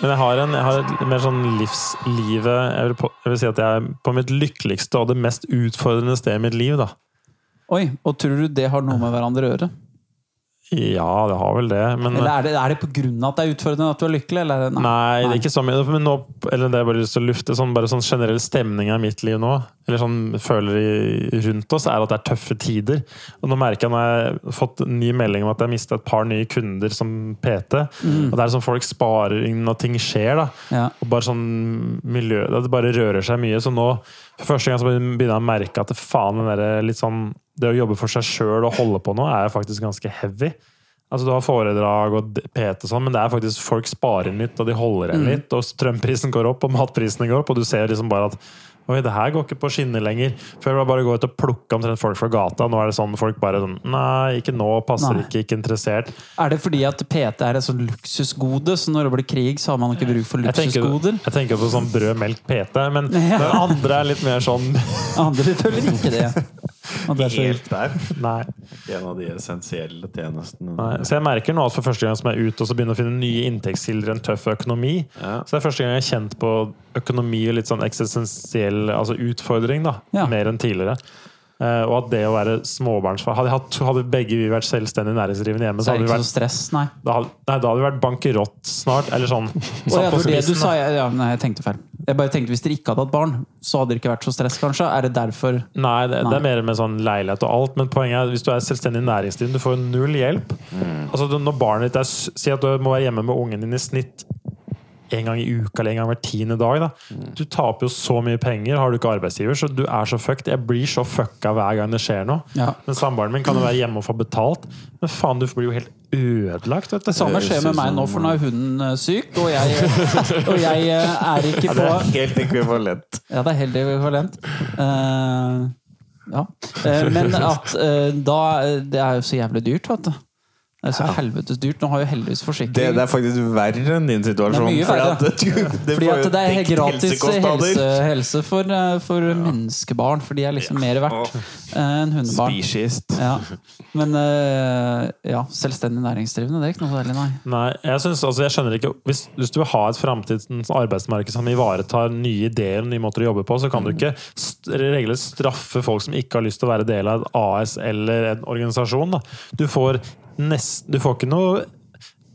Men jeg har, en, jeg har mer sånn livslivet jeg vil, på, jeg vil si at jeg er på mitt lykkeligste og det mest utfordrende sted i mitt liv, da. Oi, og tror du det har noe med hverandre å gjøre? Ja, det har vel det, men Eller er det, er det av at det er utfordrende at du er lykkelig? Eller? Nei, Nei, det er ikke så mye. Men nå, eller det er bare lyst til å lufte sånn, bare sånn generell stemning av mitt liv nå, eller sånn føler i, rundt oss, er at det er tøffe tider. Og nå merker jeg når jeg har fått ny melding om at jeg har mistet et par nye kunder som PT. Og det er sånn folk sparer inn når ting skjer, da. Ja. Og bare sånn miljø Det bare rører seg mye. Så nå, for første gang, så begynner jeg å merke at faen den der litt sånn Det å jobbe for seg sjøl og holde på noe er faktisk ganske heavy. Altså Du har foredrag og PT og sånn, men det er faktisk folk sparer litt, og de holder igjen litt. Og strømprisen går opp, og matprisene går opp, og du ser liksom bare at Oi, det her går ikke på skinner lenger. Før var det bare å gå ut og plukke omtrent folk fra gata. Nå er det sånn folk bare sånn Nei, ikke nå. Passer Nei. ikke. Ikke interessert. Er det fordi at PT er et sånn luksusgode, så når det blir krig, så har man ikke bruk for Jeg tenker, luksusgoder? jeg tenker på sånn brød, melk, PT, men Ja. andre er litt mer sånn Andre føler ikke det. Helt der. Nei. En av de essensielle tjenestene. Nei. Så jeg merker nå at for første gang som jeg er ute og så begynner å finne nye inntektskilder i en tøff økonomi, Ja. så det er første gang jeg har kjent på økonomi og litt sånn eksistensiell altså utfordring, da. Ja. Mer enn tidligere. Uh, og at det å være småbarnsfar Hadde, hatt, hadde begge vi vært selvstendig næringsdrivende hjemme, Så hadde vi ikke så vært stress, nei. da hadde, nei, da hadde vi vært bankerott snart. Eller sånn. Å, ja, det du sa, ja, ja, nei, jeg tenkte feil. Jeg bare tenkte Hvis dere ikke hadde hatt barn, så hadde det ikke vært så stress, kanskje? Er det derfor Nei, det, Nei. det er mer med sånn leilighet og alt. Men poenget er hvis du er selvstendig næringsdrivende, du får null hjelp. Altså Når barnet ditt er Si at du må være hjemme med ungen din i snitt en gang i uka eller en gang hver tiende dag. Da. Du taper jo så mye penger, har du ikke arbeidsgiver, så du er så fucked. Jeg blir så fucka hver gang det skjer noe. Ja. Men samboeren min kan jo være hjemme og få betalt, men faen, du blir jo helt ødelagt. Vet du. Det samme skjer med meg nå, for nå er hunden eh, syk, og jeg, og jeg eh, er ikke på Ja, det er helt ekvivalent. Ja, det er helt ekvivalent. Uh, ja. Men at da Det er jo så jævlig dyrt, vet du. Det er så helvetes dyrt. Nå har jo heldigvis forsikring det er faktisk verre enn din situasjon. Det er mye fordi at du, det, Fordi at det er gratis helse, helse for, for ja. menneskebarn, for de er liksom mer verdt eh, enn hundebarn. Speciest. Ja. Men eh, ja, selvstendig næringsdrivende, det er ikke noe særlig, nei. Nei, jeg, synes, altså, jeg skjønner ikke hvis, hvis du vil ha et framtidens arbeidsmarked som ivaretar nye ideer og nye måter å jobbe på, så kan du ikke st regelrett straffe folk som ikke har lyst til å være del av et AS eller en organisasjon. Da. Du, får nest, du får ikke noe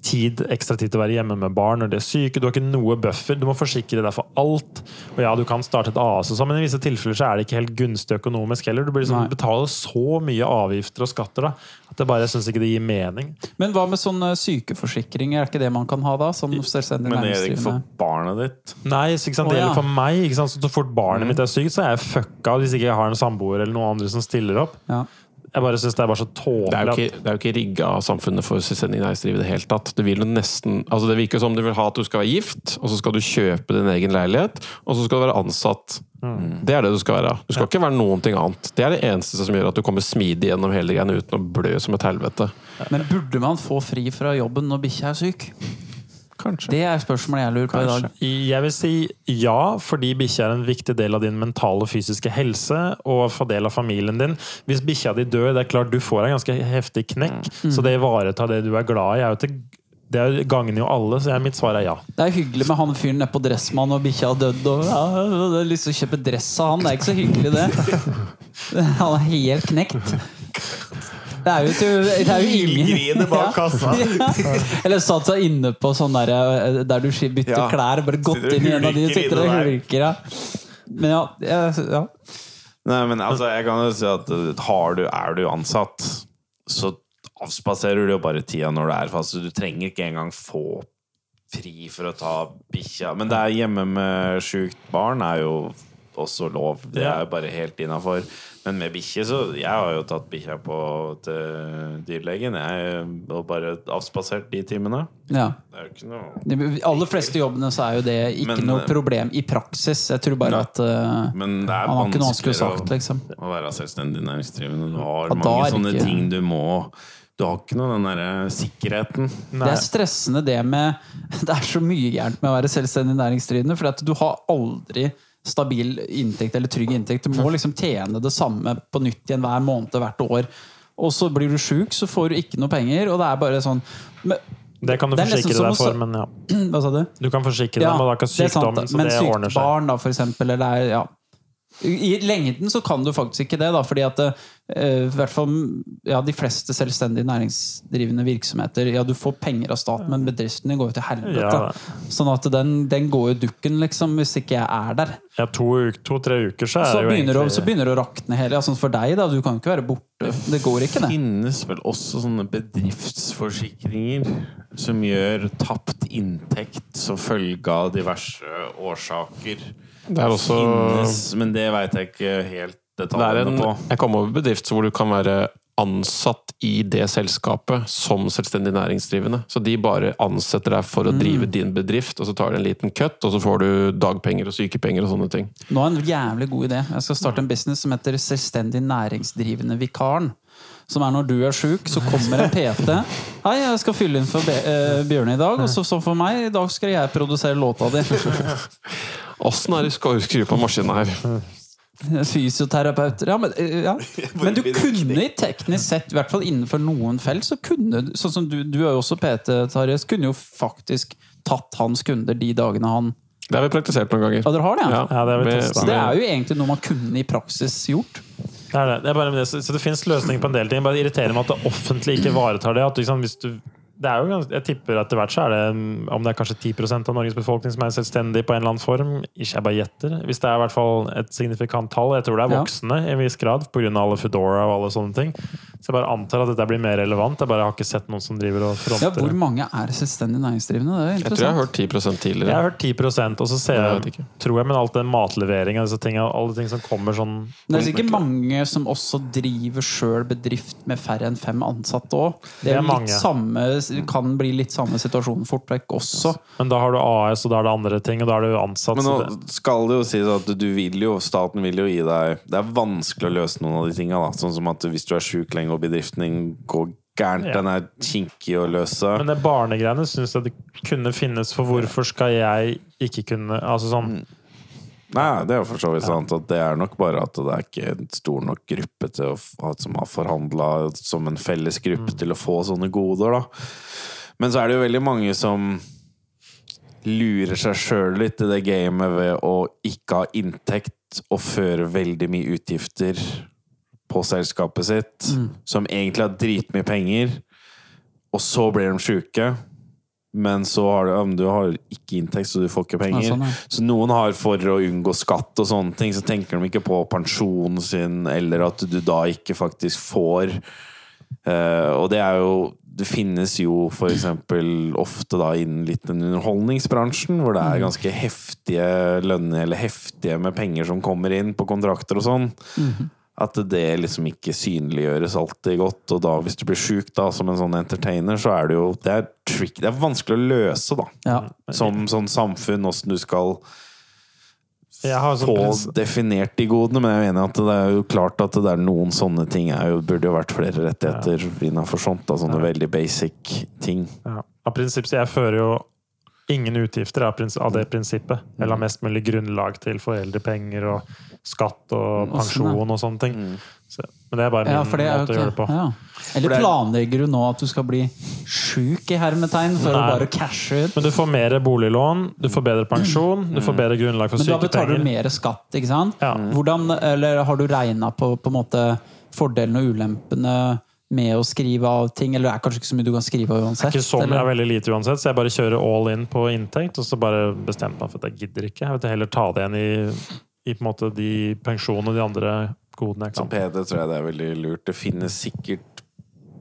tid, ekstra tid til å være hjemme med barn når de er syke. Du har ikke noe buffer. Du må forsikre deg for alt. Og ja, du kan starte et AS, og sånn, men i visse tilfeller så er det ikke helt gunstig økonomisk heller. Du blir liksom, betaler så mye avgifter og skatter da, at det bare, jeg syns ikke det gir mening. Men hva med sånn sykeforsikringer? sykeforsikring? Er ikke det man kan ha da, som selvstendig Men det gjelder ikke for barnet ditt. Nei, så ikke sant? det gjelder for meg. Ikke sant? Så, så fort barnet mitt er sykt, så er jeg fucka hvis ikke jeg har en samboer eller noen andre som stiller opp. Ja. Jeg bare synes det er bare så Det er jo tåpelig. ikke, det er jo ikke rigga samfunnet for selvstendig næringsdrivende i det hele tatt. Det vil jo nesten, altså det virker som du vil ha at du skal være gift, og så skal du kjøpe din egen leilighet, og så skal du være ansatt. Det er det du skal være. Du skal ikke være noen ting annet. Det er det eneste som gjør at du kommer smidig gjennom hele greiene uten å blø som et helvete. Men burde man få fri fra jobben når bikkja er syk? Kanskje. Det er spørsmålet jeg lurer på i dag. Jeg vil si ja, fordi bikkja er en viktig del av din mentale og fysiske helse, og for del av familien din. Hvis bikkja di dør, det er klart du får en ganske heftig knekk, så det ivaretar det du er glad i. Er jo til, det er gagner jo alle, så jeg, mitt svar er ja. Det er hyggelig med han fyren nede på Dressmann og bikkja har dødd. Og ja, jeg har lyst til å kjøpe dress av han. Det er ikke så hyggelig, det. Han er helt knekt. Det er jo, til, det er jo ingen Hylgriner bak kassa. Ja. Eller satt seg inne på sånn der, eh, der du bytter Ja. klær. Bare gått inn i en av de sitter og hulker. Men ja, ja. Nei, men altså, jeg kan jo si at uh, har du, er du ansatt, så avspaserer du jo bare tida når du er fast. Du trenger ikke engang få fri for å ta bikkja. Men det er hjemme med sjukt barn er jo også lov. Det er jo bare helt innafor. Men med bikkje, så Jeg har jo tatt bikkja på til dyrlegen. Jeg har bare avspasert de timene. ja. Det er jo ikke noe De aller fleste jobbene så er jo det ikke Men, noe eh, problem i praksis. Jeg tror bare at uh, Men det er vanskeligere sagt, liksom. å være selvstendig næringsdrivende. Du har mange sånne ikke- ting du må Du har ikke noe den derre sikkerheten. Nei. Det er stressende det med Det er så mye gærent med å være selvstendig næringsdrivende. For at du har aldri stabil inntekt eller trygg inntekt. Du må liksom tjene det samme på nytt igjen hver måned hvert år. Og så blir du sjuk, så får du ikke noe penger. Og det er bare sånn men, Det kan du Det forsikre deg for, men ja. Hva sa du? Du kan forsikre deg, men det er sant, sykdommen, så men sykt barn, da, for eksempel, eller er, ja. I lengden så kan du faktisk ikke det, da, fordi at eh, i hvert fall ja, de fleste selvstendig næringsdrivende virksomheter Ja, du får penger av staten, men bedriften går jo til helvete. Ja. Sånn at den, den går jo dukken, liksom, hvis ikke jeg er der. Ja, to-tre to, uker, så er Så det jo begynner, egentlig å- så begynner det å rakne hele. Ja, sånn for deg, da. Du kan jo ikke være borte. Det går ikke, Det det. finnes vel også sånne bedriftsforsikringer som gjør tapt inntekt som følge av diverse årsaker. Det er også Finnes, men det veit jeg ikke helt det er detaljene en, på. Jeg kom over bedrift hvor du kan være ansatt i det selskapet som selvstendig næringsdrivende. Så de bare ansetter deg for å drive din bedrift, og så tar de en liten cut, og så får du dagpenger og sykepenger og sånne ting. Nå har jeg en jævlig god idé. Jeg skal starte en business som heter Selvstendig næringsdrivende vikaren. Som er når du er sjuk, så kommer en PT. Hei, jeg skal fylle inn for eh, Bjørne i dag. Og så, så for meg, i dag skal jeg produsere låta di. Åssen er det skal skru på maskinen her? Fysioterapeuter. Ja, men, eh, ja. men du kunne i teknisk sett, i hvert fall innenfor noen felt, så kunne du- Sånn som du, du er jo også PT, Tarjei, så kunne jo faktisk tatt hans kunder de dagene han Det har vi praktisert noen ganger. Ja, dere har det, ja? Ja, det har vi testet. Så det er jo egentlig noe man kunne i praksis gjort. Det er det. Det er bare. Så så det finnes løsninger på en del ting. Bare irriterer meg at det offentlige ikke ivaretar det. At liksom, hvis du, jo ganske, jeg tipper etter hvert så er det mm, om det er kanskje 10% av Norges befolkning som er selvstendig på en eller annen form. Ikke jeg bare gjetter. Hvis det er i hvert fall et signifikant tall. Jeg tror det er Ja. voksne i en viss grad pga. alle Foodora og alle sånne ting. Så jeg bare antar at dette blir mer relevant. Jeg bare har ikke sett noen som driver og Ja, Hvor mange er selvstendig næringsdrivende? Det er Jeg tror jeg har hørt 10 Jeg tidligere. har hørt 10% og så ser Jeg jeg, tror jeg, men alt den matlevering og disse tingene, alle ting som kommer sånn Det er sikkert mange som også driver sjøl bedrift med færre enn fem ansatte òg. Det Det er litt mange. litt samme, kan bli litt samme situasjon fort vekk også. Men da har du AS, og da er det andre ting, og da er du ansatt. Men nå skal det jo sies at du vil jo, staten vil jo gi deg Det er vanskelig å løse noen av de tinga. da. Sånn som at hvis du er sjuk lenge og bedriften din går gærent, Ja. den er kinkig å løse. Men det barnegreiene syns jeg det kunne finnes, for hvorfor skal jeg ikke kunne Altså sånn Nei, det er jo for så vidt sant. At det er nok bare at det er ikke en stor nok gruppe å, som har forhandla som en felles gruppe til å få sånne goder, da. Men så er det jo veldig mange som lurer seg sjøl litt i det gamet ved å ikke ha inntekt og føre veldig mye utgifter på selskapet sitt, som egentlig har dritmye penger, og så blir de sjuke. Men så har du, du har ikke inntekt, så du får ikke penger. Ja, sånn, ja. Så noen har for å unngå skatt og sånne ting, så tenker de ikke på pensjonen sin, eller at du da ikke faktisk får. uh, og det er jo Det finnes jo for eksempel ofte da innen litt den underholdningsbransjen, hvor det er ganske heftige lønner, eller heftige med penger som kommer inn på kontrakter og sånn. At det liksom ikke synliggjøres alltid godt. Og da, hvis du blir sjuk som en sånn entertainer, så er det jo Det er, trick, det er vanskelig å løse, da. Ja. Som sånn samfunn, åssen du skal Jeg har sånn få definert de godene, men jeg er enig i at det er jo klart at det er noen sånne ting er jo, burde jo vært flere rettigheter innenfor sånt. Da, sånne veldig basic ting. ja. Av prinsipp så jeg fører jo ingen utgifter av, av det prinsippet. Eller har mest mulig grunnlag til foreldrepenger og skatt og sånn, pensjon og sånne ting. Så, men det er bare min Ja, det er måte å gjøre det på. ja. Eller det er- planlegger du nå at du skal bli sjuk i hermetegn for å bare cashe ut? Men du får mer boliglån, du får bedre pensjon, du får bedre grunnlag for sykepenger. Men da betaler du mer skatt, ikke sant? Ja. Hvordan, eller har du regna på, på en måte fordelene og ulempene med å skrive av ting? Eller det er kanskje ikke så mye du kan skrive av uansett? Ikke så mye, eller? er veldig lite uansett, så jeg bare kjører all in på inntekt, og så bare bestemmer meg for at jeg gidder ikke. Jeg vil heller ta det igjen i, i på en måte de pensjonene og de andre godene jeg Som kan. PD tror jeg det er veldig lurt. Det finnes sikkert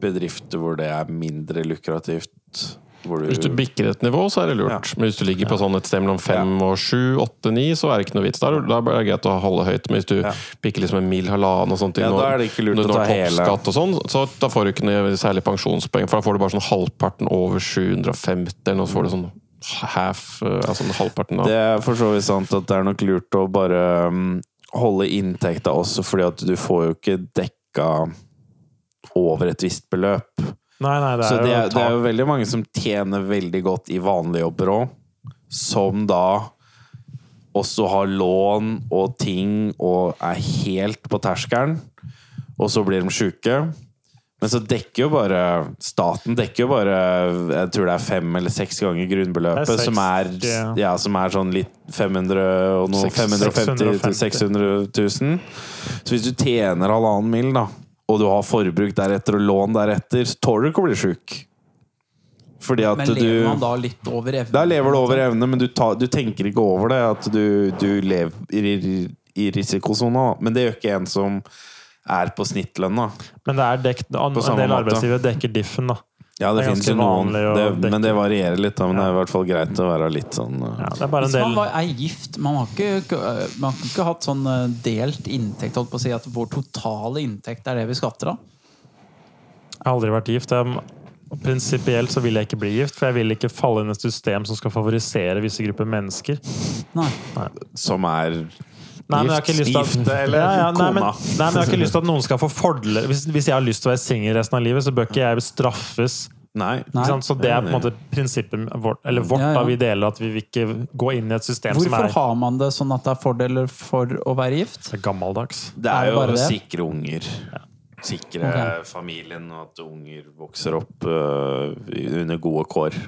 bedrifter hvor det er mindre lukrativt. Du, Hvis du bikker et nivå, så er det lurt. Ja. Men hvis du ligger på sånn et sted mellom fem og sju, åtte, ni, så er det ikke noe vits. Da er det- greit å holde høyt. Men hvis du bikker liksom en mil, halvannen og sånne ting, Ja, da er det ikke lurt når å ta hele. og sånn, så da får du ikke noe særlig pensjonspoeng. For da får du bare sånn halvparten over 750, eller noe, så får du sånn half, eh, altså halvparten av Det er for så vidt sant at det er nok lurt å bare um, holde inntekta også, fordi at du får jo ikke dekka over et visst beløp. Nei, nei, det Så er det jo det er jo veldig mange som tjener veldig godt i vanlige jobber òg, som da også har lån og ting og er helt på terskelen, og så blir de sjuke. Men så dekker jo bare Staten dekker jo bare Jeg tror det er fem eller seks ganger grunnbeløpet, er som, er, ja. ja, som er sånn litt 500 og noe Seks- 550 til 600 000. Så hvis du tjener halvannen mil, da, og du har forbruk deretter og lån deretter, så tåler du ikke å bli sjuk. Fordi at Men lever du man da litt over evne? Da lever du over evne, men du, tar, du tenker ikke over det. At du, du lever i, i risikosona. Men det gjør ikke en som er på snittlønna. Men det er dekt, en samme del arbeidsgivere dekker diffen, da. Ja, det, Det finnes jo noen, det, men det varierer litt. Da, men det er i hvert fall greit å være litt sånn uh, Ja, det er bare en Hvis man var- er gift Man har ikke, man har ikke hatt sånn eh, delt inntekt, holdt på å si, at vår totale inntekt er det vi skatter av. Jeg har aldri vært gift. Prinsipielt så vil jeg ikke bli gift, for jeg vil ikke falle inn i et system som skal favorisere visse grupper mennesker. Nei. Som er Nei, men jeg har ikke lyst til at, eller ja, ja, nei, men, nei, men jeg har ikke lyst til at noen skal få fordeler. Hvis, hvis jeg har lyst til å være singel resten av livet, så bør ikke jeg straffes. Nei. Nei. Så det er på en måte prinsippet vårt, eller vårt Ja, ja. da vi deler, at vi vil ikke gå inn i et system som er Hvorfor er har man det sånn at det er fordeler for å være gift? gammeldags. Det Er er det jo bare å sikre unger. Sikre okay. familien, og at unger vokser opp uh, under gode kår.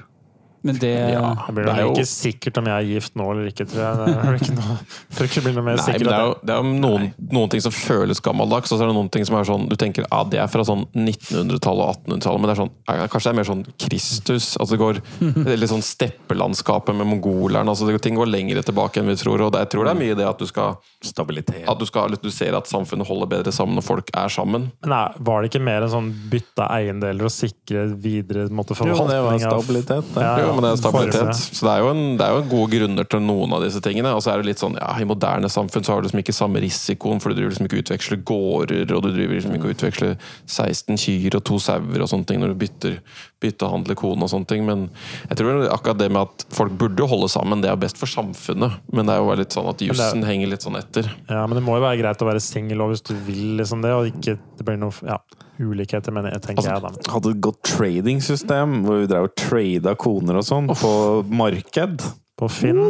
Men det Det blir det er jo- ikke sikkert om jeg er gift nå eller ikke, tror jeg. Det er ikke noe, for ikke blir noe mer Nei, men sikkert. det er jo, det er noen, noen ting som føles gammeldags, og så er det noen ting som er sånn Du tenker ah, det er fra sånn 1900-tallet og 1800-tallet, men det er sånn, kanskje det er mer sånn Kristus. altså det går det er litt sånn steppelandskapet med mongolerne. altså det, Ting går lengre tilbake enn vi tror. og det, Jeg tror det er mye det at du skal Stabilitet. at du, skal, du ser at samfunnet holder bedre sammen når folk er sammen. Men nei, var det ikke mer en sånn bytte eiendeler og sikre videre måte, Jo, det var stabilitet. Det. Ja, Jo, men det er stabilitet. Så det er, jo en, det er jo gode grunner til noen av disse tingene. Og så er det litt sånn, ja, I moderne samfunn så har du liksom ikke samme risikoen, for du driver liksom ikke å utveksler gårder, og du driver liksom ikke og utveksler 16 kyr og to sauer og sånne ting når du bytter, byttehandler kone og sånne ting. Men jeg tror akkurat det med at folk burde holde sammen, det er best for samfunnet. Men det er jo litt sånn at jussen henger litt sånn etter. Ja, men det må jo være greit å være singel hvis du vil liksom det, og ikke det blir noe ja, ulikheter, mener jeg, tenker Altså, jeg da. Hadde et godt trading-system hvor vi drev og trada koner og sånn på marked. På Finn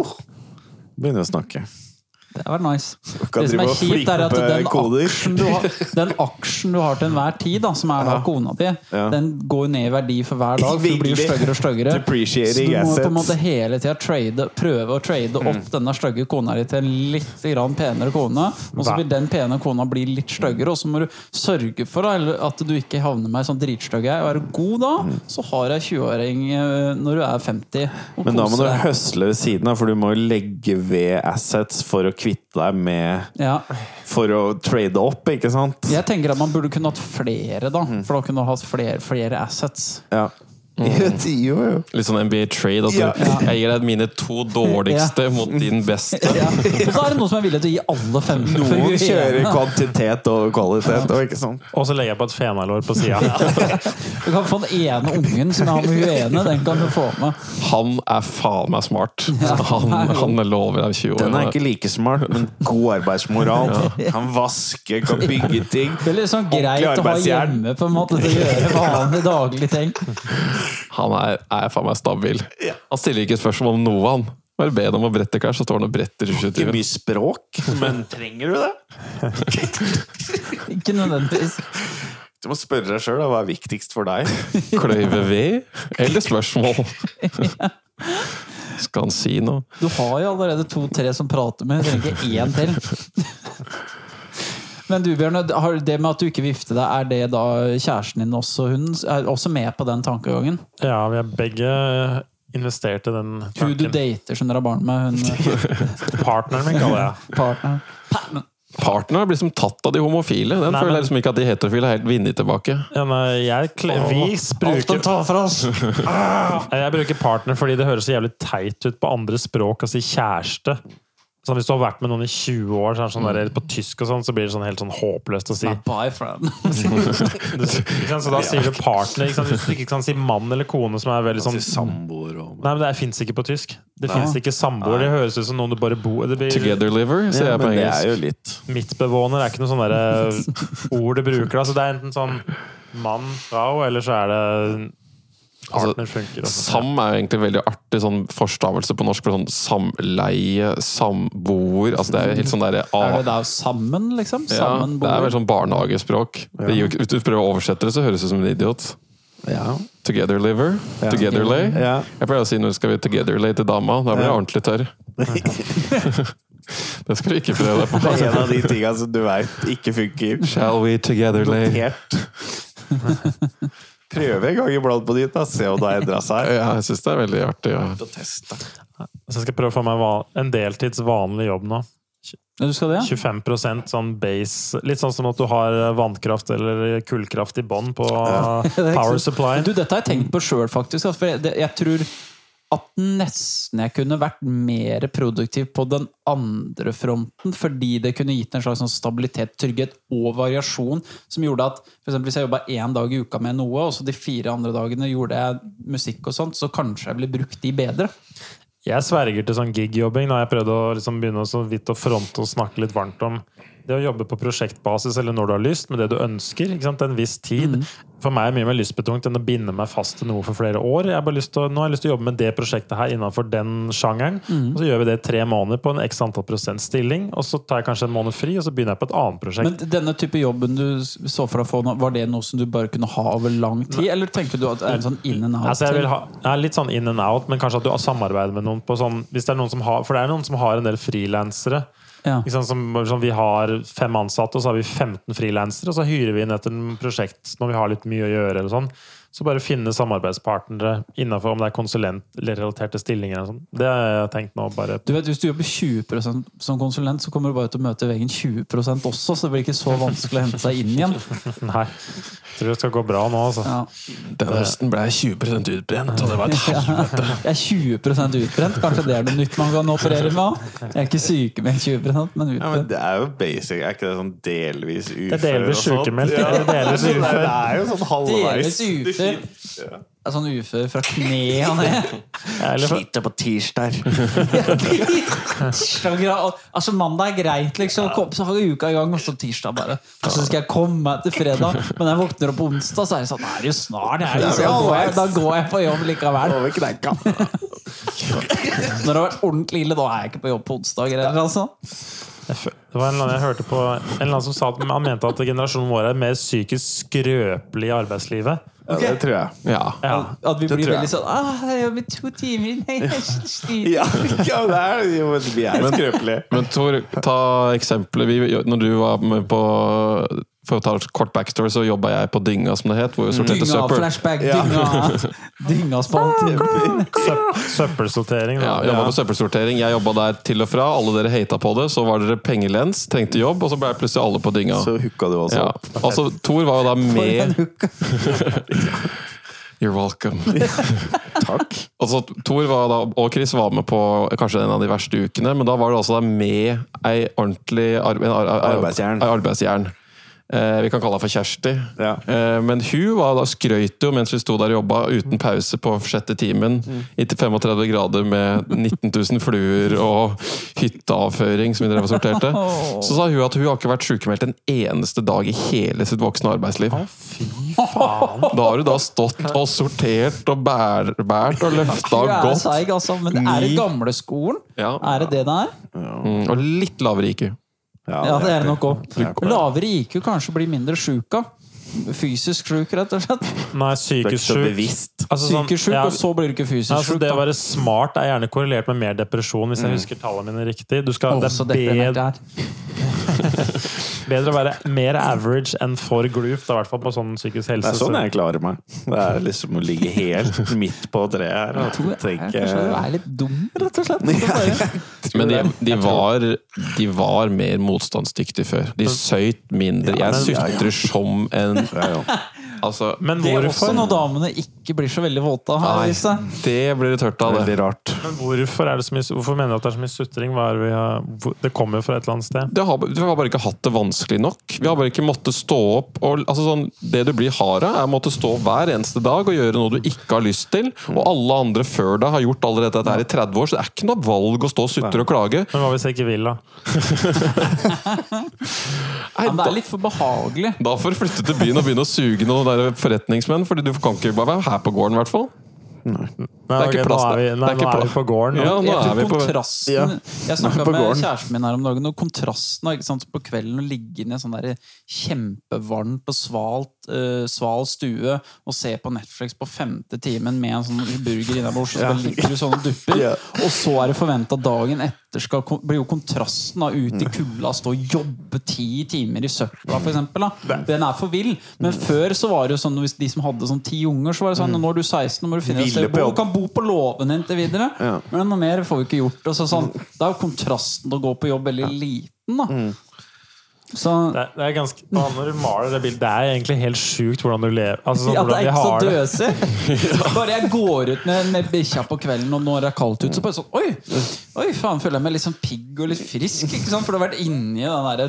Begynner vi å snakke. Det var nice. Kan Det som er kjipt, er at den aksjen, du har, den aksjen du har til enhver tid, da, som er da kona di, Ja. den går ned i verdi for hver dag. For du blir styggere og styggere. Så du må på en måte hele tida trade, prøve å trade opp denne stygge kona di til en litt grann penere kone. Og så vil den pene kona bli litt styggere, og så må du sørge for da, at du ikke havner med ei sånn dritstygg ei. Og er du god da, så har ei 20-åring eh, når du er 50. og Men da må du høsle ved siden av, for du må legge ved assets for å kvitte deg med Ja. For å trade opp, ikke sant? Jeg tenker at man burde kunne hatt flere, da. Mm. For da kunne du hatt flere, flere assets. Ja. Jo, jo, jo. Litt sånn NBA trade. At Ja. du, jeg gir deg mine to dårligste mot din beste. Ja. Og så er det noen som er villig til å gi alle fem. Noen er kjører kvantitet og kvalitet, og ikke sant? Og så legger jeg på et fenalår på sida. Du kan få den ene ungen som er har med hun ene. Den kan du få med. Han er faen meg smart. Han, han lover deg 20 år. Den er ikke like smart, men god arbeidsmoral. Kan vaske, kan bygge ting. Det er litt sånn greit å ha hjemme på en måte til å gjøre vanlige daglige ting. Han er, er faen meg stabil. Han stiller ikke spørsmål om noe, han. Bare be ham om å brette klær, så står han og bretter i Ikke mye språk, men trenger du det? Ikke nødvendigvis. Du må spørre deg sjøl hva er viktigst for deg. Kløyve ved? Eller spørsmål? Skal han si noe? Du har jo allerede to-tre som prater med. Du trenger ikke én til. Men du, Bjørn, det med at du ikke vifter deg, er det da kjæresten din også? Hun er også med på den tankegangen? Ja, vi har begge investert i den Hun du tanken. dater som dere har barn med, hun Partneren min, kaller jeg. Partner. Partner blir som tatt av de homofile. Den Nei, føler jeg liksom ikke at de heterofile har helt vunnet tilbake. Ja, nei, jeg, vi bruker tar fra oss! Jeg bruker partner fordi det høres så jævlig teit ut på andre språk å si kjæreste. Sånn, hvis du har vært med noen i 20 år, så, er det sånn der, på tysk og sånn, så blir det sånn helt sånn håpløst å si. Så da sier du partner. Ikke sant? Hvis du ikke kan si mann eller kone, som er veldig sånn samboer og Nei, men Det fins ikke på tysk. Det fins ikke samboer. Det høres ut som noen du bare bor det blir, Together liver, sier ja, jeg på engelsk. det er jo litt Midtbevåner er ikke noe sånn derre ord du bruker. Altså, Så det er enten sånn mann, frau, eller så er det partner funker. Også. Sam er jo egentlig veldig artig sånn forstavelse på norsk. For sånn samleie, samboer altså Det er jo helt sånn derre Er det da sammen, liksom? ja, Det er vel sånn barnehagespråk. Det gir Hvis du prøver å oversette det, så høres det ut som en idiot. Ja. Together liver. Ja. Together lay. Ja. Jeg pleier å si når skal vi together lay til dama. Da blir jeg Ja. ordentlig tørr. det skal du ikke prøve deg på. Det er en av de tinga som du veit ikke funker. Shall we together lay? Notert. Prøve en gang iblant på ditt, da. se om det har endra seg. Ja, jeg syns det er veldig artig. Ja. Teste. Så jeg skal prøve å få meg en deltids vanlig jobb nå. Du skal det? ja? 25% sånn base Litt sånn som at du har vannkraft eller kullkraft i bånn på er power supply. Du, dette har jeg tenkt på sjøl, faktisk. For jeg, det, jeg tror at nesten jeg kunne vært mer produktiv på den andre fronten, fordi det kunne gitt en slags sånn stabilitet, trygghet og variasjon, som gjorde at for hvis jeg jobba én dag i uka med noe, og så de fire andre dagene gjorde jeg musikk og sånt, så kanskje jeg ville brukt de bedre. Jeg sverger til sånn gigjobbing. Har jeg prøvd å liksom begynne å så vidt å fronte og snakke litt varmt om det å jobbe på prosjektbasis eller når du har lyst, med det du ønsker. ikke sant? En viss tid. For meg er mye mer lystbetungt enn å binde meg fast til noe for flere år. Jeg har å, nå har jeg lyst til å jobbe med det prosjektet her innenfor den sjangeren. Og så gjør vi det tre måneder på en x antall prosent stilling, og så tar jeg kanskje en måned fri, og så begynner jeg på et annet prosjekt. Men denne type jobben du så for deg å få nå, var det noe som du bare kunne ha over lang tid, eller tenker du at det er en sånn in and out? Altså ha, ja, litt sånn in and out, men kanskje at du har samarbeid med noen på sånn hvis det er noen som har, For det er noen som har en del frilansere. Ja. Som, som vi har fem ansatte, og så har vi 15 frilansere, og så hyrer vi inn etter en prosjekt når vi har litt mye å gjøre. eller sånn. Så bare finne samarbeidspartnere innenfor om det er konsulent-relaterte stillinger. eller sånn. Det har jeg tenkt nå. bare Du vet, Hvis du jobber 20% som konsulent, så kommer du bare til å møte veggen 20% også, så det blir ikke så vanskelig å hente seg inn igjen. Nei. Jeg tror det skal gå bra nå, altså. Ja. Den høsten ble jeg 20% utbrent, og det var et helvete. Jeg er 20% utbrent. Kanskje det er noe nytt man kan operere med òg? Jeg er ikke sykemeldt 20% men Ja, men det er jo basic, er ikke det sånn delvis ufør? Det er delvis sykemeldt, Ja. Det er- Det er jo sånn halvveis. Delvis ufør. Ja. Jeg er sånn ufør fra kneet og ned. Ja, Sliter på tirsdag. Tirsdag, altså Mandag er greit, liksom. Kom, så har uka i gang, og så tirsdag bare. Og så skal jeg komme meg til fredag, men når jeg våkner opp på onsdag, så er det sånn Det er det jo snart helg, så da går, jeg, da går jeg på jobb likevel. Over kneika. Når det har vært ordentlig ille, da er jeg ikke på jobb på onsdager heller, altså. Det var en eller annen jeg hørte på En eller annen som sa at han mente at generasjonen vår er mer psykisk skrøpelig i arbeidslivet. Ja, det tror jeg. Ja. Ja. At vi Det blir veldig sånn ah, Jeg jobber to timer, nei, jeg. Ja, ja det er det jo. Vi er skrøpelige. Men Tor, ta eksempelet. Vi, når du var med på For å ta et kort backstory, så jobba jeg på Dynga, som det het. Hvor vi sorterte Dynga, søppel. flashback, Ja. dynga, dyngaspalt. Søp, søppelsortering. Ja, da. jobba på søppelsortering. Jeg jobba der til og fra. Alle dere hata på det. Så var dere pengelens, trengte jobb, og så ble plutselig alle på Dynga. Så hooka du også. Ja. Altså, Tor var jo da med. You're welcome. Takk. Altså, Tor var da, og Chris var med på kanskje en av de verste ukene, men da var du altså da med ei ordentlig ar en ar ar Arbeidsjern. ei arbeidsjern. Eh, vi kan kalle henne for Kjersti. Ja. Eh, men hun var da skrøyt jo mens vi sto der og jobba uten pause på sjette timen i 35 grader med 19 000 fluer og hytteavføring som vi drev og sorterte. Så sa hun at hun har ikke vært sykemeldt en eneste dag i hele sitt voksne arbeidsliv. Å, fy faen! Da har hun da stått og sortert og bær, båret og løfta er godt. seig, altså. Men er det gamleskolen? gamle skolen? Ja. Er det det det er? Mm, og litt lavere IQ. Ja, det er det nok òg. Er. Lavere IQ kanskje blir mindre sjuk av. Fysisk sjuk, rett og slett. Nei, psykisk sjuk. Altså, sånn- Psykisk sjuk, ja, og så blir du ikke fysisk altså, sjuk. det å være smart er gjerne korrelert med mer depresjon, hvis jeg husker tallene mine riktig. Du skal, Å, det er bedre, bedre å være mer average enn for da, i hvert fall på sånn psykisk helse. Det er sånn jeg klarer meg. Det er liksom å ligge helt midt på treet her. Jeg Og tror jeg tenke du er litt dum, rett og slett. Ja, Men de, de, var, de var mer motstandsdyktige før. De søyt mindre. Jeg sutrer som en ja, ja. Altså, Men Det er også når damene ikke blir så veldig våte av. nei, det blir det tørt av, det. Veldig rart. Men hvorfor, er det så mye, hvorfor mener du at det er så mye sutring? Det, kommer jo fra et eller annet sted. Det har, vi har bare ikke hatt det vanskelig nok. Vi har bare ikke måttet stå opp og, altså sånn, Det du blir hard av, er å måtte stå hver eneste dag og gjøre noe du ikke har lyst til. Og alle andre før deg har gjort allerede dette her i 30 år, så det er ikke noe valg å stå og sutre og klage. Men hva hvis jeg ikke vil, da? Nei, men det er litt for behagelig. da får du flytte til byen og begynne å suge noen der forretningsmenn, Fordi du kan ikke bare være her på gården, i hvert fall. Nei, er ikke plass er nei, Det er ikke nå er vi på gården. Ja, nå jeg er vi på kontrasten Ja. Jeg snakka med gården. kjæresten min her om dagen, og kontrasten ikke sant, på kvelden å ligge inne i en sånn der kjempevarmt og svalt, uh, sval stue og se på Netflix på femte timen med en sånn burger innabords, og så ligger du sånne dupper, Ja. og så er det forventa dagen etter skal blir jo kontrasten da ut i kulda, stå og jobbe ti timer i søpla. Da. Den er for vill. Men før så var det jo sånn hvis de som hadde sånn ti unger, så var det sånn nå er du 16, nå må du finne et sted. Du kan bo på låven inntil videre. Ja. Men noe mer får vi ikke gjort. Og så sånn, da er jo kontrasten til å gå på jobb veldig liten, da. Så Det er, det er ganske, nå, når du maler det bildet, det er egentlig helt sjukt hvordan du lever. Altså, sånn, ja, det er ikke så døsig. Bare jeg går ut med, med bikkja på kvelden, og når det er kaldt ute, så bare sånn Oi, oi faen, føler jeg meg litt sånn pigg og litt frisk. Ikke sant? For du har vært inni den derre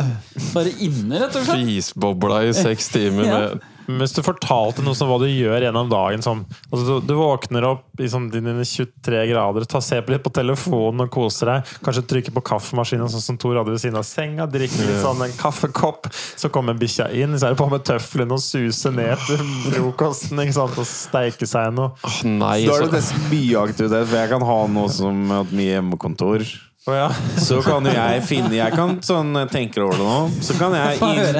Bare inne, rett og slett. Fisbobla i seks timer med Men Hvis du fortalte noe som hva du gjør gjennom dagen sånn, altså du, du våkner opp i sånn, dine 23 grader, tar, ser på litt på telefonen og koser deg. Kanskje trykker på kaffemaskinen, sånn som Tor hadde ved siden av senga. Drikker litt sånn en kaffekopp. Så kommer bikkja inn, så er det på med tøflene og suser ned til frokosten ikke sant? og steike seg noe. Oh, Nei, Da er det nesten mye aktivitet, for jeg kan ha noe som at mye hjemmekontor. Å ja. Så kan jo jeg finne Jeg kan sånn jeg tenker over det nå. Så kan jeg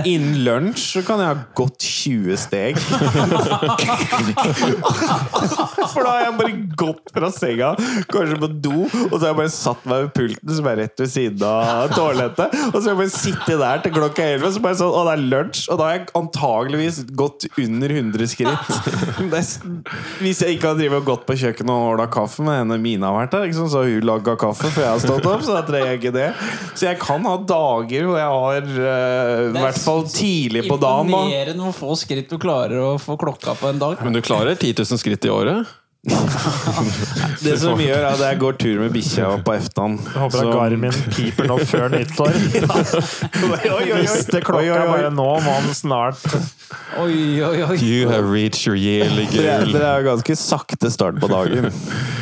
innen lunsj så kan jeg ha gått 20 steg. For da har jeg bare gått fra senga, kanskje på do, og så har jeg bare satt meg ved pulten som er rett ved siden av toalettet. Og så har jeg bare sittet der til klokka 11, så bare sånn, og det er lunsj. Og da har jeg antageligvis gått under 100 skritt. Det hvis jeg ikke har drevet og gått på kjøkkenet og ordna kaffe med henne Mina har vært der, liksom, så har hun laga kaffe før jeg har stått opp, så da trenger jeg ikke det. Så jeg kan ha dager hvor jeg har uh, i hvert fall tidlig på dagen. da Imponerende hvor få skritt du klarer å få klokka på en dag. men du klarer 10 000 skritt i året? Det som vi gjør, er at jeg går tur med bikkja på eftan. Håper at Garmin piper nå før nyttår. Neste klokka bare nå, må han snart Oi, oi, oi. You have reached your yearly Det goal. det er ganske sakte start på dagen.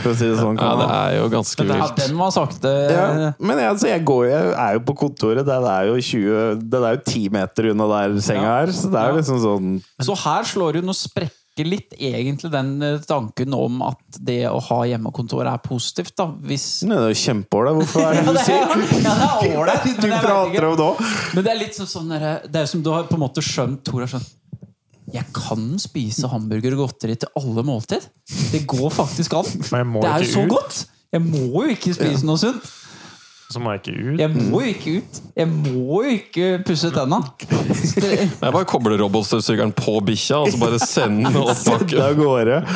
For å si det sånn. Ja, det er jo ganske vilt. den var sakte. Ja, men jeg, altså, jeg, går, jeg er jo på kontoret. Den er jo 20 Den er jo 10 meter unna der senga er. Så det er jo liksom sånn Så her slår du noe sprekker litt egentlig den eh, tanken om at det å ha hjemmekontor er positivt, da. Hvis Nei, Det er jo kjempeålreit. Hvorfor er det du er, sier? ja, det er ålreit. Du prater om det òg. Men det er litt sånn, sånn derre- Det er som du har på en måte skjønt Tor har skjønt jeg kan spise hamburger og godteri til alle måltid. Det går faktisk an. Men jeg må Det er jo så ut. godt! Jeg må jo ikke spise noe sunt. Så må jeg ikke ut. Jeg må jo ikke ut. Jeg må jo ikke pusse tenna. Jeg bare kobler robotstøvsugeren på bikkja, og så bare sender den opp bakken.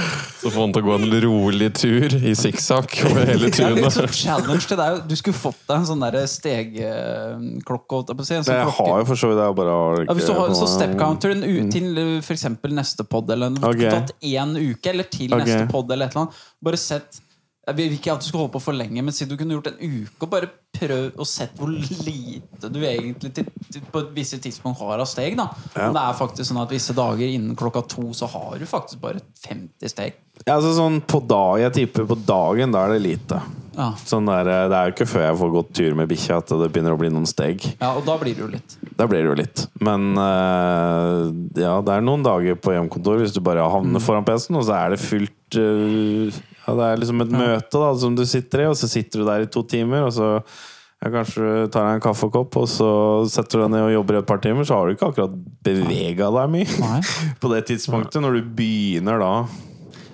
Så får han til å gå en rolig tur i sikksakk over hele Det er litt tunet. sånn challenge til deg. Du skulle fått deg en sånn der stegklokke. jeg sånn Jeg har jo for så vidt jeg bare har Ja, hvis du har så step counter en til f.eks. for eksempel neste pod, eller en, okay. tatt én uke, eller til okay. neste pod, eller et eller annet. Bare sett Jeg vil ikke at du skal holde på for lenge, men si du kunne gjort en uke, og bare prøv å sett hvor lite du egentlig til, til, på et visse tidspunkt har av steg. da Men det er faktisk sånn at visse dager innen klokka to så har du faktisk bare 50 steg. Ja, altså sånn på dag, Jeg tipper på dagen, da er det lite. Ja, Sånn der, Det er jo ikke før jeg får gått tur med bikkja at det begynner å bli noen steg. ja Og da blir det jo litt. Da blir det jo litt. Men uh, ja, det er noen dager på hjemkontor hvis du bare havner foran PC-en, og så er det fullt eh, Ja, det er liksom et møte da som du sitter i, og så sitter du der i to timer, og så ja, kanskje du tar deg en kaffekopp, og så setter du deg ned og jobber i et par timer, så har du ikke akkurat bevega deg mye på det tidspunktet. Når du begynner da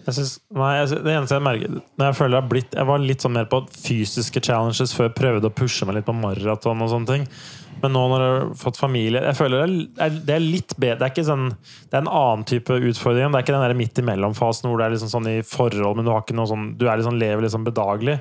Jeg synes, nei, jeg, synes- det eneste jeg merker Når jeg føler jeg har blitt Jeg var litt sånn mer på fysiske challenges før jeg prøvde å pushe meg litt på maraton og sånne ting. Men nå når du har fått familie Jeg føler det er, det er litt bedre Det er ikke sånn Det er en annen type utfordring. Det er ikke den der midt imellom-fasen hvor det er liksom sånn i forhold, men du har ikke noe sånn Du er liksom, lever liksom bedagelig.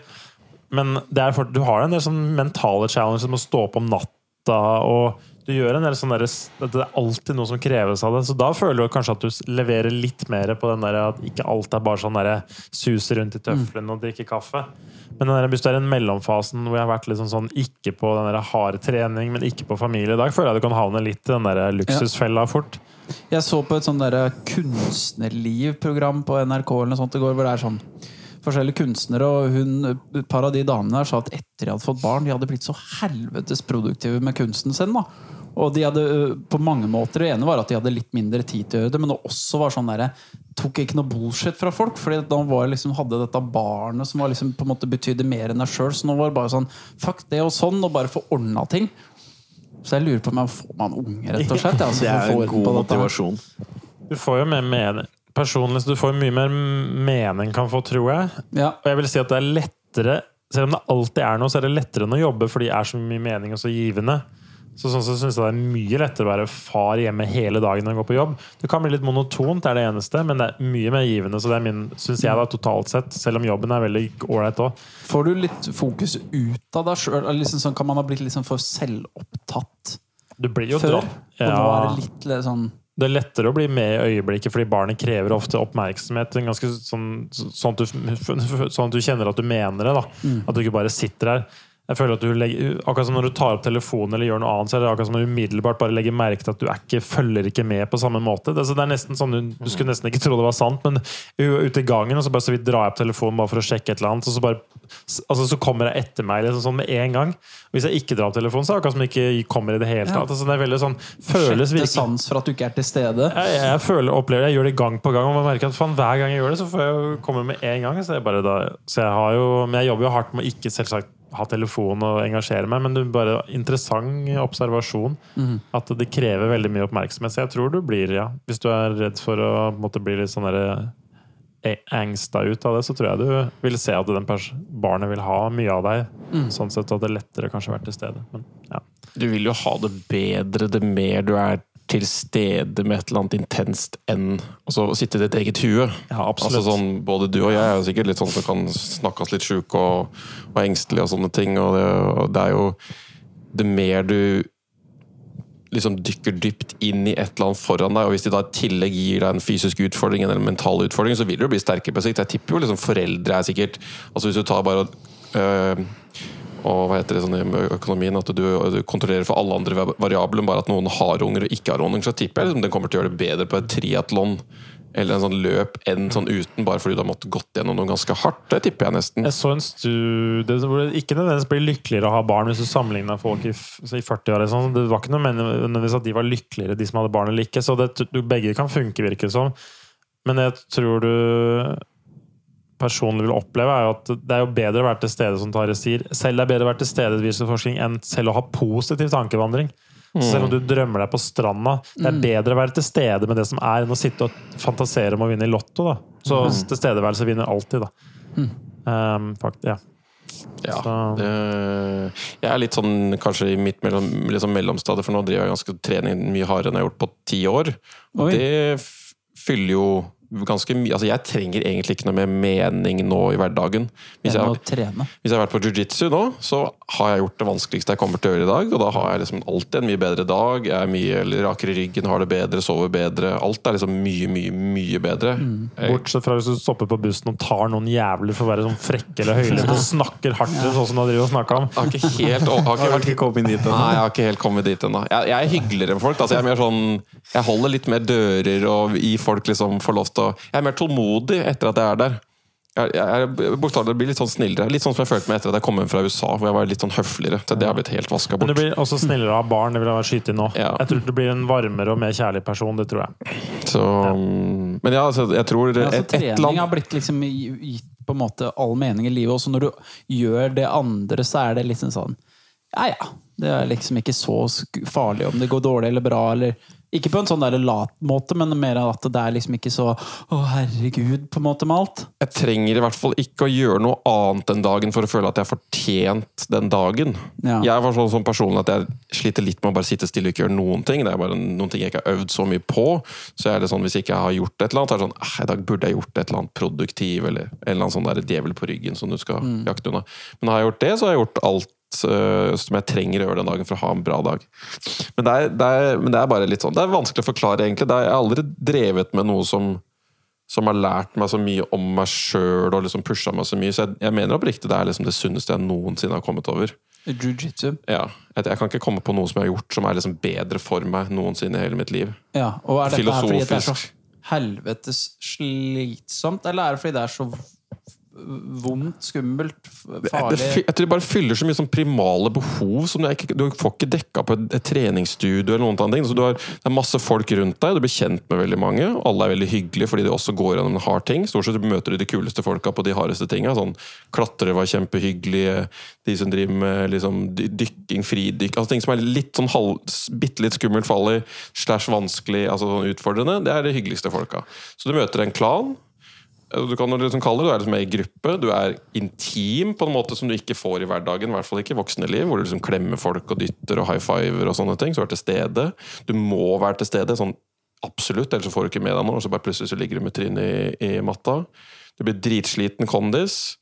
Men for, du har en del sånn mentale challenges med å stå opp om natta og du gjør en del sånn der, Det er alltid noe som kreves av det. Så da føler du kanskje at du leverer litt mer på den der at ikke alt er bare sånn der suse rundt i tøflene og drikke kaffe. Men den der, hvis du er i den mellomfasen hvor jeg har vært litt sånn ikke på den der harde trening, men ikke på familie, da føler jeg du kan havne litt i den der luksusfella fort. Jeg så på et sånn derre kunstnerliv-program på NRK eller noe sånt i går, hvor det er sånn forskjellige kunstnere, og hun, et par av de damene her sa at etter de hadde fått barn, de hadde blitt så helvetes produktive med kunsten sin. da Og de hadde på mange måter Det ene var at de hadde litt mindre tid til å gjøre det, men det også var sånn derre Tok ikke noe bullshit fra folk, Fordi da var liksom, hadde dette barnet som var liksom, på en måte betydde mer enn deg sjøl. Så nå var det bare sånn Fuck det og sånn, og bare få ordna ting. Så jeg lurer på om jeg får meg en unge, rett og slett. ja, altså, Det er en god motivasjon. Du får jo mer mening Personlig så du får mye mer mening, kan få, tror jeg. Ja, Og jeg vil si at det er lettere Selv om det alltid er noe, så er det lettere enn å jobbe fordi det er så mye mening og så givende. Så sånn sett synes jeg det er mye lettere å være far hjemme hele dagen når jeg går på jobb. Det kan bli litt monotont, det er det eneste, men det er mye mer givende. Så det er min, synes jeg da, totalt sett, selv om jobben er veldig ålreit òg. Får du litt fokus ut av deg sjøl? Liksom sånn, kan man ha blitt liksom for selvopptatt Du blir jo før? dratt. Og nå er det litt sånn Det er lettere å bli med i øyeblikket, fordi barnet krever ofte oppmerksomhet. En ganske sånn, sånn, at du, sånn at du kjenner at du mener det. Da. At du ikke bare sitter her. Jeg føler at du legger, Akkurat som når du tar opp telefonen eller gjør noe annet, så er det akkurat som du umiddelbart bare legger merke til at du er ikke, følger ikke med på samme måte. Det, så det er nesten sånn, Du, du skulle nesten ikke tro det var sant, men ute i gangen og så bare så vidt drar jeg opp telefonen bare for å sjekke et eller annet, og så, bare, altså, så kommer jeg etter meg liksom, sånn med en gang. Hvis jeg ikke drar opp telefonen, så er det akkurat som det ikke kommer i det hele tatt. Altså, det er veldig sånn, føles virkelig sans for at du ikke er til stede. jeg, jeg føler, opplever Jeg gjør det gang på gang, og man merker at fan, hver gang jeg gjør det, så får jeg jo komme med en gang. Så jeg, bare da, så jeg har jo Men jeg jobber jo hardt med å ikke selvsagt ha telefon og engasjere meg, men det er bare interessant observasjon. At det krever veldig mye oppmerksomhet. Så jeg tror du blir, ja Hvis du er redd for å måtte bli litt sånn derre eh, angsta ut av det, så tror jeg du vil se at den barnet vil ha mye av deg. Sånn sett at det er lettere kanskje vært til stede. Men, ja. Du vil jo ha det bedre det mer du er til stede med et eller annet intenst enn altså, å sitte i ditt eget hue. Ja. Altså, sånn, både du og jeg er jo sikkert litt sånn som kan snakkes litt sjuke og, og engstelige og sånne ting. Og det, og det er jo Det mer du liksom dykker dypt inn i et eller annet foran deg, og hvis de da i tillegg gir deg en fysisk utfordring eller en mental utfordring, så vil du bli sterkere på sikt. Jeg tipper jo liksom foreldre er sikkert Altså Hvis du tar bare øh, og hva heter det sånn i økonomien, at du, du kontrollerer for alle andre variabler men bare at noen har unger og ikke har unger, så tipper jeg liksom, den kommer til å gjøre det bedre på et triatlon eller en sånn løp enn sånn uten, bare fordi du har måttet gått gjennom noe ganske hardt. Det tipper jeg nesten. Jeg så en studie hvor det ikke nødvendigvis blir lykkeligere å ha barn hvis du sammenligner folk i, i 40-åra. Sånn. Det var ikke noe nødvendigvis at de var lykkeligere, de som hadde barn eller ikke. Så det, du, begge kan funke, virker det som. Men jeg tror du personlig vil oppleve, er jo at det er jo bedre å være til stede, som Tare sier. Selv det er bedre å være til stede viser forskning, enn selv å ha positiv tankevandring. Mm. selv om du drømmer deg på stranda, det er bedre å være til stede med det som er, enn å sitte og fantasere om å vinne i Lotto. Da. Så tilstedeværelse vinner alltid, da. Um, fakt, ja. Ja, det, jeg er litt sånn kanskje i mitt mellom, liksom mellomstadiet, for nå driver jeg ganske trening mye hardere enn jeg har gjort på ti år. Og Oi. det fyller jo ganske mye Altså, jeg trenger egentlig ikke noe mer mening nå i hverdagen. Hvis jeg, har, hvis jeg har vært på jiu-jitsu nå, så har jeg gjort det vanskeligste jeg kommer til å gjøre i dag. Og da har jeg liksom alltid en mye bedre dag. Jeg er mye rakere i ryggen, har det bedre, sover bedre. Alt er liksom mye, mye, mye bedre. Mm. Bortsett fra hvis du stopper på bussen og tar noen jævler for å være sånn frekke eller høylytte og snakker hardt, sånn som du har drivet og om. har ikke helt har ikke Har ikke kommet dit ennå. Nei, jeg har ikke helt kommet dit ennå. Jeg, jeg er hyggeligere enn folk. Altså, jeg er mer sånn Jeg holder litt mer dører og gir folk liksom får lov til å Jeg er mer tålmodig etter at jeg er der. Jeg, jeg jeg blir litt sånn snillere. Litt sånn som jeg følte meg etter at jeg kom hjem fra USA, hvor jeg var litt sånn høfligere. Så det har blitt helt vaska Men du blir også snillere av barn. Det vil jeg skyte inn nå. Ja. Jeg tror du blir en varmere og mer kjærlig person. Det tror jeg. Så, men ja, altså, jeg tror Ja, altså, et, et trening har blitt liksom gitt på en måte all mening i livet. Også når du gjør det andre, så er det liksom sånn Ja, ja. Det er liksom ikke så farlig om det går dårlig eller bra. Eller, ikke på en sånn der lat måte, men mer at det er liksom ikke så Å, herregud, på en måte med alt. jeg trenger i hvert fall ikke å gjøre noe annet den dagen for å føle at jeg har fortjent den dagen. Ja. Jeg var sånn, sånn personlig at jeg sliter litt med å bare sitte stille og ikke gjøre noen ting. Det er bare noen ting jeg ikke har øvd så mye på. Så er det sånn, Hvis jeg ikke har gjort et eller annet, så er det sånn «Ah, I dag burde jeg gjort et eller annet produktiv, eller en eller annen sånn der djevel på ryggen som du skal jakte unna. Men har jeg gjort det, så har jeg gjort alt som jeg trenger å gjøre den dagen for å ha en bra dag. Men det er, det er, men det er bare litt sånn Det er vanskelig å forklare, egentlig. Er, jeg har aldri drevet med noe som som har lært meg så mye om meg sjøl og liksom pusha meg så mye. Så jeg, jeg mener oppriktig det er liksom det sunneste jeg noensinne har kommet over. Jiu-jitsu. Ja, jeg, jeg kan ikke komme på noe som jeg har gjort som er liksom bedre for meg noensinne i hele mitt liv. Ja, og er dette her fordi det er så Filosofisk. helvetes slitsomt, eller er det fordi det er så vondt, skummelt, farlig jeg tror det bare fyller så mye sånn primale behov som du, ikke, du får ikke dekka på et, et treningsstudio. eller noen ting. Så du har, det er masse folk rundt deg, du blir kjent med veldig mange. Alle er veldig hyggelige fordi de også går gjennom en hard ting. Stort sett møter du de kuleste folka på de hardeste tinga. Sånn, klatrere var kjempehyggelige, de som driver med liksom, dykking, fridykk altså Ting som er litt sånn halv, bitte litt skummelt farlig, slash vanskelig, altså sånn utfordrende, det er de hyggeligste folka. Så du møter en klan. Du kan liksom kalle det, du er liksom med i gruppe, du er intim på en måte som du ikke får i hverdagen, i hvert fall ikke i voksne liv, hvor du liksom klemmer folk og dytter og high fiver og sånne ting. Så du er til stede. Du må være til stede, sånn absolutt, ellers så får du ikke med deg noe, og så bare plutselig så ligger du med trynet i, i matta. Du blir dritsliten kondis.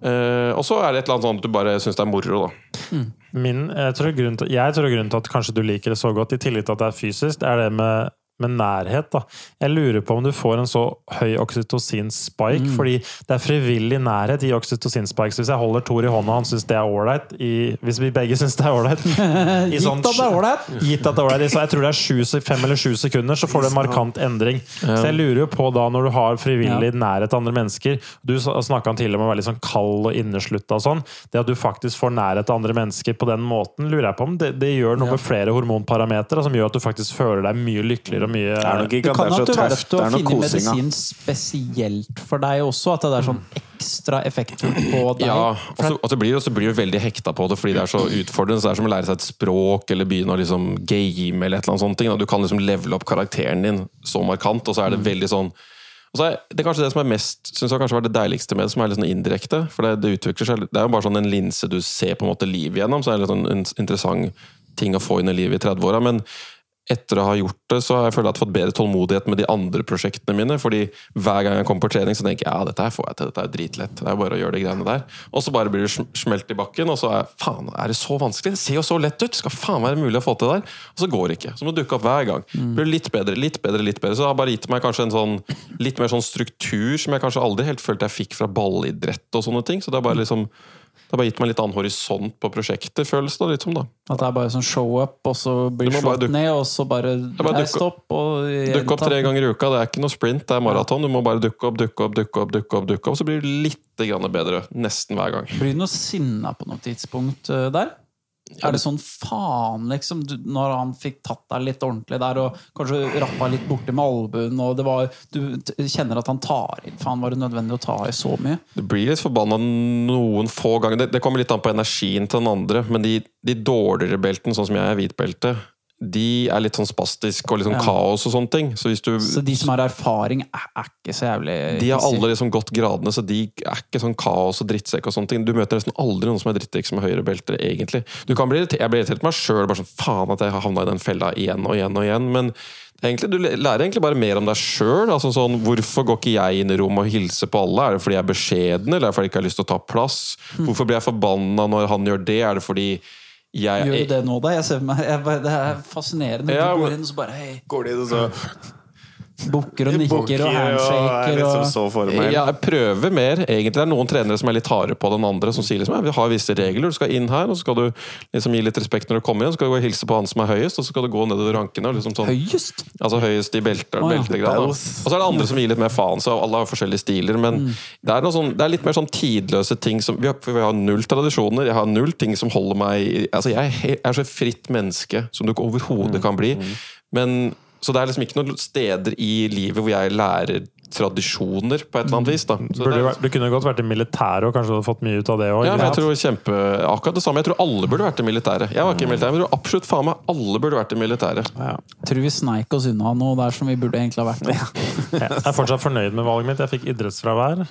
Eh, og så er det et eller annet sånn at du bare syns det er moro, da. Min, jeg, tror grunnen til, jeg tror grunnen til at kanskje du liker det så godt, i tillegg til at det er fysisk, det er det med, med nærhet. da. Jeg lurer på om du får en så høy oksytocin-spike, fordi det er frivillig nærhet i oksytocin-spike. Så Hvis jeg holder Tor i hånda, han syns det er ålreit, i- hvis vi begge syns det er ålreit i Gitt sånn- at det er ålreit! Gitt at det er ålreit. Så jeg tror det er sju, fem eller sju sekunder, så får du en markant endring. Så jeg lurer jo på da, når du har frivillig nærhet til andre mennesker Du snakka om å være litt sånn kald og inneslutta og sånn. Det at du faktisk får nærhet til andre mennesker på den måten, lurer jeg på om det, det gjør noe med flere hormonparametere som gjør at du faktisk føler deg mye lykkeligere mye Det er nok Det ikke at kan det er at du så har tøft. til Det kan er du finne kosinga. medisin spesielt for deg også. At det er sånn ekstra effektfullt på deg. Ja, og så, blir, så blir du veldig hekta på det fordi det er så utfordrende. Så det er som å lære seg et språk eller begynne å liksom game eller et eller annet sånt. Du kan liksom levele opp karakteren din så markant, og så er det veldig sånn og så er Det er kanskje det som er mest synes jeg kanskje var det deiligste med det, som er litt sånn indirekte. For det, det utvikler seg Det er jo bare sånn en linse du ser på en måte livet gjennom, så er det litt sånn en interessant ting å få inn i livet i 30-åra. Men etter å ha gjort det, så har jeg følt at jeg har fått bedre tålmodighet med de andre prosjektene mine. fordi hver gang jeg kommer på trening, så tenker jeg ja, dette her får jeg til, dette er dritlett. Det er bare å gjøre de greiene der. Og så bare blir det smelt i bakken, og så er faen, er det så vanskelig? Det ser jo så lett ut! Skal faen være mulig å få til det der? Og så går det ikke. Så må det dukke opp hver gang. Blir litt bedre, litt bedre, litt bedre. Så det har bare gitt meg kanskje en sånn litt mer sånn struktur som jeg kanskje aldri helt følte jeg fikk fra ballidrett og sånne ting. Så det har bare liksom det har bare gitt meg litt annen horisont på prosjektet, føles det litt som. da. At det er bare sånn show-up, og så blir Du slått ned, og så bare, bare stopp. Og Dukke opp tre ganger i uka, det er ikke noe sprint, det er maraton. Du må bare dukke opp, dukke opp, dukke opp, dukke opp, dukke opp, så blir det litt bedre nesten hver gang. Blir du noe sinna på noe tidspunkt eh, der? Er det sånn faen, liksom, du, når han fikk tatt deg litt ordentlig der, og kanskje rappa litt borti med albuen, og det var Du kjenner at han tar i Faen, var det nødvendig å ta i så mye? Du blir litt forbanna noen få ganger. Det, det kommer litt an på energien til den andre, men de, de dårligere beltene, sånn som jeg er hvitbelte, de er litt sånn spastisk og litt sånn Ja. kaos og sånne ting. Så hvis du Så de som har erfaring, er, er ikke så jævlig De har alle liksom gått gradene, så de er ikke sånn kaos og drittsekk og sånne ting. Du møter nesten aldri noen som er drittsekk som er høyere belter, egentlig. Du kan bli jeg blir irritert på meg sjøl, bare sånn faen at jeg har havna i den fella igjen og igjen og igjen. Men egentlig, du lærer egentlig bare mer om deg sjøl. Altså sånn, hvorfor går ikke jeg inn i rommet og hilser på alle? Er det fordi jeg er beskjeden, eller er det fordi jeg ikke har lyst til å ta plass? Hvorfor blir jeg forbanna når han gjør det? Er det fordi jeg Gjør du det nå, da? Jeg ser meg, jeg, det er fascinerende. Ja, du går inn og så bare hei, Går de inn og så bukker og nikker og og og er handshaker liksom så for meg. Ja, jeg prøver mer. Egentlig det er noen trenere som er litt harde på den andre, som sier liksom, ja, vi har visse regler. Du skal inn her, og så skal du liksom gi litt respekt når du kommer inn. Så skal du gå og hilse på han som er høyest, og så skal du gå nedover rankene. Liksom sånn, Høyest! altså høyest i belter, oh, ja. beltegrad. Og så er det andre som gir litt mer faen, så alle har forskjellige stiler. Men det, er noe sånn, det er litt mer sånn tidløse ting som Vi har, vi har null tradisjoner. Jeg har null ting som holder meg i- Altså, jeg er er så fritt menneske som du overhodet kan bli. Men så det er liksom ikke noen steder i livet hvor jeg lærer tradisjoner på et eller annet vis. da. Så det Burde, er- jo du kunne godt vært i militæret og kanskje hadde fått mye ut av det òg. ja, jeg tror kjempe, akkurat det samme. Jeg tror alle burde vært i militæret. Jeg var ikke i militæret, men jeg tror absolutt faen meg alle burde vært i militæret. Tror vi sneik oss unna noe der som vi burde egentlig ha vært. Jeg er fortsatt fornøyd med valget mitt. Jeg fikk idrettsfravær.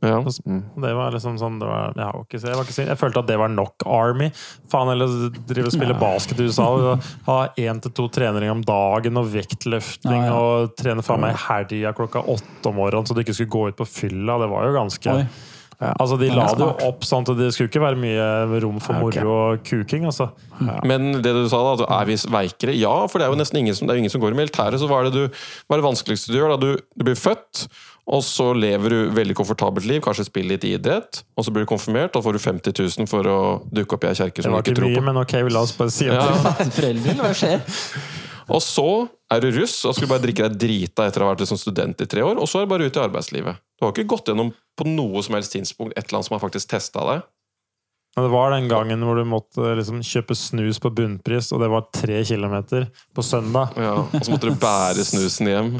Ja. Mm. Det var liksom sånn det var, jeg, var ikke, jeg, var ikke, jeg følte at det var nok Army. Faen, eller drive og spille basket i USA. Ha én til to treninger om dagen og vektløfting. Ja, ja. Og trene faen meg helga klokka åtte om morgenen så du ikke skulle gå ut på fylla. Det var jo ganske Oi. Altså, De la det jo opp sånn at det skulle ikke være mye rom for moro og kuking. altså. Men det du sa da, er vi veikere? Ja, for det er jo nesten ingen som, det er ingen som går i militæret. Så hva er det, du, hva er det vanskeligste du gjør? da? Du, du blir født, og så lever du veldig komfortabelt liv, kanskje spiller litt idrett, og så blir du konfirmert, og får du 50 000 for å dukke opp i ei kjerke som du ikke tror på. men ok, vi la oss bare si at Ja. Og så er du russ og skulle bare drikke deg drita etter å ha vært liksom student i tre år, og så er du bare ute i arbeidslivet. Du har ikke gått gjennom på noe som helst tidspunkt et eller annet som har faktisk testa deg. Men det var den gangen hvor du måtte liksom kjøpe snus på bunnpris, og det var tre kilometer på søndag. Ja, og så måtte du bære snusen hjem.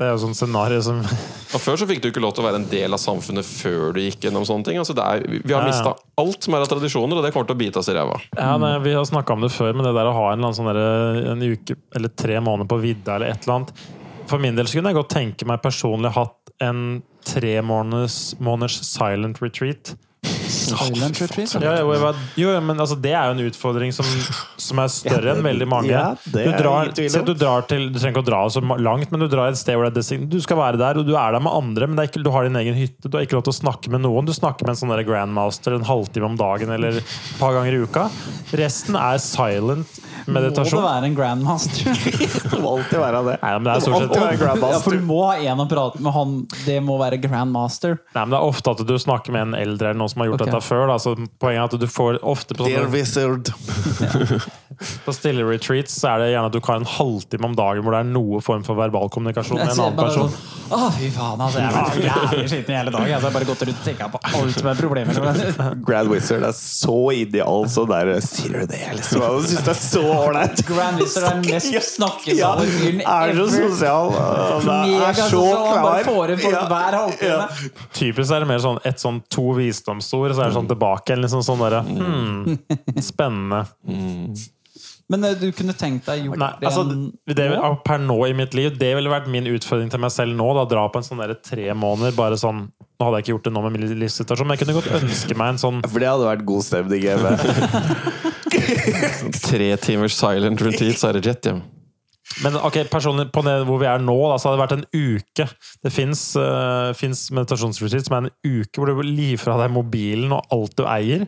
Det er jo sånn scenario som Og Før så fikk du ikke lov til å være en del av samfunnet før du gikk gjennom sånne ting. Altså det er, vi har Ja, ja. mista alt som er av tradisjoner, og det kommer til å bite oss i ræva. Ja, nei, Vi har snakka om det før, men det der å ha en, eller annen sånn der, en uke eller tre måneder på vidda eller et eller annet For min del så kunne jeg godt tenke meg personlig hatt en tre måneders, måneders silent retreat. Silent retreat. Ja, jo, jo, men altså, det er jo en utfordring som, som er større enn veldig mange. Ja, det du, drar, at du, drar til, du trenger ikke å dra så langt, men du drar et sted hvor det er design, du skal være der, og du er der med andre, men det er ikke, du har din egen hytte. Du har ikke lov til å snakke med noen. Du snakker med en sånn grandmaster en halvtime om dagen eller et par ganger i uka. Resten er silent meditasjon. Må det være en grandmaster? Det må alltid være det. Nei, men det er stort være sett grandmaster. Ja, for du må ha en å prate med. Han, det må være grandmaster. Nei, men det er ofte at du snakker med en eldre eller noen som har gjort okay. dette før. Da. Så poenget er at du får ofte på, Dear wizard. på stille retreats så er det gjerne at du kan en halvtime om dagen hvor det er noe form for verbal kommunikasjon med en annen person. sånn Å, fy faen, altså. Jeg har vært så jævlig sliten i hele dag. Altså, jeg har bare gått rundt og tenkt på alt som er problemer. Grand Wizard er så ideal sånn der Sier du det, liksom? Jeg syns det er så ålreit. Grand Wizard er den mest Ja, snakkesale fyren Er så sosial. Han er så klar. Ja. Ja. Typisk er det mer sånn et sånn to visdomsord, så er det sånn tilbake igjen. Liksom sånn derre hmm, Spennende. Men eh, du kunne tenkt deg gjort Nei, altså, det, nå? per nå i mitt liv, det ville vært min utfordring til meg selv nå. Da, dra på en sånn der tre måneder. Bare sånn Nå hadde jeg ikke gjort det nå med min livssituasjon, men jeg kunne godt ønske meg en sånn For det hadde vært god stemning hjemme. Tre timers silent retreat, så er det jet hjem. Men ok, personlig på det hvor vi er nå, da, så hadde det vært en uke. Det fins uh, meditasjonsretreat som er en uke hvor du gir fra deg mobilen og alt du eier.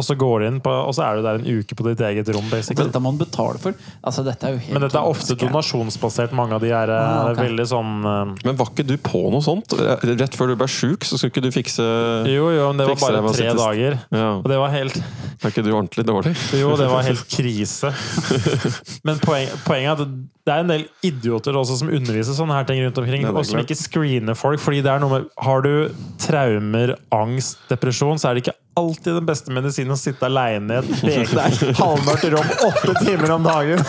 Og så går du inn på, og så er du der en uke på ditt eget rom. basically. Dette må man betale for. Altså, dette er jo helt Men dette er ofte donasjonsbasert. Mange av de er eh, Ah, ok. veldig sånn uh... Men var ikke du på noe sånt? Rett før du ble sjuk, så skulle ikke du fikse Jo, jo, men det var bare tre dager. Ja. Og det var helt Er ikke du ordentlig dårlig? Jo, det var helt krise. Men poeng, poenget er at det er en del idioter også som underviser sånne her ting rundt omkring, og som ikke screener folk. Fordi det er noe med Har du traumer, angst, depresjon, så er det ikke alltid den beste medisinen å sitte aleine i et bekmørkt, halvmørkt rom åtte timer om dagen.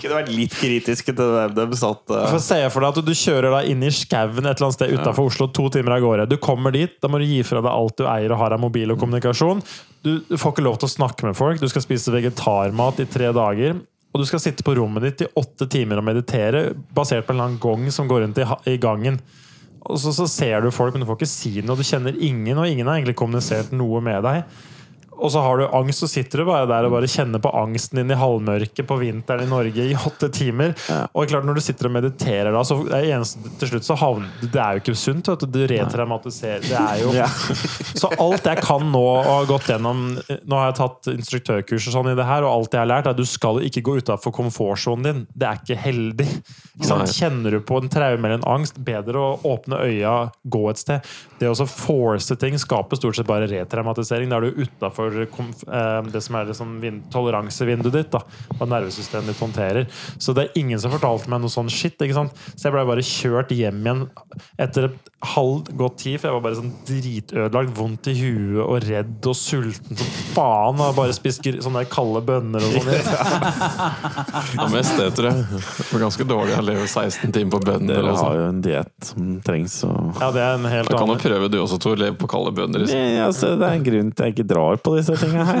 Kunne vært litt kritiske til dem de satt uh, For Se for deg at du kjører da inn i skauen et eller annet sted utenfor Oslo to timer av gårde. Du kommer dit, da må du gi fra deg alt du eier og har av mobil og kommunikasjon. Du, du får ikke lov til å snakke med folk, du skal spise vegetarmat i tre dager. Og du skal sitte på rommet ditt i åtte timer og meditere, basert på en annen gong som går rundt i, i gangen. Og så, så ser du folk, men du får ikke si noe. Du kjenner ingen, og ingen har egentlig kommunisert noe med deg. Og så har du angst, så sitter du bare der og bare kjenner på angsten din i halvmørket på vinteren i Norge i åtte timer. Og klart når du sitter og mediterer da, så er eneste, til slutt så havner Det er jo ikke sunt. Vet du. du retraumatiserer. Det er jo Så alt jeg kan nå og har gått gjennom Nå har jeg tatt instruktørkurs og sånn i det her, og alt jeg har lært, er at du skal ikke gå utafor komfortsonen din. Det er ikke heldig. Ikke? Kjenner du på en traume eller en angst, bedre å åpne øya, gå et sted. Det å force ting skaper stort sett bare retraumatisering. Da er du utafor det som er liksom vin- toleransevinduet ditt. da, Hva nervesystemet ditt håndterer. Så det er ingen som fortalte meg noe sånn shit. ikke sant? Så jeg ble bare kjørt hjem igjen etter et halvt godt tid, for jeg var bare sånn dritødelagt, vondt i huet og redd og sulten som faen. Og bare spist sånne kalde bønner og sånn. Ja, mest det, tror jeg. Det var ganske dårlig å leve 16 timer på bønner. Dere har sånn. jo en diett som trengs. Og... Ja, det er en helt Da kan du prøve du også, Tor. Leve på kalde bønner. liksom. Ja, altså, det er en grunn til jeg ikke drar på disse tingene her.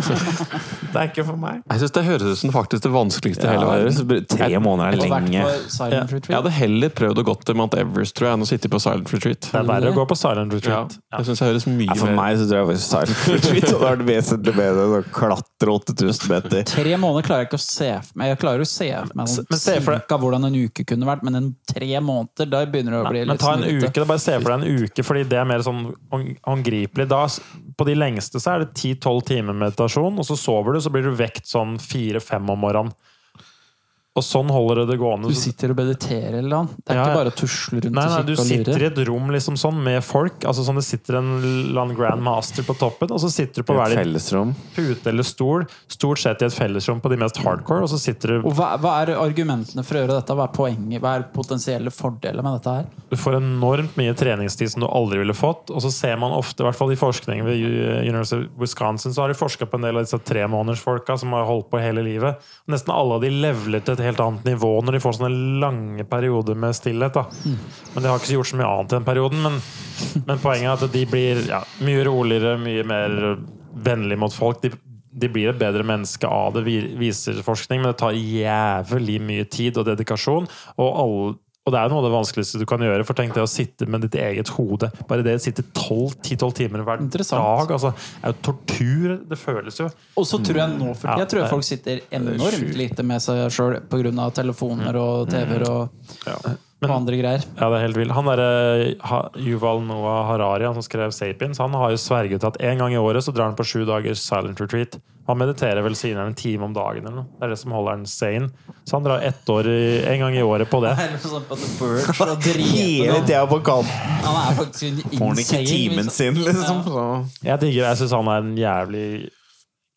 Det er ikke for meg. Jeg syns det høres ut som faktisk det vanskeligste i hele verden. Tre måneder er lenge. Jeg hadde heller prøvd å gå til Mount Everest tror jeg, enn å sitte på Silent Retreat. Det er verre å gå på silent retreat. Ja. det synes jeg høres mye Ja, for meg så tror jeg faktisk silent retreat hadde vært vesentlig bedre enn å klatre 8000 meter. Tre måneder klarer jeg ikke å se for meg. Jeg klarer å se for meg cirka hvordan en uke kunne vært, men en tre måneder, da begynner det å bli Men ta en uke, da bare se for deg en uke, fordi det er mer sånn hånd- håndgripelig. Da, på de lengste så er det 10-12 timer meditasjon, og så sover du, så blir du vekt sånn 4-5 om morgenen. Og sånn holder det det gående. Du sitter og mediterer eller annet. Det er Ja, ikke bare å tusle rundt Nei, nei, og du kikke og sitter i et rom liksom sånn med folk. Altså sånn Det sitter en grandmaster på toppen, og så sitter du på hver Et din pute eller stol. Stort sett i et fellesrom på de mest hardcore, og så sitter du Og hva, hva er argumentene for å gjøre dette? Hva er poenget? Hva er potensielle fordeler med dette her? Du får enormt mye treningstid som du aldri ville fått. Og så ser man ofte, i hvert fall i forskning ved University of Wisconsin, så har de forska på en del av disse tremånedersfolka som har holdt på hele livet. Nesten alle av de levlet til et helt annet nivå når de får sånne lange perioder med stillhet. Da. Men de har ikke gjort så mye annet i den perioden. Men, men poenget er at de blir ja, mye roligere, mye mer vennlige mot folk. De, de blir et bedre menneske av det, viser forskning, men det tar jævlig mye tid og dedikasjon. Og, alle, og det er noe av det vanskeligste du kan gjøre. For tenk deg å sitte med ditt eget hode. Bare det å sitte 10-12 timer hver dag. Altså, er jo tortur. Det føles jo. Og så tror jeg nå for Ja, Jeg tror folk sitter enormt lite med seg sjøl pga. telefoner og TV-er og, og andre greier. Ja, det er helt vild. Han derre Yuval Noah Harari, han som skrev 'Sapiens', han har jo sverget at en gang i året så drar han på sju dagers silent retreat. Han mediterer vel siden en time om dagen eller noe. Det er det som holder han sane. Så han drar ett år i, en gang i året på det. Det sånn Hele tida på kanten. Han er faktisk en Får han ikke timen liksom. sin, liksom. Ja. Jeg digger Jeg syns han er en jævlig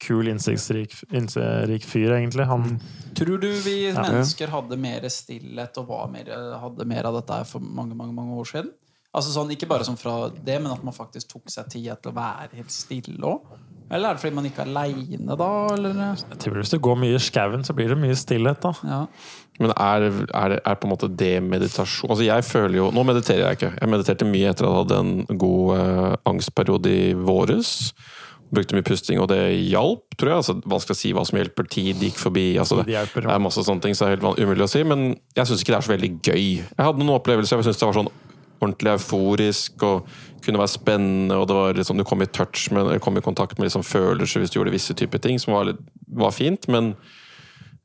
kul, innsiktsrik innsiktsrik fyr, egentlig. Han Tror du vi mennesker hadde mer stillhet og var mer, hadde mer av dette for mange mange, mange år siden? Altså sånn, Ikke bare sånn fra det, men at man faktisk tok seg tid til å være helt stille òg? Eller er det fordi man ikke er aleine da? Eller? jeg tror Hvis det går mye i skauen, så blir det mye stillhet, da. Ja. Men er, er, er på en måte det meditasjon Altså jeg føler jo Nå mediterer jeg ikke. Jeg mediterte mye etter at jeg hadde en god eh, angstperiode i våres. Brukte mye pusting, og det hjalp, tror jeg. Altså, vanskelig å si hva som hjelper. Tid gikk forbi. Altså, det, det er masse sånne ting som er helt umulig å si. Men jeg syns ikke det er så veldig gøy. Jeg hadde noen opplevelser jeg syntes det var sånn ordentlig euforisk og kunne være spennende. og det var liksom, Du kom i touch med, kom i kontakt med liksom følelser hvis du gjorde visse typer ting, som var, litt, var fint. men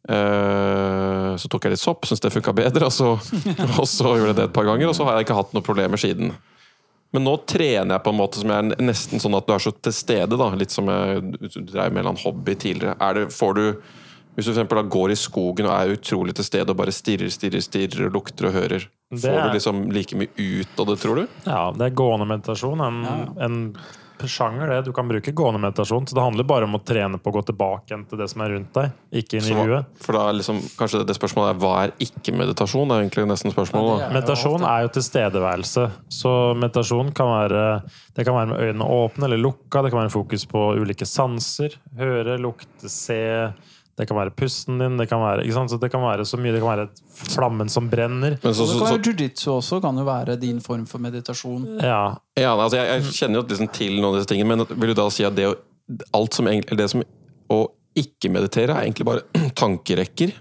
Eh, så tok jeg litt sopp, syntes det funka bedre, og så, og så gjorde jeg det et par ganger. Og så har jeg ikke hatt noen problemer siden. Men nå trener jeg på en måte som er nesten sånn at du er så til stede. da Litt som jeg drev med en hobby tidligere. Er det, får du Hvis du for eksempel da går i skogen og er utrolig til stede og bare stirrer, stirrer, stirrer lukter og hører, Det får er- du liksom like mye ut av det, tror du? Ja, det er gående meditasjon. En, en sjanger, det. Du kan bruke gående meditasjon. Så det handler bare om å trene på å gå tilbake til det som er rundt deg, ikke inn i huet. For da er liksom, kanskje det spørsmålet er hva er ikke-meditasjon? Det er egentlig nesten spørsmålet. Ja, Meditasjon er jo tilstedeværelse. Så meditasjon kan være Det kan være med øynene åpne eller lukka. Det kan være fokus på ulike sanser. Høre, lukte, se. Det kan være pusten din. Det kan være, ikke sant? Så det kan være så mye. Det kan være flammen som brenner. Men så, så, det så, kan være Jiu-jitsu også, kan jo være din form for meditasjon. Ja. Ja, altså jeg, jeg kjenner jo liksom til noen av disse tingene, men vil du da si at det, alt som, det som å ikke meditere, er egentlig bare tankerekker?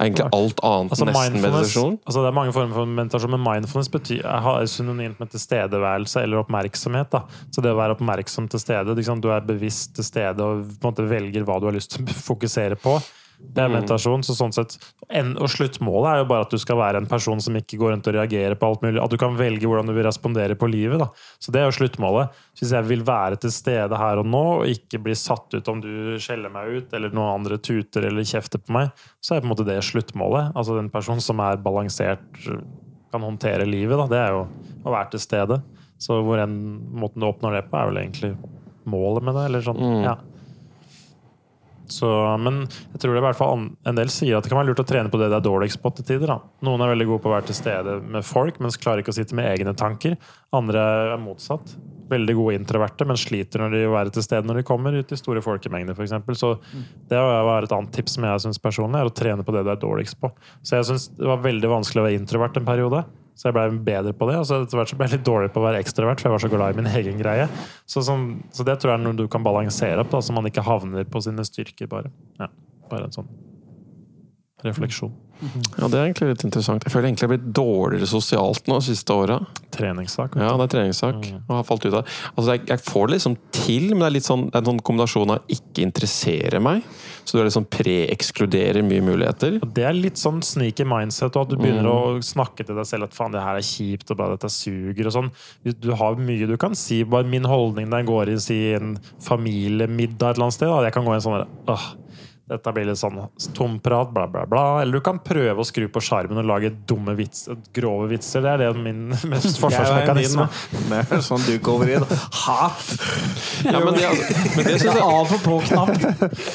Egentlig alt annet Altså nesten meditasjon? altså det er mange former for meditasjon, men mindfulness betyr, er synonymt med tilstedeværelse eller oppmerksomhet. Da. Så det å være oppmerksom til stede, liksom, du er bevisst til stede og på en måte velger hva du har lyst til å fokusere på. Det er meditasjon. så sånn sett, en, Og sluttmålet er jo bare at du skal være en person som ikke går rundt og reagerer på alt mulig. At du kan velge hvordan du vil respondere på livet. Da. Så det er jo sluttmålet. Hvis jeg vil være til stede her og nå, og ikke bli satt ut om du skjeller meg ut, eller noen andre tuter eller kjefter på meg, så er på en måte det sluttmålet. Altså den personen som er balansert, kan håndtere livet. Da. Det er jo å være til stede. Så hvor enn måten du oppnår det på, er vel egentlig målet med det. Eller sånn, ja. Så, men jeg tror det i hvert fall en del sier at det kan være lurt å trene på det det er dårligst på til tider. Da. Noen er veldig gode på å være til stede med folk, mens klarer ikke å sitte med egne tanker. Andre er motsatt. Veldig gode introverte, men sliter når de være til stede når de kommer ut i store folkemengder, f.eks. Så det var et annet tips som jeg syns personlig, er å trene på det du er dårligst på. Så jeg syns det var veldig vanskelig å være introvert en periode. Så jeg ble bedre på det. Og så etter hvert så ble jeg litt dårlig på å være ekstrovert, for jeg var så glad i min egen greie. Så, sånn, så det tror jeg er noe du kan balansere opp, da, så man ikke havner på sine styrker, bare. Ja, bare en sånn refleksjon. Ja, Det er egentlig litt interessant. Jeg føler egentlig jeg har blitt dårligere sosialt nå de siste åra. Treningssak. Ja, det er treningssak. Og har falt ut av. Altså, jeg, jeg får det liksom til, men det er litt sånn, en sånn kombinasjon av ikke interessere meg, så du er liksom pre-ekskluderer mye muligheter. Og Det er litt sånn sneaky mindset, og at du begynner å snakke til deg selv at faen, det her er kjipt, og bare dette suger, og sånn. Du har mye du kan si. Bare min holdning når jeg går i si, en familiemiddag et eller annet sted, da. jeg kan gå i en sånn der, åh, dette blir litt sånn tomprat, bla, bla, bla. Eller du kan prøve å skru på sjarmen og lage dumme vitser, grove vitser. Det er det min mest forsvarsmekanisme. Det er sånn duk-over-i. Hat! Ja, men det, altså, men det synes jeg Av og på-knapp.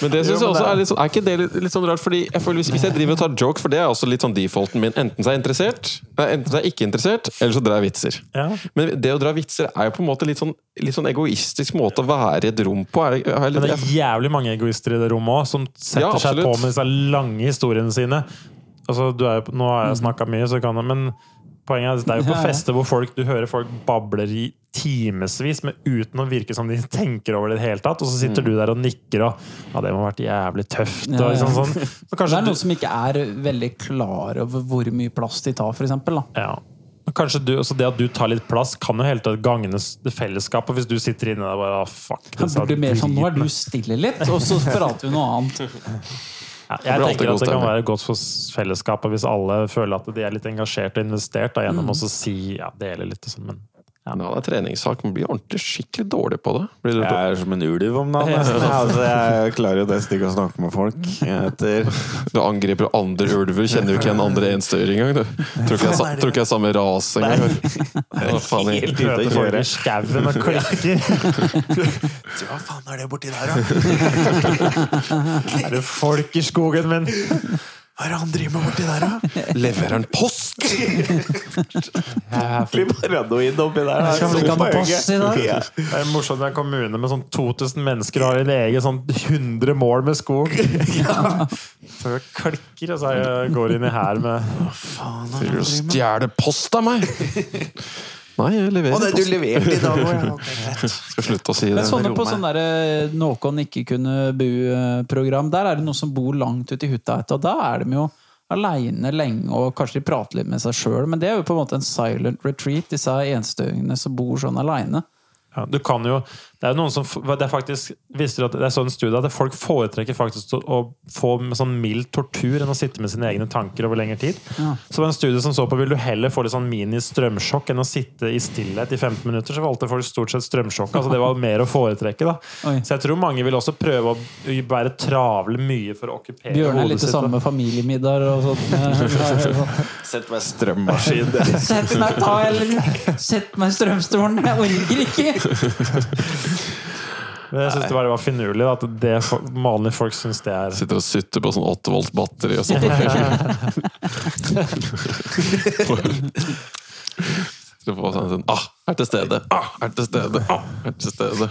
Men det syns jeg også er litt sånn Er ikke det litt, litt sånn rart? Fordi jeg føler hvis, hvis jeg driver og tar jokes, for det er også litt sånn defaulten min Enten så er jeg interessert, nei, enten så er jeg ikke interessert, eller så drar jeg vitser. Ja. Men det å dra vitser er jo på en måte litt sånn, litt sånn egoistisk måte å være i et rom på. Er, er litt, Men det er jævlig mange egoister i det rommet òg, som setter Ja, seg på med disse lange historiene sine. Altså, du er, nå har jeg snakka mye, så kan jeg, men poenget er at det er jo på Ja, ja. fester hvor folk, du hører folk babler i timevis, men uten å virke som de tenker over det i det hele tatt. Og så sitter du der og nikker og Ja, det må ha vært jævlig tøft. Ja, Og liksom ja. sånn. Så Det er er du, som ikke er veldig klar over hvor mye plass de tar, eksempel, ja. Kanskje du, altså Det at du tar litt plass, kan jo hele tatt gagne det fellesskapet. Hvis du sitter inne der bare ah, fuck Det blir mer sånn nå er du stille litt, og så prater vi noe annet. Ja, jeg tenker at det kan være godt for fellesskapet hvis alle føler at de er litt engasjert og investert da, gjennom å si ja, dele litt og sånn. Men ja, det er treningssak. Man blir ordentlig skikkelig dårlig på det. Blir du Jeg er som en ulv om dagen. Altså, jeg klarer jo nesten ikke å snakke med folk. Etter. Du angriper andre ulver, kjenner jo ikke en andre enstøyer engang. Du. Tror ikke jeg, er tror ikke jeg er samme rase engang. Hva faen er- helt du ute å kjøre. skauen og klikker. Hva faen er det borti der, da? Er det folk i skogen min? Hva er det han driver med borti der, da? Leverer han post?! Blir paranoid oppi der. Jeg skal vel ikke pass i dag. Ja. Det er morsomt med en kommune med sånn 2000 mennesker og har en egen sånn 100 mål med skog. Så jeg klikker, og så jeg går inn i her med Vil du Stjeler post av meg?! Nei, jeg leverer leverer det er du leverte i dag òg, ja. Skal slutte å si det. Men sånne på sånn derre Nåkon ikke kunne bu-program, der er det noen som bor langt ute i hutta, og da er de jo aleine lenge, og kanskje de prater litt med seg sjøl, men det er jo på en måte en silent retreat, disse enstøingene som bor sånn aleine. Ja, du kan jo, Det er noen som det er faktisk, Visste du at det er sånn studie at folk foretrekker faktisk å, å få med sånn mild tortur enn å sitte med sine egne tanker over lengre tid? Ja. Så det var en studie som så på vil du heller få litt sånn mini-strømsjokk enn å sitte i stillhet i 15 minutter. Så valgte folk stort sett strømsjokk. altså Det var mer å foretrekke. da Oi. Så jeg tror mange vil også prøve å være travle mye for å okkupere Bjørn er litt det samme da. med familiemiddag og sånt. Sett meg strømmaskin. Sett meg, ta, eller, sett meg strømstolen, jeg orker ikke! Men jeg syns det bare var finurlig at det vanlige folk syns det er Sitter og sutter på sånn 8 volts batteri og sånt. Så får sånn, sånn Ah, er til stede! Ah, er til stede! Ah, er til stede!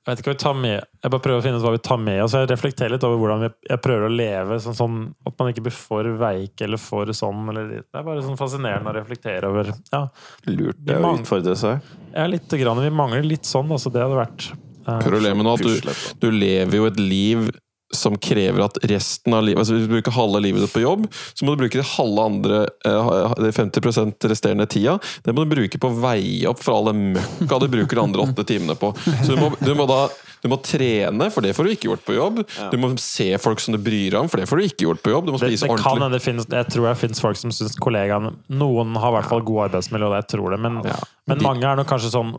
Jeg vet ikke hva vi tar med Jeg bare prøver å finne ut hva vi tar med oss. Jeg reflekterer litt over hvordan vi, jeg prøver å leve sånn, sånn at man ikke blir for veik eller for sånn. Eller, det er bare sånn fascinerende å reflektere over. Ja, Lurt det å utfordre seg. ja litt grann, Vi mangler litt sånn. Altså, det hadde vært Problemet Prøv å leve med nå at du, du lever jo et liv som krever at resten av livet Altså Hvis du bruker halve livet ditt på jobb, så må du bruke det halve andre eh, 50% resterende tida. Det må du bruke på å veie opp for all den møkka du bruker de andre åtte timene på. Så du må, du må da du må trene, for det får du ikke gjort på jobb. Du må se folk som du bryr deg om, for det får du ikke gjort på jobb. Du må det, spise det kan ordentlig. hende det finnes Jeg tror det finnes folk som syns kollegaene Noen har i hvert fall god arbeidsmiljø, og jeg tror det. Men, Ja. men De- mange er nok kanskje sånn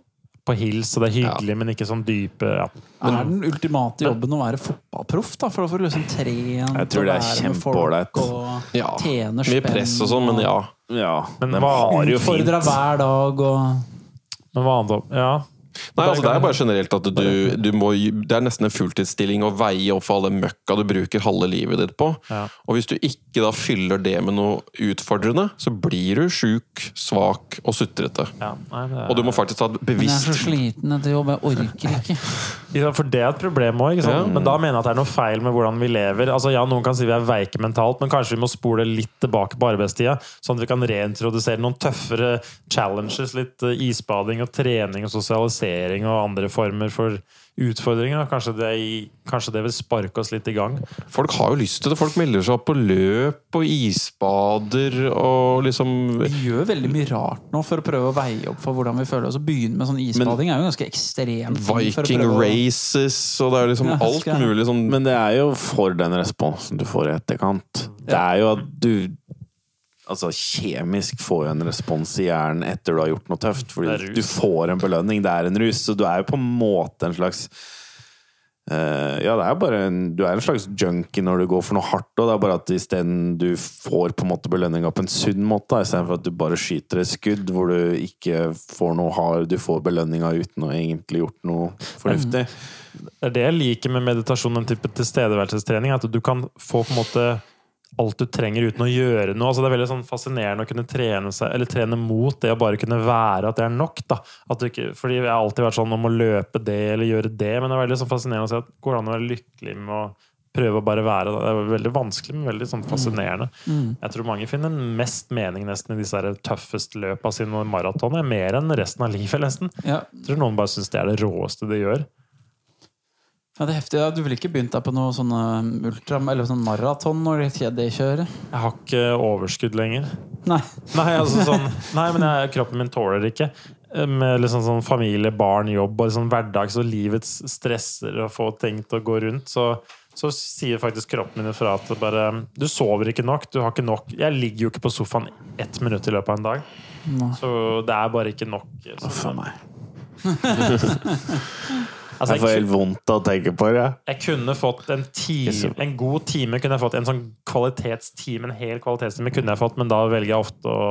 på hils, og det er hyggelig, men ikke sånn dype ja. Er den ultimate jobben å være fotballproff, da? For å få liksom trent Jeg tror det er kjempeålreit. Ja, Mye press og sånn, men ja. Ja, Men det varer jo fint. Utfordra hver dag og Men hva annet Ja. Nei, altså Det er bare generelt at du, du må Det er nesten en fulltidsstilling å veie opp for all den møkka du bruker halve livet ditt på. Ja. Og hvis du ikke da fyller det med noe utfordrende, så blir du sjuk, svak og sutrete. ja nei, det er, Og du må faktisk ta et Men jeg er så bevisst sliten etter jobb, jeg orker ikke. Ja, for det er et problem òg. Ja. Men da mener jeg at det er noe feil med hvordan vi lever. Altså ja, Noen kan si vi er veike mentalt, men kanskje vi må spole litt tilbake på arbeidstida. Sånn at vi kan reintrodusere noen tøffere challenges. Litt eh, isbading og trening og sosialisering og andre former for utfordringer. Kanskje det, kanskje det vil sparke oss litt i gang. Folk har jo lyst til det. Folk melder seg opp på løp og isbader og liksom Vi gjør veldig mye rart nå for å prøve å veie opp for hvordan vi føler oss. Å begynne med sånn isbading er jo ganske ekstremt. ting for å Viking prøve races, og det er liksom Ja, alt mulig sånn Men det er jo for den responsen du får i etterkant. Det er jo at du Altså kjemisk får jo en respons i hjernen etter du har gjort noe tøft. Fordi du får en belønning. Det er en rus. Så du er jo på en måte en slags Uh, ja, det er bare en, du er en slags junkie når du går for noe hardt, og det er bare at isteden du får på en måte belønninga på en sunn måte, istedenfor at du bare skyter et skudd hvor du ikke får noe hard Du får belønninga uten å egentlig gjort noe fornuftig. Det er det jeg liker med meditasjon, den type tilstedeværelsestrening. At du kan få på en måte alt du trenger uten å gjøre noe. Altså, det er veldig sånn fascinerende å kunne trene seg Eller trene mot det å bare kunne være at det er nok. Da. Ikke, fordi jeg har alltid vært sånn om å løpe det eller gjøre det, men det er veldig sånn fascinerende å se at går det an å være lykkelig med å prøve å bare være det. Det er veldig vanskelig, men veldig sånn fascinerende. Jeg tror mange finner mest mening nesten i disse tøffeste tøffest løpa sine maratoner. Mer enn resten av livet, nesten. Ja. Jeg tror noen bare syns det er det råeste de gjør. Ja, det er heftig. Ja, du ville ikke begynt deg på noe sånn eh, ultra eller sånn maraton når det kjører? Jeg har ikke overskudd lenger. Nei. Nei, altså sånn, nei men jeg, kroppen min tåler det ikke. Eh, Med liksom sånn familie, barn, jobb og liksom hverdags og livets stresser og få ting til å gå rundt, så, så sier faktisk kroppen min ifra at bare Du sover ikke nok. Du har ikke nok Jeg ligger jo ikke på sofaen ett minutt i løpet av en dag. Så det er bare ikke nok. Så, For meg. altså, Jeg får helt vondt av å tenke på det. jeg kunne fått en time En god time kunne jeg fått. En sånn kvalitetstime, en hel kvalitetstime kunne jeg fått, men da velger jeg ofte å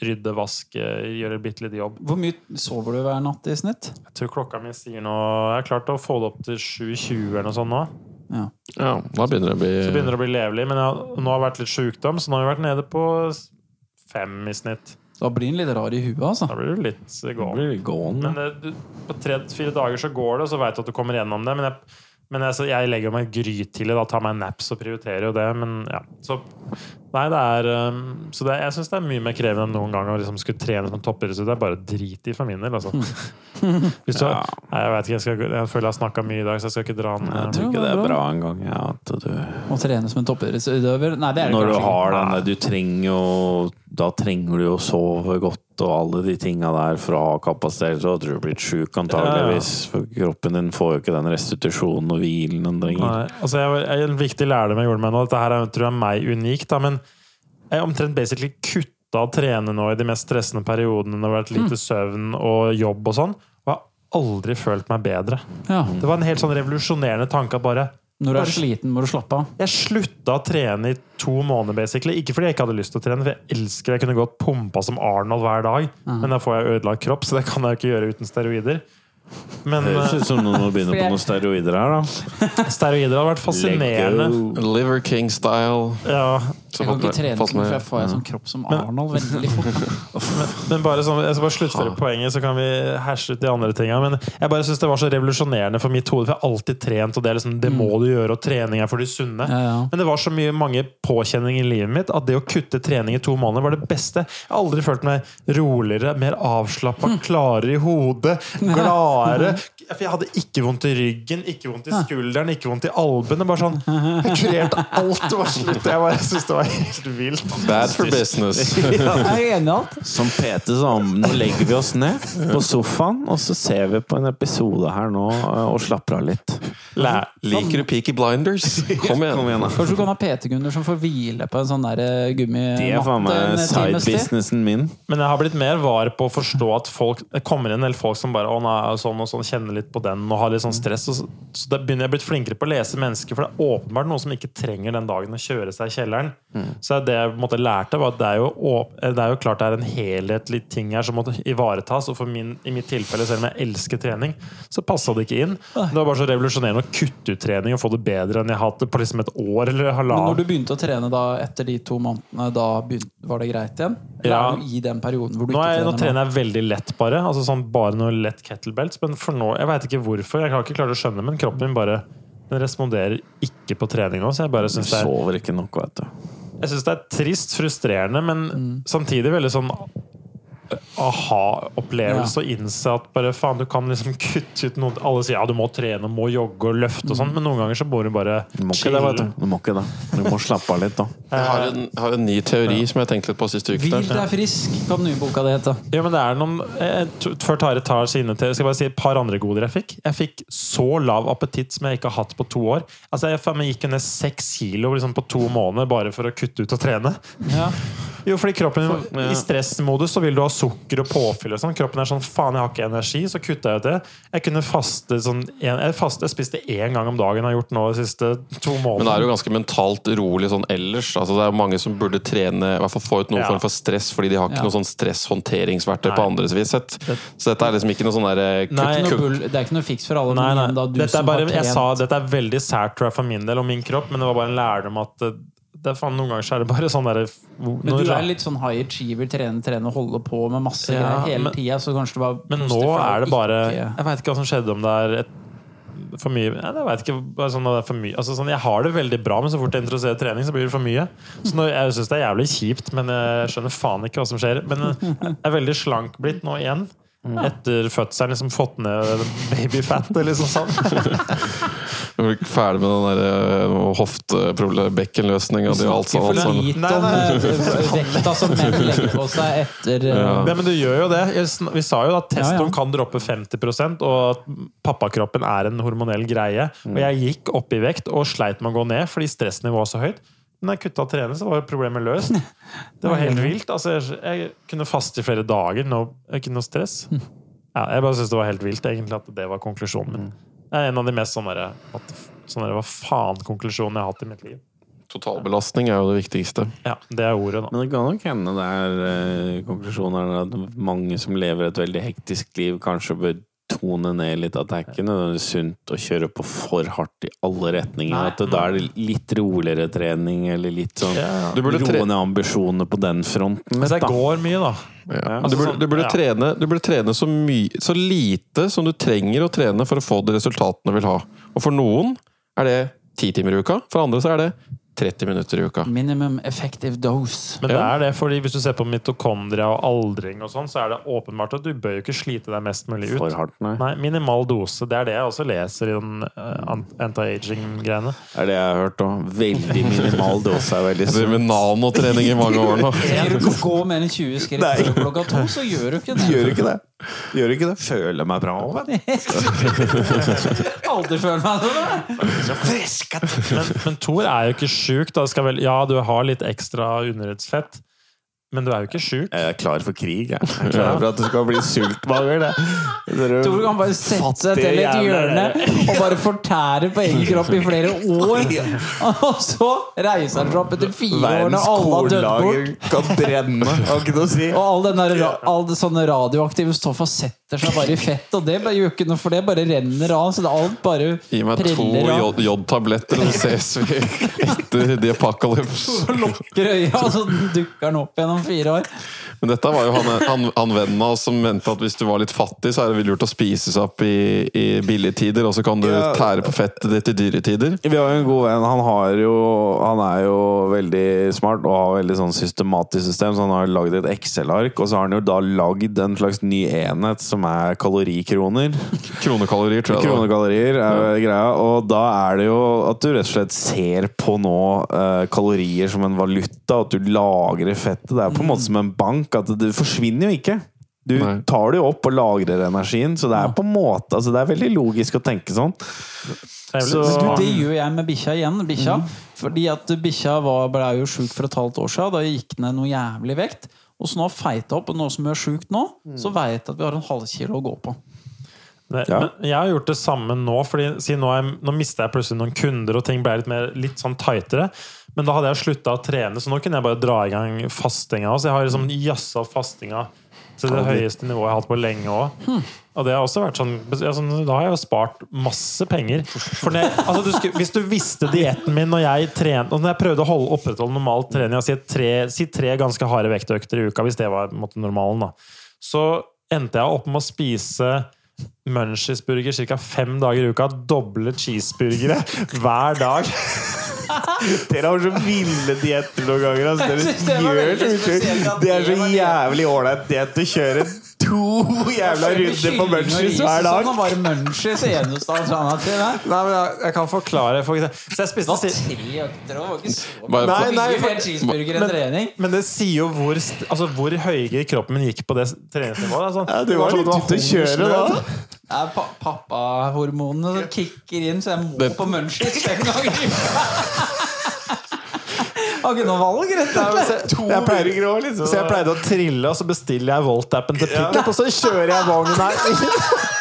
rydde, vaske, gjøre bitte litt jobb. Hvor mye sover du hver natt i snitt? Jeg tror klokka mi sier nå Jeg har klart å få det opp til 7.20 eller noe sånt nå. Ja. Ja, da begynner det å bli Så begynner det å bli levelig. Men jeg, nå har det vært litt sjukdom, så nå har vi vært nede på fem i snitt. Da blir den litt rar i huet, altså. Da blir du litt gåen. det gående. Men det, du, på tre-fire dager så går det, og så veit du at du kommer gjennom det. Men jeg, men jeg, så jeg legger meg grytidlig, da tar meg naps og prioriterer jo det. Men ja, så Nei, det er um, Så det, jeg syns det er mye mer krevende enn noen gang å liksom skulle trene som toppidrettsutøver. Det er bare drit i for min del, altså. Hvis du, Ja. nei, jeg vet ikke, jeg, skal, jeg føler jeg har snakka mye i dag, så jeg skal ikke dra den. Jeg tror ikke det er bra engang. Ja, at du Å trene som en toppidrettsutøver? Nei, det er det Når du kanskje du har den du trenger jo Da trenger du jo å sove godt og alle de tinga der for å ha kapasitet. Så hadde du blitt sjuk antageligvis. For kroppen din får jo ikke den restitusjonen og hvilen den trenger. Nei, altså jeg, jeg, En viktig lærdom jeg gjorde meg nå, dette her er, tror jeg er meg unikt, da, men jeg omtrent basically kutta å trene nå i de mest stressende periodene det har vært lite søvn og jobb og sånn, og jeg har aldri følt meg bedre. Ja. Det var en helt sånn revolusjonerende tanke at bare Når du er sliten, må du slappe av. Jeg slutta å trene i to måneder, basically. Ikke fordi jeg ikke hadde lyst til å trene, for jeg elsker Jeg kunne gått pumpa som Arnold hver dag, men da får jeg ødelagt kropp, så det kan jeg jo ikke gjøre uten steroider. Men Høres eh, ut som noen må begynne på noen steroider her, da. steroider hadde vært fascinerende. Liver King-style. Ja, Jeg kan ikke trene sånn, for jeg får en sånn kropp som Arnold veldig fort. Men, men bare sånn, Jeg skal bare sluttføre poenget, så kan vi herse ut de andre tinga. Men jeg bare synes det var så revolusjonerende for mitt hode, for jeg har alltid trent, og det, er liksom, det må du gjøre, og trening er for de sunne. Ja, ja. Men det var så mye mange påkjenninger i livet mitt at det å kutte trening i to måneder var det beste. Jeg har aldri følt meg roligere, mer avslappa, klarere i hodet, gladere. For jeg hadde ikke vondt i ryggen, ikke vondt i skulderen, ikke vondt i albuen. Bare sånn, Jeg kurerte alt. Det var slutt. Jeg bare synes det var helt vilt. Bad for business. Jeg er enig i alt. Som Peter sa, nå legger vi oss ned på sofaen, og så ser vi på en episode her nå og slapper av litt. Læ- Liker du Peaky Blinders? Kom igjen. Kom igjen. Kanskje du kan ha PT-kunder som får hvile på en sånn der eh, Det er faen gummimatte meg side-businessen min. Men jeg har blitt mer var på å forstå at folk Det kommer inn en del folk som bare Å, nei, sånn og sånn, kjenner litt på den og har litt sånn stress. Og så, så da begynner jeg å bli flinkere på å lese mennesker, for det er åpenbart noen som ikke trenger den dagen å kjøre seg i kjelleren. Så det jeg på en måte lærte, var at det er, jo, det er jo klart det er en helhetlig ting her som måtte ivaretas. Og for min, i mitt tilfelle, selv om jeg elsker trening, så passa det ikke inn. Det var bare så revolusjonerende å kutte ut trening og få det bedre enn jeg har hatt det på liksom et år eller Men når du begynte å trene da etter de to månedene, da begynte, var det greit igjen? Eller Ja. er du i den perioden hvor du Nå, ikke er, nå trener? trener jeg veldig lett, bare. Altså sånn Bare noe lett kettlebelts. Men for nå, jeg veit ikke hvorfor. Jeg har ikke klart å skjønne men kroppen min bare den responderer ikke på trening nå. Så jeg bare Du syns det, er- sover ikke nok, vet du. Jeg synes det er trist, frustrerende, men samtidig veldig sånn aha-opplevelse å innse at bare faen, du kan liksom kutte ut noe Alle sier ja, du må trene, må jogge og løfte og sånn, men noen ganger så bor du bare Du må ikke det, vet du. Du må ikke det. Du må slappe av litt, da. Jeg har en, har en ny teori som jeg har tenkt litt på siste uke. Hvil er frisk, kan den nye boka di hete. Ja, men det er noen eh, Før Tare tar sine til Skal jeg bare si et par andre goder jeg fikk. Jeg fikk så lav appetitt som jeg ikke har hatt på to år. Altså Jeg jeg gikk ned seks kilo liksom på to måneder bare for å kutte ut og trene. Ja. Jo, fordi kroppen I stressmodus så vil du ha sukker og påfyll. og sånn Kroppen er sånn faen, jeg har ikke energi, så kutter jeg ut det. Jeg kunne faste sånn en, Jeg, faste, jeg spiste én gang om dagen, har jeg gjort nå de siste to månedene. Men det er jo ganske mentalt rolig sånn ellers. Altså, det er jo mange som burde trene, i hvert fall få ut noen Ja. form for stress, fordi de har ikke Ja. noe sånn stresshåndteringsverktøy på andres vis sett. Så dette er liksom ikke noe sånn derre kutt-kutt. det er ikke noe fiks for alle. Nei, nei. da, du Dette er som bare, har jeg sa dette er veldig sært tror jeg, for min del og min kropp, men det var bare en lærdom at det, er faen, noen ganger så er det bare sånn derre Men du er litt sånn high achiever, trene, trene holde på med masse Ja, greier hele tida. Så kanskje det var Men nå er det bare ikke- Jeg veit ikke hva som skjedde, om det er et, for mye Jeg vet ikke, bare sånn er for mye altså, sånn, Jeg har det veldig bra, men så fort jeg interesserer trening, så blir det for mye. Så nå, Jeg syns det er jævlig kjipt, men jeg skjønner faen ikke hva som skjer. Men jeg er veldig slank blitt nå igjen. Etter fødselen. Liksom fått ned babyfat. Liksom sånn. Du blir Ferdig med den der hofteproblemet-bekkenløsninga di og alt sånt. alt sånt. Nei, nei. eh, vekta som menn legger på seg etter eh, Ja. Nei, men du gjør jo det. Vi sa jo at testoen Ja, ja. kan droppe 50 og at pappakroppen er en hormonell greie. Og jeg gikk opp i vekt og sleit med å gå ned fordi stressnivået var så høyt. Men da jeg kutta trening, så var problemet løst. Det var helt vilt. Altså, jeg, jeg kunne faste i flere dager. No, ikke noe stress. Ja, jeg bare syns det var helt vilt, egentlig, at det var konklusjonen min. Det er en av de mest sånne, der, what the f- sånne hva faen-konklusjonene jeg har hatt i mitt liv. Totalbelastning er jo det viktigste. Ja, Det er ordet, da. Men det kan nok hende det er eh, konklusjonen er at mange som lever et veldig hektisk liv, kanskje bør tone ned litt At Det er sunt å kjøre på for hardt i alle retninger. Nei. At det, da er det litt roligere trening, eller litt sånn Ja. Du tre- roe ned ambisjonene på den fronten. Men det går mye, da. Ja. Altså Du burde, sånn- du, burde ja. trene, du burde trene så, mye, så lite som du trenger å trene for å få de resultatene du vil ha. Og for noen er det ti timer i uka, for andre så er det 30 minutter i uka. minimum effective dose. Men det er det, fordi hvis du ser på mitokondria og aldring og sånn, så er det åpenbart at du bør jo ikke slite deg mest mulig ut. For hardt, nei. Nei, minimal dose. Det er det jeg også leser i den uh, anti-aging-greiene. Det er det jeg har hørt òg. Veldig minimal dose er veldig Jeg driver med nanotrening i mange år nå. Du ikke gå mer enn 20 skritt før klokka to, så gjør du ikke det. Gjør ikke det. Gjør ikke det. Føler meg bra òg, vet du. Aldri føler meg sånn. Men, men Thor er jo ikke sjuk. Da skal vel, ja, du har litt ekstra underhudsfett, men du er jo ikke sjuk. Jeg er klar for krig, jeg. jeg er klar for at det skal bli sultmager. det. Dere Tror du kan bare sette seg til et hjørne og bare fortære på egen kropp i flere år? Og så reiser han seg opp etter fire år Verdens når alle har dødd bort. kan brenne. Har ikke noe å si. Og all den der, all det sånne radioaktive stoffa setter seg bare i fett, og det bare gjør ikke noe for det, bare renner av. Så det er alt bare Gi meg to preller av. J- J-tabletter, så ses vi etter The Apocalypse. Så lukker øya, og så dukker den opp igjen om fire år. Men dette var jo han, han, han vennen av oss som mente at hvis du var litt fattig, så er det lurt å spise seg opp i, i billige tider, og så kan du Ja. tære på fettet ditt i dyre tider. Vi har jo en god venn. Han, har jo, han er jo veldig smart og har veldig sånn systematisk system, så han har lagd et Excel-ark. Og så har han jo da lagd en slags ny enhet som er kalorikroner. Kronekalorier, tror jeg. Kronekalorier er jo greia. Og da er det jo at du rett og slett ser på nå uh, kalorier som en valuta, at du lagrer fettet. Det er på en måte som en bank. At det forsvinner jo ikke. Du Nei. tar det jo opp og lagrer energien, så det er på en måte altså Det er veldig logisk å tenke sånn. Så- du, det gjør jeg med bikkja igjen. Bikkja. Fordi at bikkja ble jo sjuk for et halvt år siden. Da gikk ned noe jævlig vekt. Og så nå har feita opp, og nå som hun er sjuk nå, så vet jeg at vi har en halvkilo å gå på. Det, Ja. men jeg har gjort det samme nå, Fordi nå, er, nå mistet jeg plutselig noen kunder, og ting ble litt, mer, litt sånn tightere. Men da hadde jeg slutta å trene, så nå kunne jeg bare dra i gang fastinga. Så jeg har liksom jazza fastinga til det høyeste nivået jeg har hatt på lenge òg. Og det har også vært sånn, sånn Da har jeg jo spart masse penger. Når altså, du skulle, hvis du visste dietten min når jeg trente Når jeg prøvde å holde, opprettholde normal trening og si tre, si tre ganske harde vektøkter i uka, hvis det var måte, normalen, da, så endte jeg opp med å spise Munchies-burger ca. fem dager i uka. Doble cheeseburgere hver dag. Dere har så ville dietter noen ganger. Altså. Dere det gjør så mye. Det er så det det. jævlig ålreit diett å kjøre to jævla runder på Munchies hver dag. Sånn, bare munchies eneste alternativ der. Nei, men jeg, jeg kan forklare. For eksempel. så jeg spiste var si- var Nei, Nei, for- en men, men det sier jo hvor, altså, hvor høyere kroppen min gikk på det treningsnivået. Det Sånn, Ja, du var sånn at litt ute å kjøre da. Det er pa pappahormonene som kicker inn, så jeg må Det- på munchies fem ganger i uka. Har ikke noe valg, rett og slett. Jeg pleier, liksom. så jeg pleide å trille, og så bestiller jeg Volt-appen til pickup, og så kjører jeg vognen her.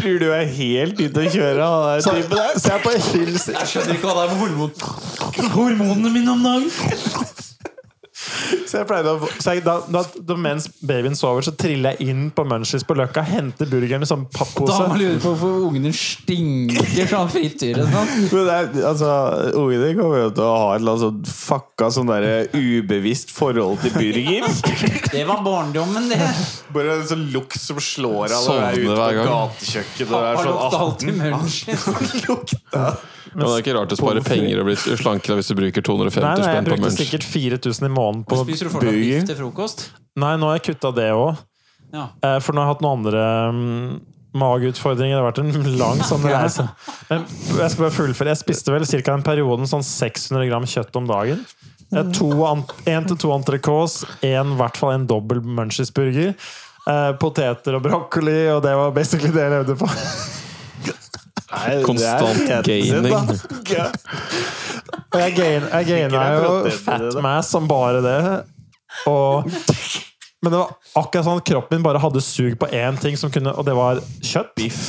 Tror du er helt ute å kjøre? Så, typen der? så jeg Jeg skjønner ikke hva det er med hormon. hormonene mine om dagen. Så jeg pleide å så jeg, da, da, da, Mens babyen sover, så triller jeg inn på Munchies på Løkka, henter burgeren i sånn pappose. Da må man lure på hvorfor ungene stinker sånn frityre. Sånn. Men det er, altså, Ungene kommer jo til å ha et eller annet sånn fucka sånn der ubevisst forhold til burger. Det var barndommen, det. Bare en sånn lukt som slår Sovner ute på gatekjøkkenet. Pappa sånn lukta alltid munchies. Men det er ikke rart å spare penger og bli slankere hvis du bruker 250 spenn Nei, nei, jeg brukte munch. sikkert 4000 i måneden på Spiser du fortsatt biff til frokost? Nei, nå har jeg kutta det òg. Ja. For nå har jeg hatt noen andre um, mageutfordringer. Det har vært en lang sånn reise. Men jeg skal bare fullføre. Jeg spiste vel ca. en periode sånn 600 gram kjøtt om dagen. Én til to entrecôtes, én i hvert fall en dobbel Munchies-burger. Eh, poteter og brokkoli, og det var basically det jeg levde på. Nei, det er Konstant gaining. Jeg gain- jeg gaina er jo fat mass som bare det. Og, men det var akkurat sånn at kroppen min bare hadde sug på én ting, som kunne, og det var kjøtt. Biff.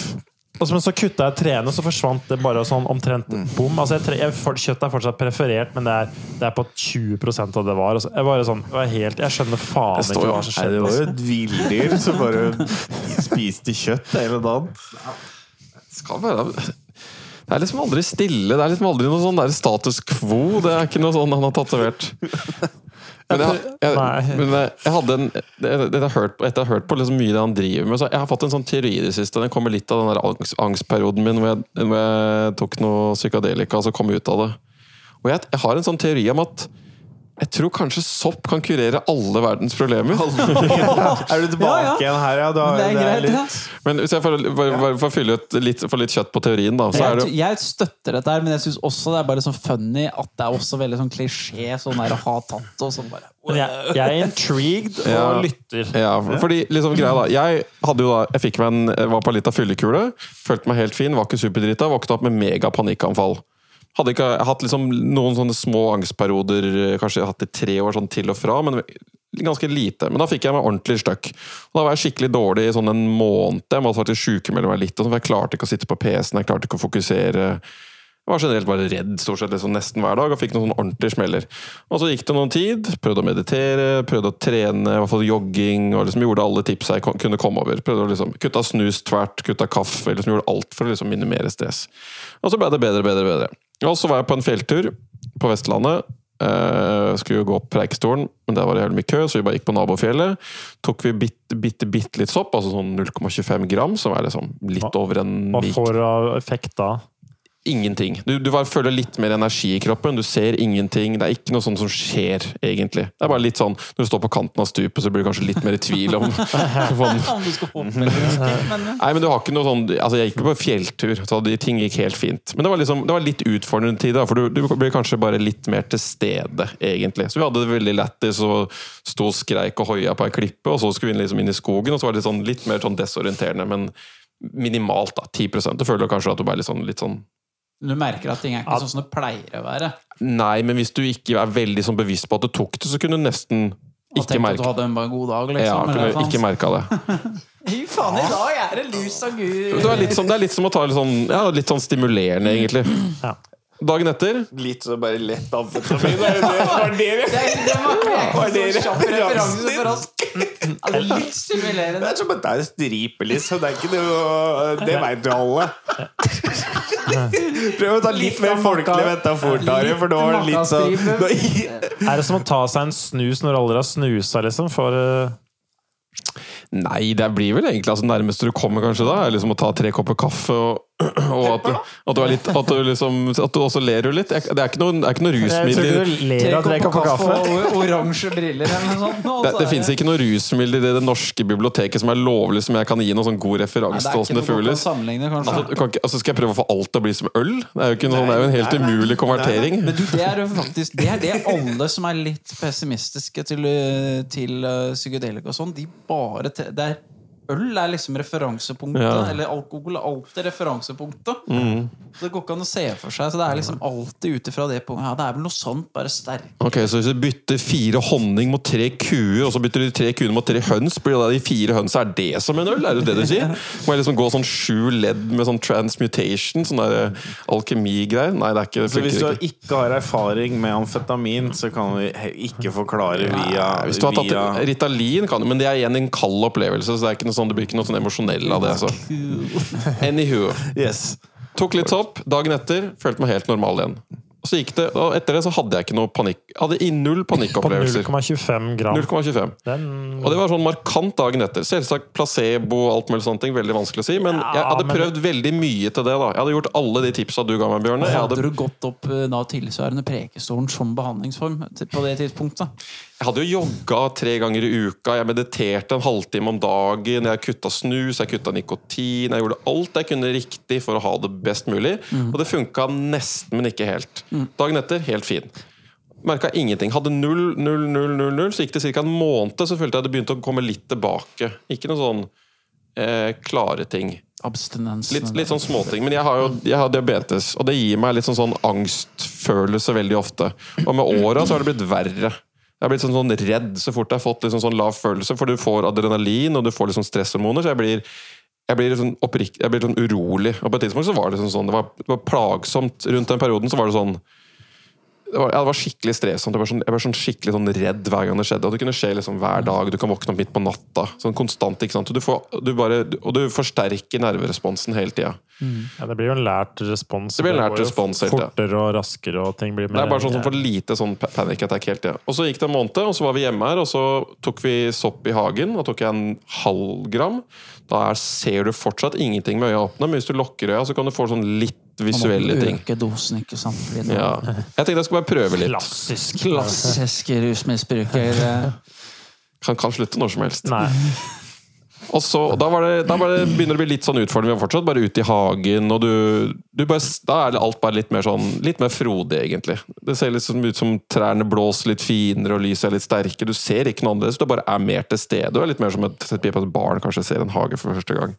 Og så, men så kutta jeg treene så forsvant det bare sånn omtrent bom. Altså jeg, jeg, kjøtt er fortsatt preferert, men det er, det er på 20% av det var. Og så, jeg, bare sånn, jeg, helt, jeg skjønner faen ikke hva som skjedde. det var jo altså. et villdyr som bare spiste kjøtt hele dagen. Skal være Det er liksom aldri stille. Det er liksom aldri noe sånn status quo. Det er ikke noe sånn han har tatovert. Men jeg, jeg, men jeg, jeg hadde en etter jeg har hørt på, Etter å hørt på liksom mye det han driver med, så jeg har fått en sånn teori i det siste. Den kommer litt av den der angst, angstperioden min hvor hvor jeg tok noe psykadelika og så kom ut av det. Og jeg har en sånn teori om at jeg tror kanskje sopp kan kurere alle verdens problemer. Er du tilbake Ja, ja. igjen her, ja? Da, Det er greit, litt- ja. Men hvis jeg får, bare, bare får fylle ut litt, få litt kjøtt på teorien, da, så er det Jeg, jeg støtter dette, her, men jeg syns også det er bare sånn funny at det er også veldig sånn klisjé sånn der å ha tatt og sånn bare jeg, jeg er intrigued og Ja. lytter. Ja, fordi liksom greia da Jeg hadde jo da Jeg fikk meg en Jeg var på litt av fyllekule Følte meg helt fin, var ikke superdrita våkna opp med mega panikkanfall Hadde ikke hatt liksom noen sånne små angstperioder Kanskje jeg har hatt i tre år sånn til og fra Men ganske lite Men da fikk jeg meg ordentlig støkk da var jeg skikkelig dårlig i sånn en måned Jeg måtte faktisk sykemelde meg litt sånn, For jeg klarte ikke å sitte på PC-en Jeg klarte ikke å fokusere jeg var generelt bare redd stort sett liksom nesten hver dag og fikk noen sånne ordentlige smeller. Og så gikk det noen tid, prøvde å meditere, prøvde å trene, i hvert fall jogging, og liksom gjorde alle tips jeg kunne komme over. Prøvde å liksom Kutta snus tvert, kutta kaffe, liksom gjorde alt for å liksom minimere stress. Og så ble det bedre, bedre, bedre. Og så var jeg på en fjelltur på Vestlandet. Uh, skulle jo gå opp Preikestolen, men der var det jævlig mye kø, så vi bare gikk på nabofjellet. Tok vi bitte, bitte, bitte litt sopp, altså sånn 0,25 gram, som er liksom litt over en Hva får av effekt da? Ingenting. Du, du bare føler litt mer energi i kroppen. Du ser ingenting. Det er ikke noe sånt som skjer, egentlig. Det er bare litt sånn Når du står på kanten av stupet, så blir du kanskje litt mer i tvil om. Men Nei, men du har ikke noe sånn Altså, jeg gikk jo på fjelltur, så de ting gikk helt fint. Men det var, liksom, det var litt utfordrende tid, da, for du, du blir kanskje bare litt mer til stede, egentlig. Så vi hadde det veldig lættis og sto og skreik og hoia på ei klippe, og så skulle vi liksom inn i skogen, og så var det sånn, litt mer sånn desorienterende, men minimalt, da. 10 Du føler kanskje at du ble litt sånn, litt sånn du merker at ting er ikke sånn som det pleier å være. Nei, men hvis du ikke er veldig sånn bevisst på at du tok det, så kunne du nesten Og ikke tenkte at du merke hadde en bare god dag, ja, liksom. kunne eller ikke merka det. Fy faen, i dag er det lus og gud! Det, er litt som, er litt som å ta litt sånn, ja, litt sånn stimulerende, egentlig. Ja. Dagen etter Litt så bare lett amfetamin. Det det var det Det det var Var ikke så kjapp referanse for oss. Altså, litt Det er som at det er stripe, liksom. Det er ikke noe Det veit jo alle. Prøv å ta litt mer folkelig metafor, Tare, for nå var det litt sånn Er det som å ta seg en snus når alle har snusa, liksom? For uh, Nei, det blir vel egentlig altså, nærmest du kommer kanskje da, er liksom å ta tre kopper kaffe og, og at, du, at du er litt At du liksom At du også ler jo litt. Jeg- Det er ikke noe, det er ikke noe jeg tror du ler av kan få kaffe. og oransje briller eller noe sånt. nå, det, det fins ikke noe rusmiddel i det norske biblioteket som er lovlig, som jeg kan gi noen sånn god referanse det til åssen det føles. Altså, altså Skal jeg prøve å få alt til å bli som øl? Det er jo, ikke noe, det er jo en helt umulig konvertering. Men du, det er jo faktisk Det er det alle som er litt pessimistiske til, uh, til uh, psykedelika og sånn, de bare te- Det er øl er liksom referansepunktet. Ja. Eller alkohol er alltid referansepunktet. Mm. Så det går ikke an å se for seg. Så det er liksom alltid ut ifra det punktet. Ja, det er vel noe sånt, bare sterk. Ok, Så hvis du bytter fire honning mot tre kuer, og så bytter du tre kuer mot tre høns, blir det da de fire hønsa er det som en øl? Er det det du sier? Må jeg liksom gå sånn sju ledd med sånn transmutation? Sånn der eh, alkemigreier? Nei, det er ikke, det Så hvis du ikke. ikke har erfaring med amfetamin, så kan vi ikke forklare via, Hvis du har tatt via Ritalin, kan du, men det er igjen en kald opplevelse, så det, er ikke noe sånn, det blir ikke noe sånn emosjonell av det. Så. Anywho. Yes. Tok litt sopp. Dagen etter følte meg helt normal igjen. Og så gikk det, og etter det så hadde jeg ikke noe panikk. Hadde i null panikkopplevelser. På 0,25 gram. 0,25. Den, Og det var sånn markant dagen etter. Selvsagt placebo og alt mulig sånne ting. Veldig vanskelig å si. Men Ja, jeg hadde men- prøvd veldig mye til det. da Jeg hadde gjort alle de tipsa du ga meg, Bjørne. Hadde hadde, du gått opp eh, da tilsvarende Prekestolen som behandlingsform på det tidspunktet? Jeg hadde jo jogga tre ganger i uka. Jeg mediterte en halvtime om dagen. Jeg kutta snus, jeg kutta nikotin. Jeg gjorde alt jeg kunne riktig for å ha det best mulig. Og det funka nesten, men ikke helt. Dagen etter helt fin. Merka ingenting. Hadde null, null, null, null, null. Så gikk det ca. en måned, så følte jeg det begynte å komme litt tilbake. Ikke noen sånn eh, klare ting. Abstinens. Litt, litt sånn småting. Men jeg har jo jeg har diabetes, og det gir meg litt sånn, sånn angstfølelse veldig ofte. Og med åra så har det blitt verre. Jeg har blitt sånn, sånn redd så fort jeg har fått liksom sånn lav følelse, for du får adrenalin og du får liksom stresshormoner. Så jeg blir, jeg blir, sånn opprikt, jeg blir sånn urolig. Og på et tidspunkt så var det liksom sånn Det var, det var plagsomt. Rundt den perioden så var det sånn det var, ja, det var skikkelig stresssomt. Jeg var, sånn, jeg var sånn skikkelig sånn redd hver gang det skjedde. Og det kunne skje liksom hver dag. Du kan våkne opp midt på natta. Sånn konstant. du, får, du bare, og du forsterker nerveresponsen hele tida. ja, det blir jo en lært respons. Det blir en lært respons hele tiden. Fortere og raskere, og ting blir mer Det er bare sånn som for lite sånn panic attack hele tida. Og så gikk det en måned, og så var vi hjemme her, og så tok vi sopp i hagen. Da tok jeg en halv gram. Da er, ser du fortsatt ingenting med øya åpne, men hvis du lukker øya, så kan du få sånn litt visuelle ting. Øke dosen, ikke sant? Fordi Ja. Jeg tenkte jeg skulle bare prøve litt. Klassisk. Klassisk rusmisbruker. Han Kan, kan slutte når som helst. Nei. Og så, da, det, da det, begynner det å bli litt sånn utfordrende. Vi var fortsatt bare ute i hagen, og du, du bare, da er alt bare litt mer sånn Litt mer frodig, egentlig. Det ser litt ut som trærne blåser litt finere, og lyset er litt sterkere. Du ser ikke noe annerledes, du bare er mer til stede. Du er litt mer som et, et barn kanskje ser en hage for første gang.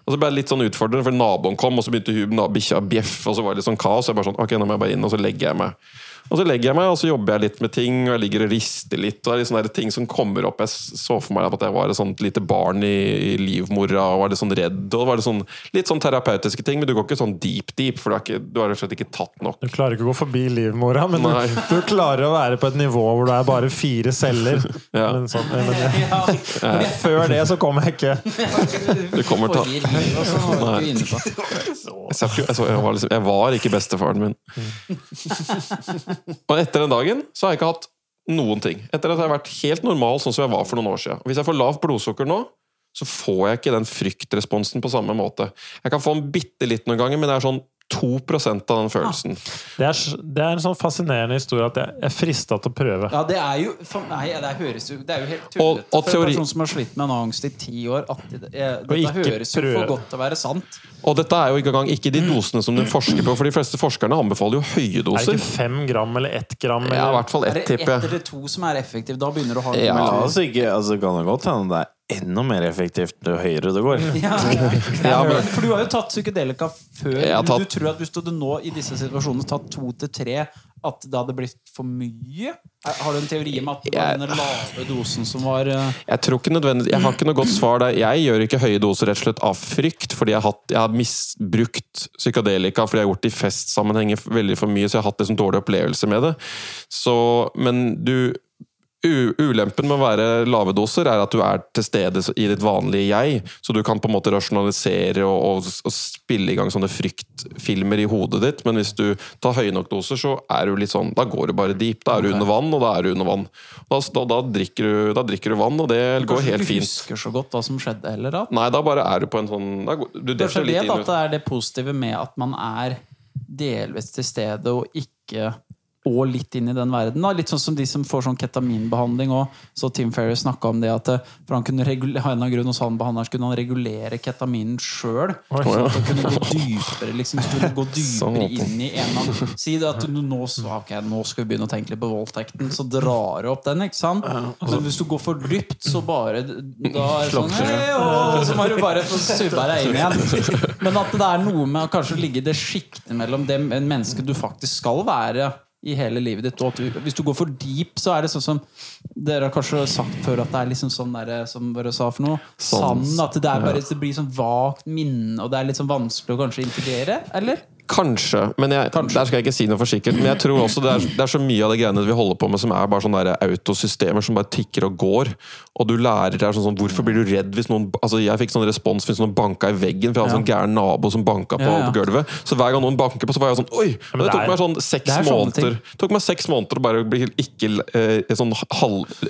Og så ble det litt sånn utfordrende, for naboen kom, og så begynte bikkja å bjeffe, og så var det litt sånn kaos. Så Jeg bare sånn, ok, nå må jeg bare inn, og så legger jeg meg. Og så legger jeg meg, og så jobber jeg litt med ting, og jeg ligger og rister litt. og det er litt sånne ting som kommer opp. Jeg så for meg at jeg var et sånt lite barn i, i livmora og var litt sånn redd. og det var litt sånn, litt sånn terapeutiske ting, men du går ikke sånn deep deep, for du, er ikke, du har rett og slett ikke tatt nok. Du klarer ikke å gå forbi livmora, men du, du klarer å være på et nivå hvor det er bare fire celler. Ja. Men sånn, men det, Ja, men før det så kommer jeg ikke. Du kommer til du så, jeg, var liksom, jeg var ikke bestefaren min. Og etter den dagen så har jeg ikke hatt noen ting. Etter at jeg har vært helt normal sånn som jeg var for noen år siden. Og hvis jeg får lavt blodsukker nå, så får jeg ikke den fryktresponsen på samme måte. Jeg kan få den bitte litt noen ganger, men det er sånn 2% av den følelsen. Det er, det er en sånn fascinerende historie at jeg jeg er frista til å prøve. Ja, det er jo for meg, det høres jo Det er jo helt tullete for for en person som har slitt med en angst i ti år. At det, Og dette høres høres jo for godt til å være sant. Og dette er jo ikke engang ikke de dosene som de forsker på, for de fleste forskerne anbefaler jo høye Er det doser. ikke fem gram eller ett gram? Ja, i hvert fall Er det tipper ett eller to som er effektivt? Da begynner du å ha Ja, Ja, altså ikke, altså kan det godt hende det er enda mer effektivt jo høyere det går. Ja, Ja, men- For du har jo tatt psykedelika før. Jeg har tatt- Du tror at hvis du hadde nå i disse situasjonene tatt to til tre, at det hadde blitt for mye? Har du en teori om at det var den lave dosen som var eh, Jeg tror ikke nødvendig Jeg har ikke noe godt svar der. Jeg gjør ikke høye doser rett og slett av frykt, fordi jeg har, hatt, jeg har misbrukt psykadelika fordi jeg har gjort det i festsammenhenger veldig for mye, så jeg har hatt liksom dårlig opplevelse med det. Så, men du Ulempen med å være lave doser er at du er til stede i ditt vanlige jeg, så du kan på en måte rasjonalisere og, og, og spille i gang sånne fryktfilmer i hodet ditt, men hvis du tar høye nok doser, så er du litt sånn Da går du bare deep. Da er du under vann, og da er du under vann. Da, da, da, drikker, du, da drikker du vann, og det går Kanskje helt du ikke fint. husker så godt hva som skjedde heller? da? Nei, da bare er du på en sånn da, Du Kanskje litt det inn at det er det positive med at man er delvis til stede og ikke og litt inn i den verden. Da. Litt sånn som de som får sånn ketaminbehandling òg. Så Tim Ferriss snakka om det at eh, For han kunne regulere, av grunn hos han behandleren kunne han regulere ketaminen sjøl. Sånn at det kunne gå dypere liksom, gå Sånn, dypere inn i en eller Si det at du nå, så- ok, nå skal vi begynne å tenke litt på voldtekten, så drar du opp den. ikke sant? Men hvis du går for dypt, så bare Da er det sånn hey, oh, Så må du bare få subba deg inn igjen. Men at det er noe med å kanskje ligge i det sjiktet mellom det mennesket du faktisk skal være i hele livet ditt. Og du, hvis du går for deep, så er det sånn som dere har kanskje sagt før, at det er liksom sånn der, som dere sa for noe. Sand. At det, er bare, det blir sånn vagt minne, og det er litt sånn vanskelig å kanskje integrere? Eller? Kanskje, men jeg, Kanskje. der skal jeg ikke si noe for sikkert. Men jeg tror også det er, det er så mye av det greiene vi holder på med som er bare sånne der autosystemer som bare tikker og går. Og du lærer deg sånn, sånn Hvorfor blir du redd hvis noen Altså Jeg fikk sånn respons hvis noen banka i veggen, for jeg hadde sånn gæren nabo som banka på, Ja, ja. på gulvet. Så hver gang noen banker på, så var jeg sånn Oi! Men det det tok er- meg sånn seks er måneder Det tok meg seks måneder å bare bli ikke eh, sånn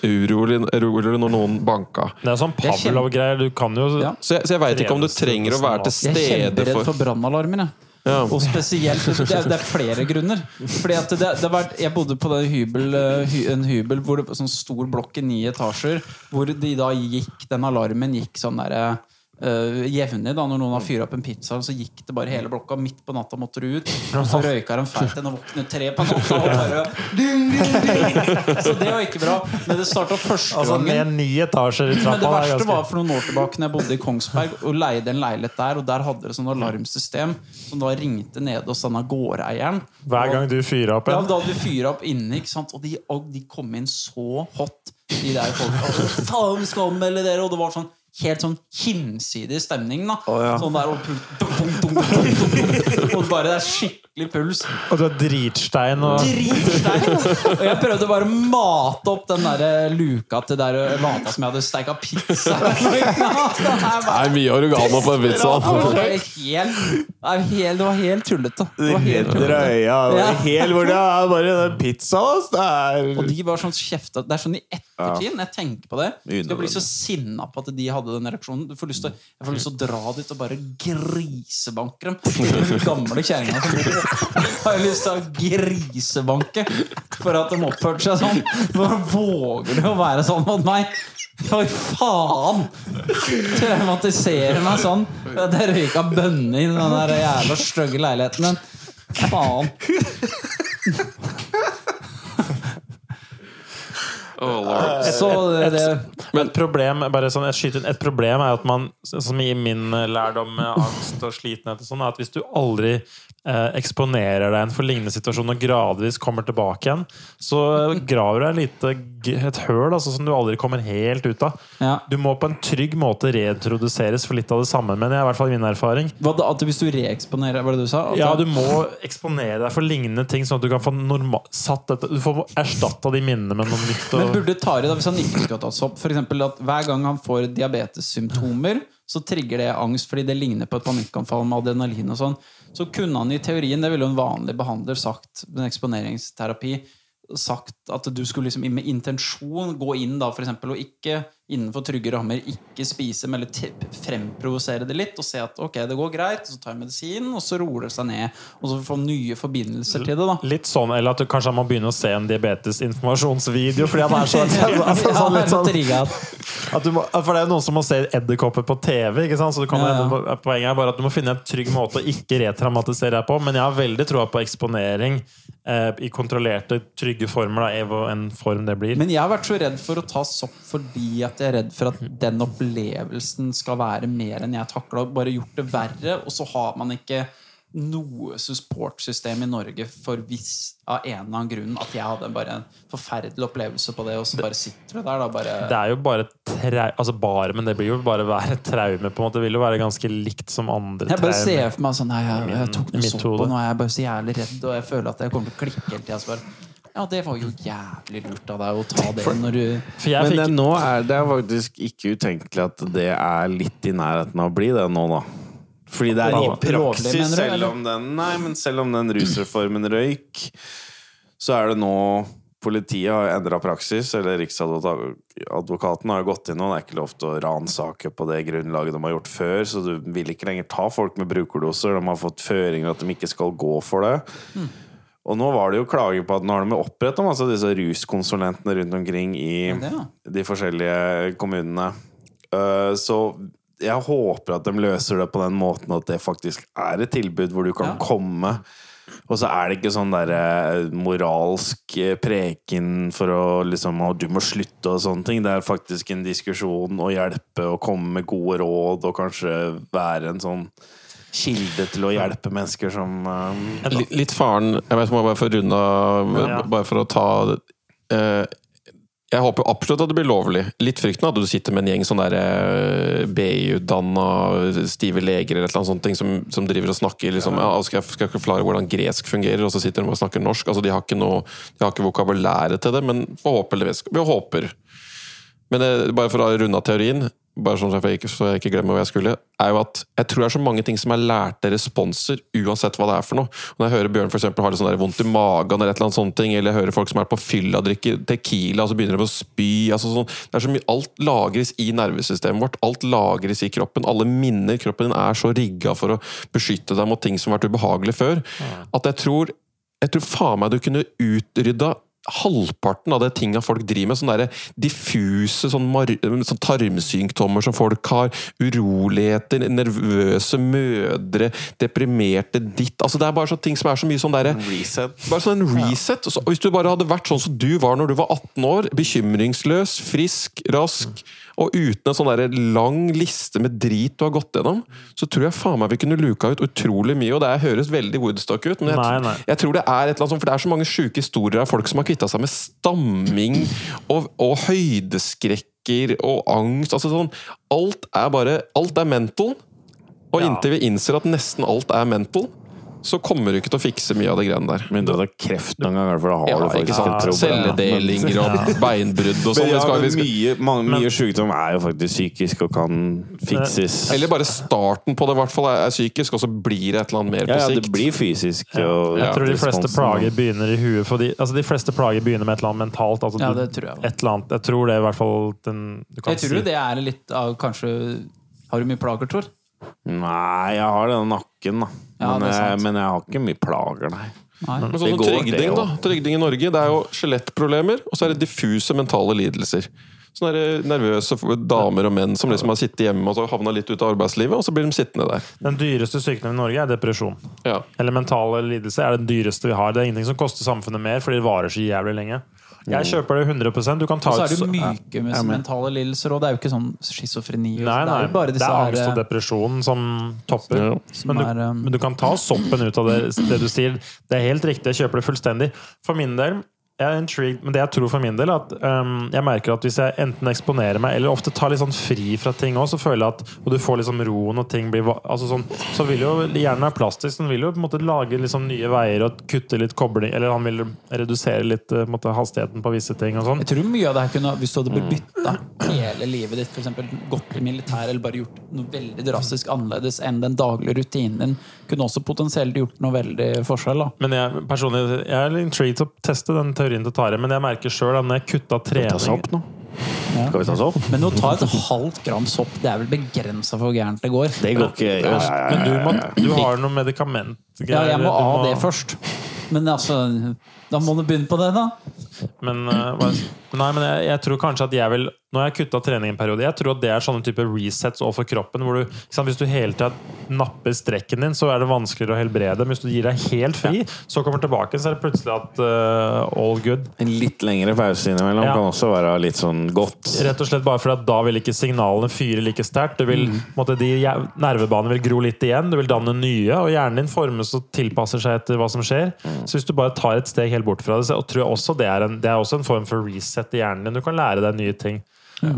halvurolig når noen banka. Det er sånn er Pavlov-greier. Du kan jo Ja. Så jeg, så jeg veit ikke om du trenger å være til stede Jeg er kjemperedd for for brannalarmen. jeg. Ja. Og spesielt det det er flere grunner. Fordi at det, det vært, Jeg bodde på hybel, eh, hy, en hybel hvor det sånn stor blokk i ni etasjer, hvor de da gikk, den alarmen gikk sånn derre uh, jevnlig. da Når noen har fyrt opp en pizza, så gikk det bare hele blokka. Midt på natta måtte du ut. Og så røyka de feit en og våknet tre på natta. Og bare, ding, ding, ding. Så det var ikke bra. Men det starta første Altså gangen. etasjer Men det er verste ganske- var for noen år tilbake Når jeg bodde i Kongsberg og leide en leilighet der. Og der hadde det sånn alarmsystem som da ringte nede hos denne gårdeieren. Hver gang du fyra opp en? Ja, da hadde vi fyra opp inne, ikke sant? Og, de, og de kom inn så hot, de der folk, altså, Faen, skal anmelde dere! Og det var sånn helt sånn hinsidig stemning. da Sånn der og, dum, dum, dum, dum, dum, dum. og bare det er skikkelig puls. Og du har dritstein og Dritstein! Og jeg prøvde bare å mate opp den der luka til der lata som jeg hadde steika pizza. Det er mye oregano på en pizza. helt, det helt, var helt tullete. Det var helt Helt tullete. drøya. Helt hvor det er bare den pizzaen, Og de var sånn kjefta Det er sånn i ettertid, når jeg tenker på det skal jeg blir så sinna på at de hadde den reaksjonen. Du får lyst til, jeg får lyst til å dra dit og bare grisebanke dem. Den gamle kjerringa som bor har jeg lyst til å grisebanke for at de oppførte seg sånn. Hvordan våger du å være sånn mot meg? For faen! Traumatiserer meg sånn. Det røyka bønner i den der jævla stygge leiligheten din. Faen. Oh, lord. Så det Men et problem, bare sånn, skyter et problem er at man, som i min lærdom med angst og slitenhet, og sånn, er at hvis du aldri eh, eksponerer deg for lignende situasjoner og gradvis kommer tilbake igjen, så graver du deg lite, et høl altså, som du aldri kommer helt ut av. Ja. Du må på en trygg måte reintroduseres for litt av det samme, men jeg i hvert fall min erfaring. Hva at hvis du reeksponerer, var det du sa? At Ja, du må eksponere deg for lignende ting, sånn at du kan få normal, satt dette, Du får erstatta de minnene med noe nytt. Men burde Tari, da, hvis han ikke skulle tatt sopp, for eksempel at hver gang han får diabetessymptomer, så trigger det angst fordi det ligner på et panikkanfall med adrenalin og sånn, så kunne han i teorien, det ville jo en vanlig behandler sagt, en eksponeringsterapi, sagt at du skulle liksom med intensjon gå inn da for eksempel, og ikke innenfor trygge rammer ikke spise, men eller fremprovosere det litt og se at ok, det går greit, så tar jeg medisin, og så roer det seg ned. Og så få nye forbindelser til det. da litt sånn, eller at du kanskje må begynne å se en diabetesinformasjonsvideo fordi han er så altså, sånn, litt sånn, at du må, For det er jo noen som må se edderkopper på TV. ikke sant? Så du kan, Ja, ja. Poenget er bare at du må finne en trygg måte å ikke retraumatisere deg på. Men jeg har veldig troa på eksponering i kontrollerte, trygge former. Da, evo en form det blir. Men jeg har vært så redd for å ta sopp fordi at jeg er redd for at den opplevelsen skal være mer enn jeg takla. Bare gjort det verre, og så har man ikke noe supportsystem i Norge for hvis av en eller annen grunn at jeg hadde bare en forferdelig opplevelse på det, og så bare sitter du der, da, bare Det er jo bare trau... Altså bare, men det blir jo bare være traume. på en måte Det vil jo være ganske likt som andre Jeg bare traume. ser for meg sånn Nei, jeg, jeg tok noe sånt på, nå er jeg bare så jævlig redd, og jeg føler at jeg kommer til å klikke hele tida. Ja, det var jo jævlig lurt av deg å ta det når du For jeg Men fikk det, nå er det faktisk ikke utenkelig at det er litt i nærheten av å bli det nå, da. Fordi det er i praksis, selv om den Nei, men selv om den rusreformen røyk, så er det nå Politiet har endra praksis, eller Riksadvokaten har jo gått inn og det er ikke lov til å ransake på det grunnlaget de har gjort før, så du vil ikke lenger ta folk med brukerdoser. De har fått føringer at de ikke skal gå for det. Og nå var det jo klager på at nå har de oppretta masse av disse ruskonsulentene rundt omkring i ja. de forskjellige kommunene. Eh, Så jeg håper at de løser det på den måten at det faktisk er et tilbud hvor du kan Ja. komme. Og så er det ikke sånn der moralsk eh, preken for å liksom å, Du må slutte og sånne ting. Det er faktisk en diskusjon å hjelpe og komme med gode råd og kanskje være en sånn kilde til å hjelpe mennesker som eh, Litt, faren Jeg vet, må bare få runde Ja. Bare for å ta eh, Jeg håper absolutt at det blir lovlig. Litt frykten at du sitter med en gjeng sånn der eh, BI-utdanna stive leger eller et eller annet sånt som, som driver og snakker liksom, ja, skal, skal jeg forklare hvordan gresk fungerer, og så sitter de og snakker norsk. altså De har ikke noe De har ikke vokabulæret til det, men forhåpentligvis Vi håper. Men det, bare for å runde av teorien, bare sånn at jeg, ikke, så jeg ikke glemmer hva jeg skulle, er jo at jeg tror det er så mange ting som er lærte responser, uansett hva det er for noe. Og Når jeg hører Bjørn for eksempel, har litt sånn der vondt i magen, eller et eller annet sånt eller jeg hører folk som er på fylla drikker Tequila, og så begynner de å spy altså sånn, det er så mye, Alt lagres i nervesystemet vårt. Alt lagres i kroppen. Alle minner. Kroppen din er så rigga for å beskytte deg mot ting som har vært ubehagelige før, at jeg tror jeg tror faen meg du kunne utrydda halvparten av det tinga folk driver med. Sånne der diffuse sånn sånn tarmsymptomer som folk har. Uroligheter, nervøse mødre, deprimerte ditt altså Det er bare sånne ting som er så mye sånn derre reset. bare sånn en reset. Og Hvis du bare hadde vært sånn som du var når du var 18 år, bekymringsløs, frisk, rask, og uten en sånn der lang liste med drit du har gått gjennom, så tror jeg faen meg vi kunne luka ut utrolig mye. Og det her høres veldig Woodstock ut, men jeg, Nei, nei. jeg tror det er et eller annet sånt, for det er så mange sjuke historier av folk som har kvitta seg med stamming og, og høydeskrekker og angst. altså sånn, Alt er bare Alt er mental. Og inntil vi innser at nesten alt er mental, så kommer du ikke til å fikse mye av det greiene der. Men du har kreft noen ganger, for da har Ja, du ikke sant? Celledelinger og beinbrudd og sånn. Ja, men mye, mange, mye sykdom er jo faktisk psykisk og kan fikses. Eller bare starten på det hvert fall er er psykisk, og så blir det et eller annet mer på på ja, sikt. det blir fysisk. Og, Jeg tror de fleste plager begynner i huet. Fordi, altså de fleste plager begynner med et eller annet mentalt. Altså Ja, det tror jeg. Et eller annet. Jeg tror det er i hvert fall den, du kan Jeg tror si. det er litt av kanskje Har du mye plager, Tor? Nei, jeg har den nakken, da. Ja, Men, jeg, men jeg har ikke mye plager, nei. Nei. Men sånn som går, trygding, da. Trygding i Norge, det er jo skjelettproblemer, og så er det diffuse mentale lidelser. Sånne der nervøse damer og menn som liksom har sittet hjemme og så havna litt ut av arbeidslivet, og så blir de sittende der. Den dyreste sykdommen i Norge er depresjon. Ja. Eller mentale lidelse er den dyreste vi har. Det er ingenting som koster samfunnet mer, fordi det varer så jævlig lenge. Jeg kjøper det 100 Du kan ta Og så er det myke med mentale lidelser, og det er jo ikke sånn schizofreni. Nei, nei. Det er bare disse Det er angst og eh, depresjon som topper. Ja. som Men du, er, um, men du kan ta soppen ut av det, det du sier. Det er helt riktig, jeg kjøper det fullstendig. For min del jeg er intrigued, men det jeg tror for min del er at um, jeg merker at hvis jeg enten eksponerer meg, eller ofte tar litt sånn fri fra ting òg, så føler jeg at Og du får liksom roen, og ting blir altså sånn, Så vil jo hjernen er plastisk, den vil jo på en måte lage liksom nye veier og kutte litt kobling Eller han vil redusere litt eh, på en måte, hastigheten på visse ting og sånn. Jeg tror mye av det her kunne Hvis du hadde bytta hele livet ditt, f.eks. gått til militær eller bare gjort noe veldig drastisk annerledes enn den daglige rutinen din, kunne også potensielt gjort noe veldig forskjell. da Men jeg personlig Jeg er intrigued til å teste den teorien til Tare, men jeg merker sjøl at når jeg kutta trening nå? Ja. Skal vi ta sopp? Men å ta et halvt gram sopp, det er vel begrensa for hvor gærent det går. Det går ikke. Ja, ja, ja, Men du, må, du har noe medikament Ja, jeg må Du av det først. Men altså Da må du begynne på det, da. Men, eh, nei, men jeg, jeg tror kanskje at jeg vil Nå har jeg kutta trening en periode. Jeg tror at det er sånne type resets overfor kroppen. Hvor du, sant, hvis du hele tida napper strekken din, så er det vanskeligere å helbrede. Men hvis du gir deg helt fri, så kommer du tilbake, så er det plutselig at uh, all good. En litt lengre pause innimellom Ja. kan også være litt sånn godt. Rett og slett bare fordi at da vil ikke signalene fyre like sterkt. Du vil, mm. måtte, de nervebanene vil gro litt igjen, du vil danne nye, og hjernen din formes og tilpasser seg etter hva som skjer. Så hvis du bare tar et steg helt bort fra det, så tror jeg også det er en, det er også en form for reset i hjernen din. Du kan lære deg nye ting.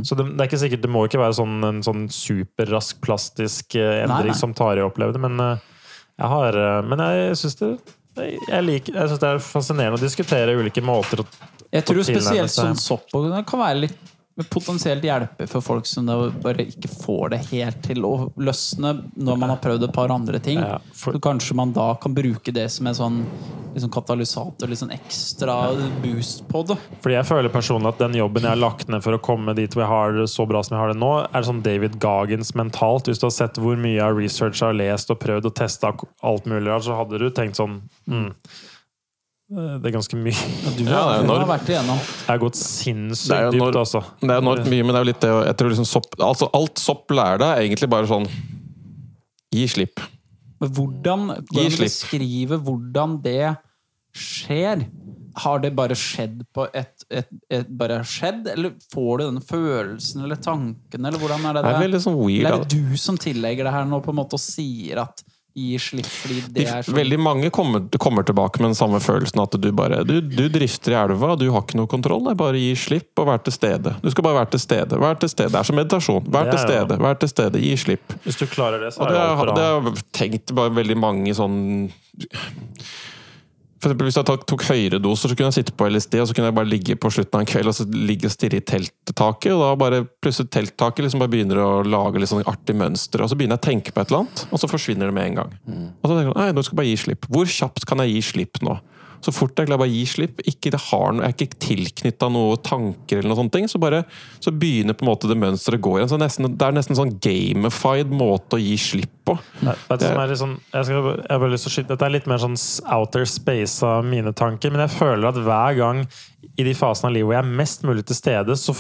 Så det, det er ikke sikkert, det må ikke være sånn, en sånn superrask plastisk eh, endring Nei, nei. som Tari opplevde, men eh, jeg har eh, Men jeg syns det jeg, liker, jeg synes det er fascinerende å diskutere ulike måter å Jeg tror spesielt sånn sopp det kan være litt potensielt hjelpe for folk som bare ikke får det helt til å løsne når man har prøvd et par andre ting. Ja, for- Så kanskje man da kan bruke det som en sånn liksom katalysator, litt sånn ekstra boost på det. Fordi jeg føler personlig at den jobben jeg har lagt ned for å komme dit hvor jeg har det så bra som jeg har det nå, er sånn David Gagens mentalt. Hvis du har sett hvor mye jeg har researcha, lest og prøvd og testa alt mulig, så hadde du tenkt sånn mm, Det er ganske mye. Du, Ja, det er har, du har vært igjennom. Jeg har gått Det er sinnssykt dypt, altså. Det er enormt mye, men det er jo litt det å- jeg tror liksom sopp, altså Alt sopp lærer deg, er egentlig bare sånn Gi slipp. Men hvordan, Gi hvordan slipp. beskrive hvordan det skjer? Har det bare skjedd på et, et, et bare skjedd, eller får du den følelsen eller tanken, eller hvordan er det Det er det? sånn weird. Eller er det du som tillegger det her nå, på en måte, og sier at gi slipp fordi det er sånn veldig mange kommer, kommer tilbake med den samme følelsen at du bare du, du drifter i elva, du har ikke noe kontroll. Det er bare gi slipp og vær til stede. Du skal bare være til stede. Vær til stede. Det er som meditasjon. Vær til stede. Vær til stede. Gi slipp. Hvis du klarer det, så er det alt har bra. det har jeg tenkt bare veldig mange sånn for eksempel Hvis jeg tok, tok høyere doser, så kunne jeg sitte på LSD og så kunne jeg bare ligge på slutten av en kveld og så ligge og stirre i telttaket. Og da bare plutselig telttaket liksom bare begynner å lage litt sånn artig mønster. Og så begynner jeg å tenke på et eller annet, og så forsvinner det med en gang. Og så tenker jeg nei, nå skal jeg bare gi slipp. Hvor kjapt kan jeg gi slipp nå? Så fort jeg klarer bare å gi slipp, ikke det har noe, jeg er ikke tilknytta noen tanker, eller noen sånne ting, så bare så begynner på en måte det mønsteret å gå igjen. Så nesten, det er nesten en sånn gamified måte å gi slipp på. Nei, vet du, som er litt sånn, jeg, skal, jeg har bare lyst til å skyte Dette er litt mer sånn outer space av mine tanker, men jeg føler at hver gang i de fasene av livet hvor jeg er mest mulig til stede, så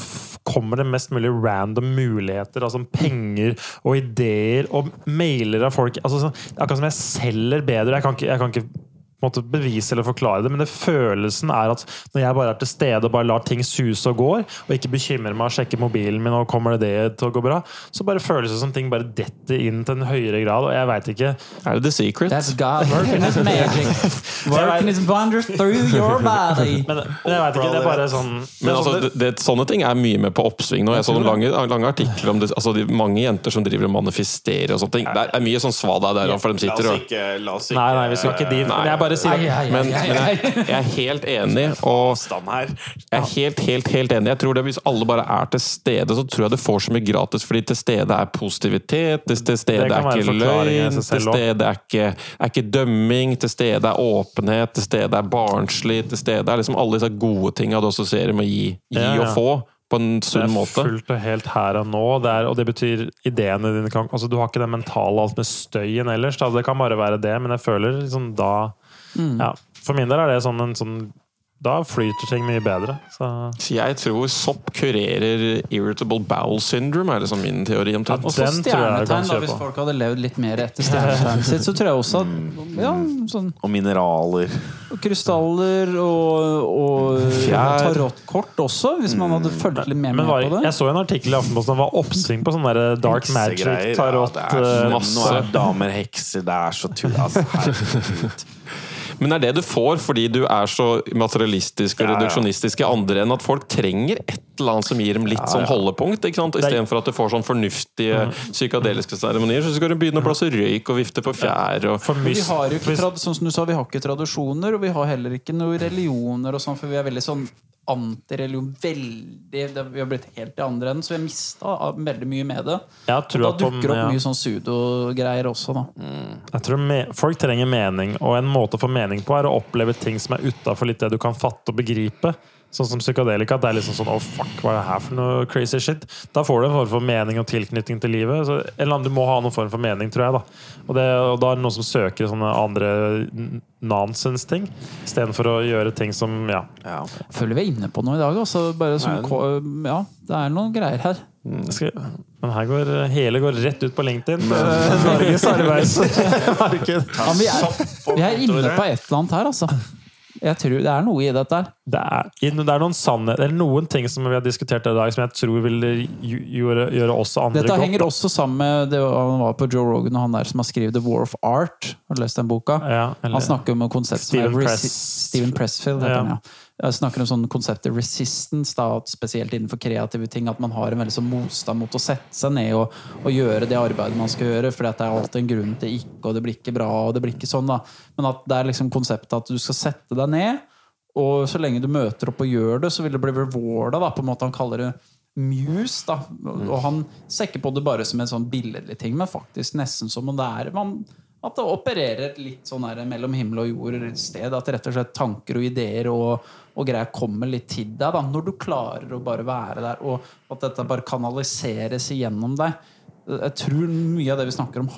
kommer det mest mulig random muligheter. Altså penger og ideer og mailer av folk. Altså, sånn, akkurat som jeg selger bedre. Jeg kan ikke, jeg kan ikke måte bevise eller forklare det, men det følelsen er at når jeg bare er til stede og bare lar ting suse og går, og ikke bekymrer meg og sjekker mobilen min og kommer det det til å gå bra, så bare føles det som ting bare detter inn til en høyere grad, og jeg veit ikke Er det The Secret? That's God working his magic. Working his wonders through your body. Men men jeg vet ikke, det er bare sånn Men altså, det, det, sånne ting er mye med på oppsving nå. Jeg så noen lange, lange artikler om det, altså de mange jenter som driver og manifesterer og sånne ting. Det er mye sånn svada der, for de La sitter oss og ikke, la oss ikke Nei, nei, vi skal ikke dit. Men jeg bare sier si ai, men, men jeg, jeg er helt enig, og jeg er helt, helt, helt enig. Jeg tror det Hvis alle bare er til stede, så tror jeg det får så mye gratis. Fordi til stede er positivitet, til stede er ikke løgn, til stede er ikke, er ikke dømming, til stede er åpenhet, til stede er barnslig, til stede er liksom alle disse gode tinga du assosierer med å gi, gi og få. På en sunn måte. Det er fullt og helt her og nå, det er, og det betyr ideene dine kan altså Du har ikke den mentale alt med støyen ellers. Da. Det kan bare være det, men jeg føler liksom da ja, For min del er det sånn en sånn Da flyter ting mye bedre. Så Så jeg tror sopp kurerer irritable bowel syndrome, er liksom min teori Ja, Og så stjernetegn, da, hvis folk hadde levd litt mer etter stjernetegnet sitt, så tror jeg også at ja, sånn Og mineraler. krystaller og, og tarotkort også, hvis man hadde fulgt litt mer med var, på det. jeg så en artikkel i Aftenposten som var oppsving på sånn der dark magic, Heksegreier, tarot ja, er eh, masse. Er damer hekser, det er så tull. Altså, herregud. Men det er det du får fordi du er så materialistisk og Ja, ja. reduksjonistisk i andre enn at folk trenger et eller annet som gir dem litt sånn holdepunkt. ikke sant? Istedenfor at du får sånn fornuftige psykadeliske seremonier, så skal du begynne å blåse røyk og vifte på fjær. og vi har jo ikke, sånn som du sa, vi har ikke tradisjoner, og vi har heller ikke noen religioner og sånn, for vi er veldig sånn antireligion. Veldig det, Vi har blitt helt i andre enden, så vi har mista veldig mye med det. Jeg Og tror da at dukker det ja. opp mye sånn pseudogreier også, da. Jeg tror me Folk trenger mening, og en måte å få mening på er å oppleve ting som er utafor litt det du kan fatte og begripe. Sånn som psykadelika. Det er liksom sånn, oh fuck, hva er det her for noe crazy shit? Da får du en form for mening og tilknytning til livet. Så, eller du må ha noen form for mening, tror jeg. da Og, det, og da er det noen som søker sånne andre nonsens-ting, istedenfor å gjøre ting som ja. Ja. Føler vi er inne på noe i dag. Altså, bare som, Nei. ja, det er noen greier her. skal, Men her går hele går rett ut på LinkedIn. Eh, Norges arbeidsmarked. Ja, vi, er, vi er inne på et eller annet her, altså. Jeg tror Det er noe i dette det er, det er noen sannhet, eller noen ting som vi har diskutert i dag, som jeg tror vil gjøre, gjøre oss andre Dette godt. henger også sammen med det han var på Joe Rogan og han der som har skrevet The War of Art. Har du lest den boka? Ja, eller- Han snakker om et konsept som Steven er Press- Steven Pressfield. Heter Ja. han, ja. Jeg snakker om sånn konseptet resistance, da, spesielt innenfor kreative ting. At man har en veldig sånn motstand mot å sette seg ned og, og gjøre det arbeidet man skal gjøre. For det er alltid en grunn til ikke, og det blir ikke bra, og det blir ikke sånn. da. Men at det er liksom konseptet at du skal sette deg ned, og så lenge du møter opp og gjør det, så vil det bli rewarda. da, på en måte Han kaller det muse. da, Og han ser ikke på det bare som en sånn billedlig ting, men faktisk nesten som om det er man, at det opererer litt sånn her mellom himmel og jord et sted. At rett og slett tanker og ideer og, og greier kommer litt til deg. da, Når du klarer å bare være der, og at dette bare kanaliseres igjennom deg. Jeg tror mye av det vi snakker om,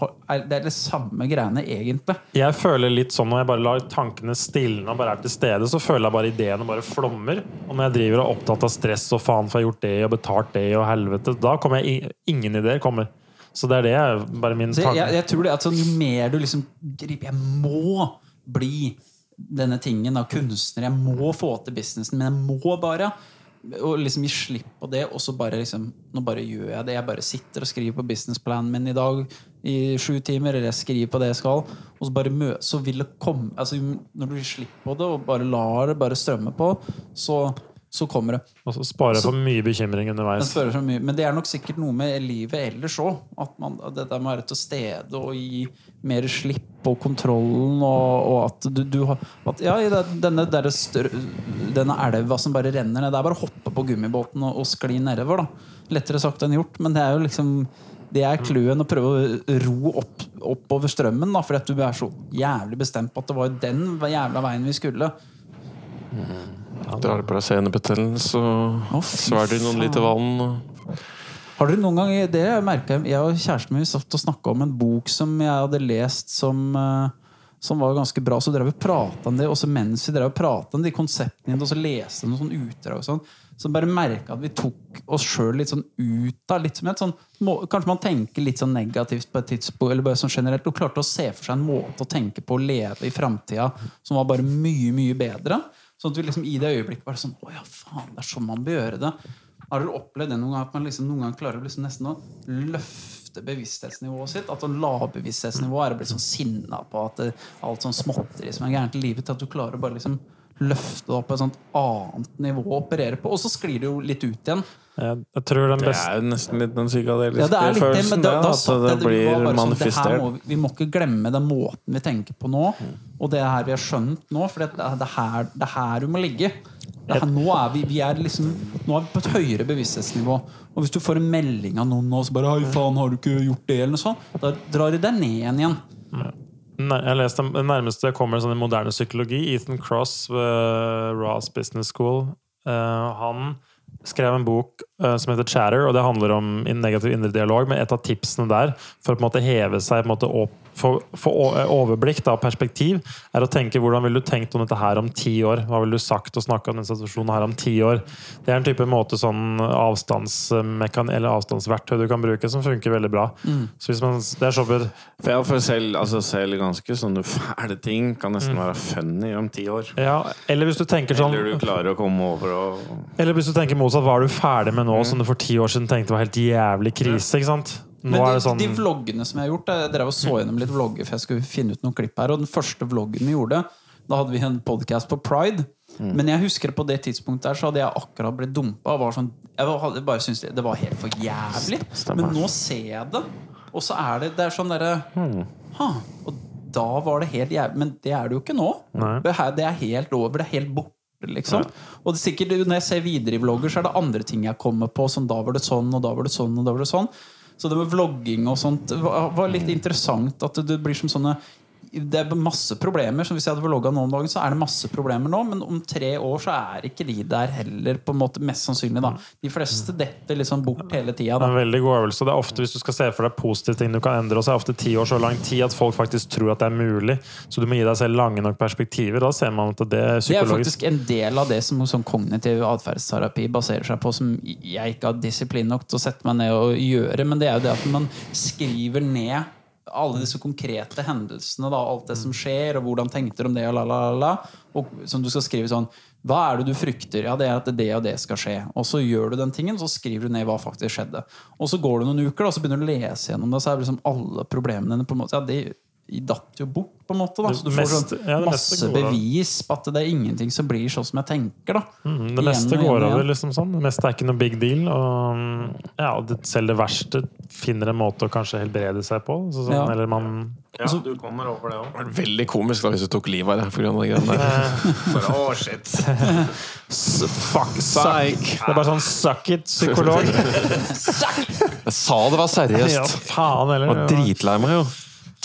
det er det samme greiene, egentlig. Jeg føler litt sånn når jeg bare lar tankene stilne og bare er til stede, så føler jeg bare ideene bare flommer. Og når jeg driver og er opptatt av stress og faen for jeg har gjort det og betalt det og helvete, da kommer jeg ingen ideer kommer. Så det er det jeg bare min tanke. jeg, jeg tror det at sånn, Jo mer du liksom griper Jeg må bli denne tingen av kunstner. Jeg må få til businessen, men jeg må bare. Og liksom gi slipp på det, og så bare liksom Nå bare gjør jeg det. Jeg bare sitter og skriver på businessplanen min i dag i sju timer, eller jeg skriver på det jeg skal, og så bare mø Så vil det komme altså, Når du gir slipp på det, og bare lar det bare strømme på, så, så kommer det. Og så sparer jeg for mye bekymring underveis. mye. Men det er nok sikkert noe med livet ellers òg. At, man- det der med å være til stede og gi mer slipp på kontrollen. Og, og at du, du har at, Ja, i denne, der stør, denne elva som bare renner ned. Det er bare å hoppe på gummibåten og, og skli nedover. da Lettere sagt enn gjort. Men det er jo liksom det er clouen å prøve å ro opp, oppover strømmen. da Fordi at du er så jævlig bestemt på at det var den jævla veien vi skulle. Drar på deg senebetennelse, og så fy svelger noen liter vann. Har dere noen gang det jeg Jeg og kjæresten min satt og snakka om en bok som jeg hadde lest som, eh, som var ganske bra. Så drev vi prata om det, og så mens vi drev prata om de konseptene, og så leste noen sånne utdrag og sånn, så bare merka at vi tok oss sjøl litt sånn ut av litt som et sånn, må, Kanskje man tenker litt sånn negativt på et tidspunkt, eller bare sånn generelt, og klarte å se for seg en måte å tenke på å leve i framtida som var bare mye, mye bedre. Sånn at vi liksom i det øyeblikket bare sånn Å ja, faen, det er sånn man bør gjøre det. Har dere opplevd det noen gang, at man liksom noen gang klarer liksom nesten å løfte bevissthetsnivået sitt? At lavbevissthetsnivået lavbevissthetsnivå er å bli sånn sinna på at det, alt sånn småtteri som er gærent i livet, til at du klarer å bare liksom løfte det opp på et sånt annet nivå å operere på. Og så sklir det jo litt ut igjen. Jeg, tror den Det er jo nesten litt den psykadeliske Ja, litt følelsen, da, det, da at det det blir manifestert. sånn, det her manifestert. må, vi- vi må ikke glemme den måten vi tenker på nå, og det her vi har skjønt nå. For det er det her, det er her du må ligge. Det her, nå, er vi, vi er liksom, nå er vi på et høyere bevissthetsnivå. Og hvis du får en melding av noen nå så bare 'Hei, faen, har du ikke gjort det?' eller noe sånt, da drar de deg ned igjen jeg leste det nærmeste kommer sånn i moderne psykologi. Ethan Cross ved Ross Business School. Eh, han skrev en bok eh, som heter Chatter, og det handler om negativ indre dialog. Men et av tipsene der for å på en måte heve seg på en måte opp få få overblikk og perspektiv, er å tenke hvordan ville du tenkt om dette her om ti år? Hva ville du sagt og snakka om denne situasjonen her om ti år? Det er en type måte sånn avstandsmekan eller avstandsverktøy du kan bruke, som funker veldig bra. Så hvis man, det er så vidt For jeg for selv, altså selv ganske sånne fæle ting kan nesten være funny om ti år. ja, Eller hvis du tenker sånn Eller du klarer å komme over og Eller hvis du tenker motsatt, hva er du ferdig med nå som du for ti år siden tenkte var helt jævlig krise? ikke sant? Nå Men de, det sånn de vloggene som jeg har gjort Jeg drev og så gjennom litt vlogger, for jeg skulle finne ut noen klipp her. Og den første vloggen vi gjorde, da hadde vi en podcast på Pride. Men jeg husker på det tidspunktet der så hadde jeg akkurat blitt dumpa. Og var sånn, jeg var- hadde bare syntes det, det var helt for jævlig. Stemmer. Men nå ser jeg det, og så er det, det er sånn derre mm. Og da var det helt jævlig. Men det er det jo ikke nå. Nei. Det, her, det er helt over. Det er helt borte. Liksom. Og det er sikkert, når jeg ser videre i vlogger, så er det andre ting jeg kommer på. Som da var det sånn, og da var det sånn, og da var det sånn. Så det med vlogging og sånt var, var litt interessant. At det, det blir som sånne det er masse problemer. Som Hvis jeg hadde vlogga nå om dagen, så er det masse problemer nå. Men om tre år så er ikke de der heller, på en måte mest sannsynlig. da De fleste detter liksom bort hele tida. En veldig god øvelse. Det er ofte Hvis du skal se for deg positive ting du kan endre, så er ofte ti år så lang tid at folk faktisk tror at det er mulig. Så du må gi deg selv lange nok perspektiver. Da ser man at det er psykologisk Det er faktisk en del av det som sånn kognitiv atferdsterapi baserer seg på, som jeg ikke har disiplin nok til å sette meg ned og gjøre. Men det er jo det at man skriver ned alle disse konkrete hendelsene, da, alt det som skjer, og hvordan tenkte du om det, og la, la, la. Og som du skal skrive sånn Hva er det du frykter? Ja, det er at det og det skal skje. Og så gjør du den tingen, så skriver du ned hva faktisk skjedde. Og så går det noen uker, da, så begynner du å lese gjennom det, så er det liksom alle problemene dine på en måte Ja, det datt jo bort, på en måte. Da. Så du får sånn ja, masse bevis på at det er ingenting som blir sånn som jeg tenker. da Mm, det meste går av over, liksom sånn. Det meste er ikke noe big deal. Og, ja, det, selv det verste finner en måte å kanskje helbrede seg på. Så sånn, Ja. Eller man Ja, du kommer over det òg. Veldig komisk da hvis du tok livet av deg. pga. de greiene der. Å, shit. Fuck, psych. Det er bare sånn suck it, psykolog. Jeg sa det var ja, seriøst! faen Jeg var heller. dritlei meg, jo.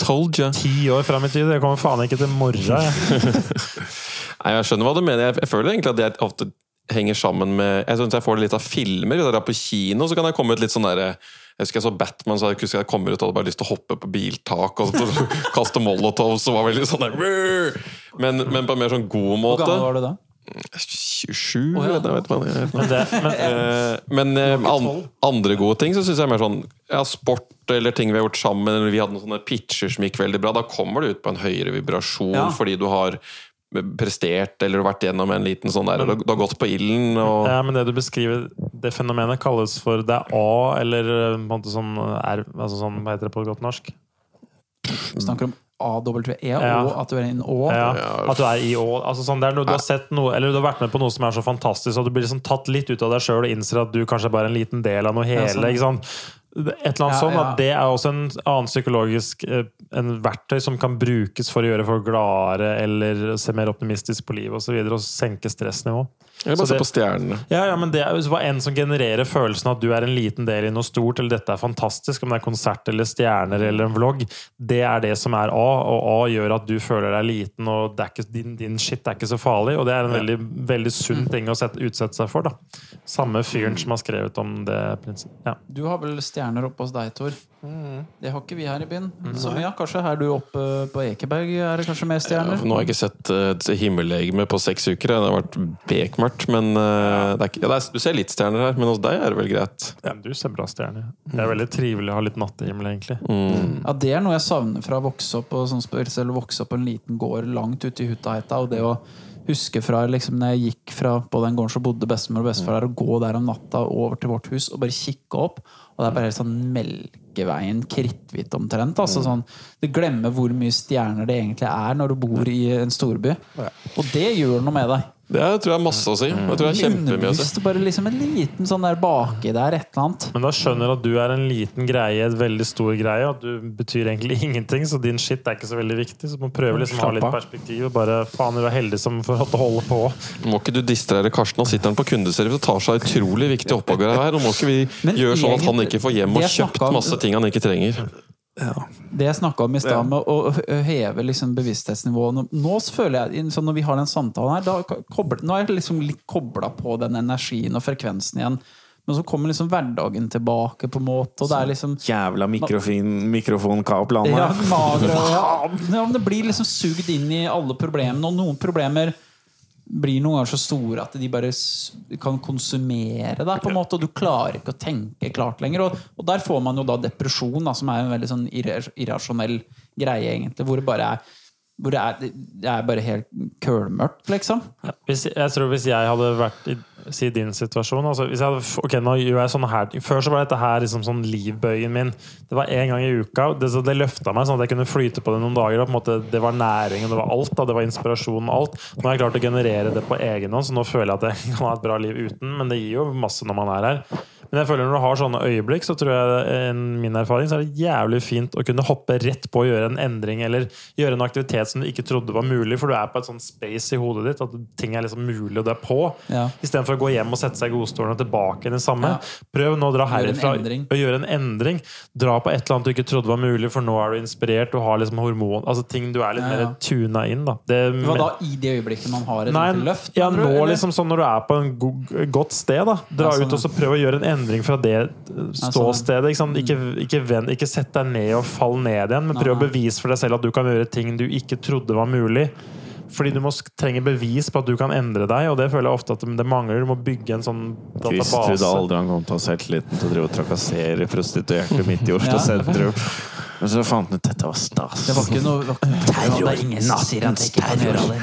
Told you. Ti år fram i tid. Jeg kommer faen ikke til morgen. Jeg. Nei, jeg skjønner hva du mener. Jeg, jeg føler egentlig at det ofte henger sammen med Jeg synes jeg får det litt av filmer. Hvis jeg drar på kino, så kan jeg komme ut litt sånn der, Jeg husker jeg så Batman, så jeg husker jeg kommer ut og hadde bare lyst til å hoppe på biltak og så kaste molotovs og var veldig sånn der men, men på en mer sånn god måte. Hvor gammel var du da? 27, oh, ja. jeg vet hva det er. Men det, men, Eh, Men eh, an, andre gode ting så syns jeg er mer sånn ja, sport eller ting vi har gjort sammen. Eller vi hadde noen sånne pitcher som gikk veldig bra. Da kommer du ut på en høyere vibrasjon Ja. fordi du har prestert eller vært gjennom en liten sånn der, du, har gått på ilden. Og, ja, men det du beskriver, det fenomenet kalles for det er A, eller eh, på en måte sånn R altså sånn, Hva heter det på godt norsk? Vi snakker om AWE Ja. og at du er i en Å. Ja, Ja. at du er i Å. Altså sånn, det er noe du har sett noe Eller du har vært med på noe som er så fantastisk, og du blir liksom tatt litt ut av deg sjøl og innser at du kanskje er bare en liten del av noe hele. Ja, sånn. Et eller annet Ja, sånn, ja. at Det er også en annen psykologisk eh, En verktøy som kan brukes for å gjøre folk gladere eller se mer optimistisk på livet osv. Og, så og senke stressnivået. eller bare se på stjernene. Ja, ja, men det er jo hva enn som genererer følelsen at du er en liten del i noe stort, eller dette er fantastisk, om det er konsert eller stjerner eller en vlogg, det er det som er A, og A gjør at du føler deg liten, og det er ikke, din, din shit er ikke så farlig, og det er en veldig, veldig sunn ting å sette, utsette seg for, da. Samme fyren som har skrevet om det prinsippet. Ja. Du har vel stjerner oppe hos deg, Tor? Det har ikke vi her i byen. Så ja, kanskje her du oppe på Ekeberg er det kanskje mer stjerner? Ja, nå har jeg ikke sett uh, et himmellegeme på seks uker. Det har vært bekmørkt. Men eh, det er ikke, ja, det er, du ser litt stjerner her, men hos deg er det vel greit. ja, du ser bra stjerner. Det er veldig trivelig å ha litt nattehimmel, egentlig. Ja, Det er noe jeg savner fra å vokse opp og sånn vokse opp på en liten gård langt ute i Hutaheita. Og det å huske fra liksom, når jeg gikk fra på den gården som bodde bestemor og bestefar der, og gå der om natta over til vårt hus og bare kikke opp. Og det er bare sånn Melkeveien kritthvitt omtrent. Altså, sånn, du glemmer hvor mye stjerner det egentlig er når du bor i en storby. Og det gjør noe med deg. Det tror jeg er masse å si. Jeg tror jeg er kjempemye å si. Bare liksom en liten sånn der baki der, et eller annet. Men da skjønner du at du er en liten greie en et veldig stor greie, og at du betyr egentlig ingenting, så din shit er ikke så veldig viktig. Så du må prøve liksom å ha litt perspektiv, og bare faen, du er heldig som får å holde på. Må ikke du distrahere Karsten? Han sitter han på kundeservice og tar seg utrolig viktige oppgaver her. Og må ikke vi gjøre sånn at han ikke får hjem og kjøpt masse ting han ikke trenger? Det jeg snakka om i stad, med å heve liksom bevissthetsnivået Nå føler jeg, så Når vi har den samtalen her, da kobler, nå er jeg liksom litt kobla på den energien og frekvensen igjen. Men så kommer liksom hverdagen tilbake, på en måte. Og det er liksom Jævla mikrofin, mikrofonkabel, ja, ja, ja, men Det blir liksom sugd inn i alle problemene. Og noen problemer blir noen ganger så store at de bare kan konsumere deg. på en måte, Og du klarer ikke å tenke klart lenger. Og, og der får man jo da depresjon, da, som er en veldig sånn irrasjonell greie, egentlig. Hvor det bare er, hvor det er, det er bare helt kølmørkt, liksom. Hvis, jeg tror hvis jeg hadde vært i si din situasjon altså hadde, ok, nå gjør jeg sånne her Før så var dette her liksom sånn livbøyen min. Det var én gang i uka. Det, det løfta meg sånn at jeg kunne flyte på det noen dager. Måte, det var næring, og det var alt. Da. Det var inspirasjon og alt. Nå har jeg klart å generere det på egen hånd, så nå føler jeg at jeg kan ha et bra liv uten. Men det gir jo masse når man er her. Men jeg føler når du har sånne øyeblikk, så tror jeg en min erfaring så er det jævlig fint å kunne hoppe rett på å gjøre en endring eller gjøre en aktivitet som du ikke trodde var mulig, for du er på et sånt space i hodet ditt at ting er liksom mulig, og du er på. Ja. Istedenfor å gå hjem og sette seg i godstolen og tilbake i det samme. Ja. Prøv nå å dra herfra og gjøre en endring. Dra på et eller annet du ikke trodde var mulig, for nå er du inspirert. Du har liksom hormon Altså ting du er litt Ja, ja. mer tuna inn, da. Det, Det var da i det øyeblikket man har et Nei, løft? ja, nå eller? liksom sånn når du er på en go godt sted, da. Dra Ja, sånn, ut og så prøv å gjøre en endring fra det ståstedet. Ikke, sant? Ikke, ikke, vend, ikke sett deg ned og fall ned igjen, men prøv å bevise for deg selv at du kan gjøre ting du ikke trodde var mulig. Fordi du må trenge bevis på at du kan endre deg, og det føler jeg ofte at det mangler. Du må bygge en sånn Chris trodde database. aldri han kom til å ha selvtilliten til å drive og trakassere prostituerte midt i Oslo Ja. sentrum. Men så fant han ut dette var stas. Det var ikke noe det var ikke- det var ingen som sier at jeg ikke kan gjøre det.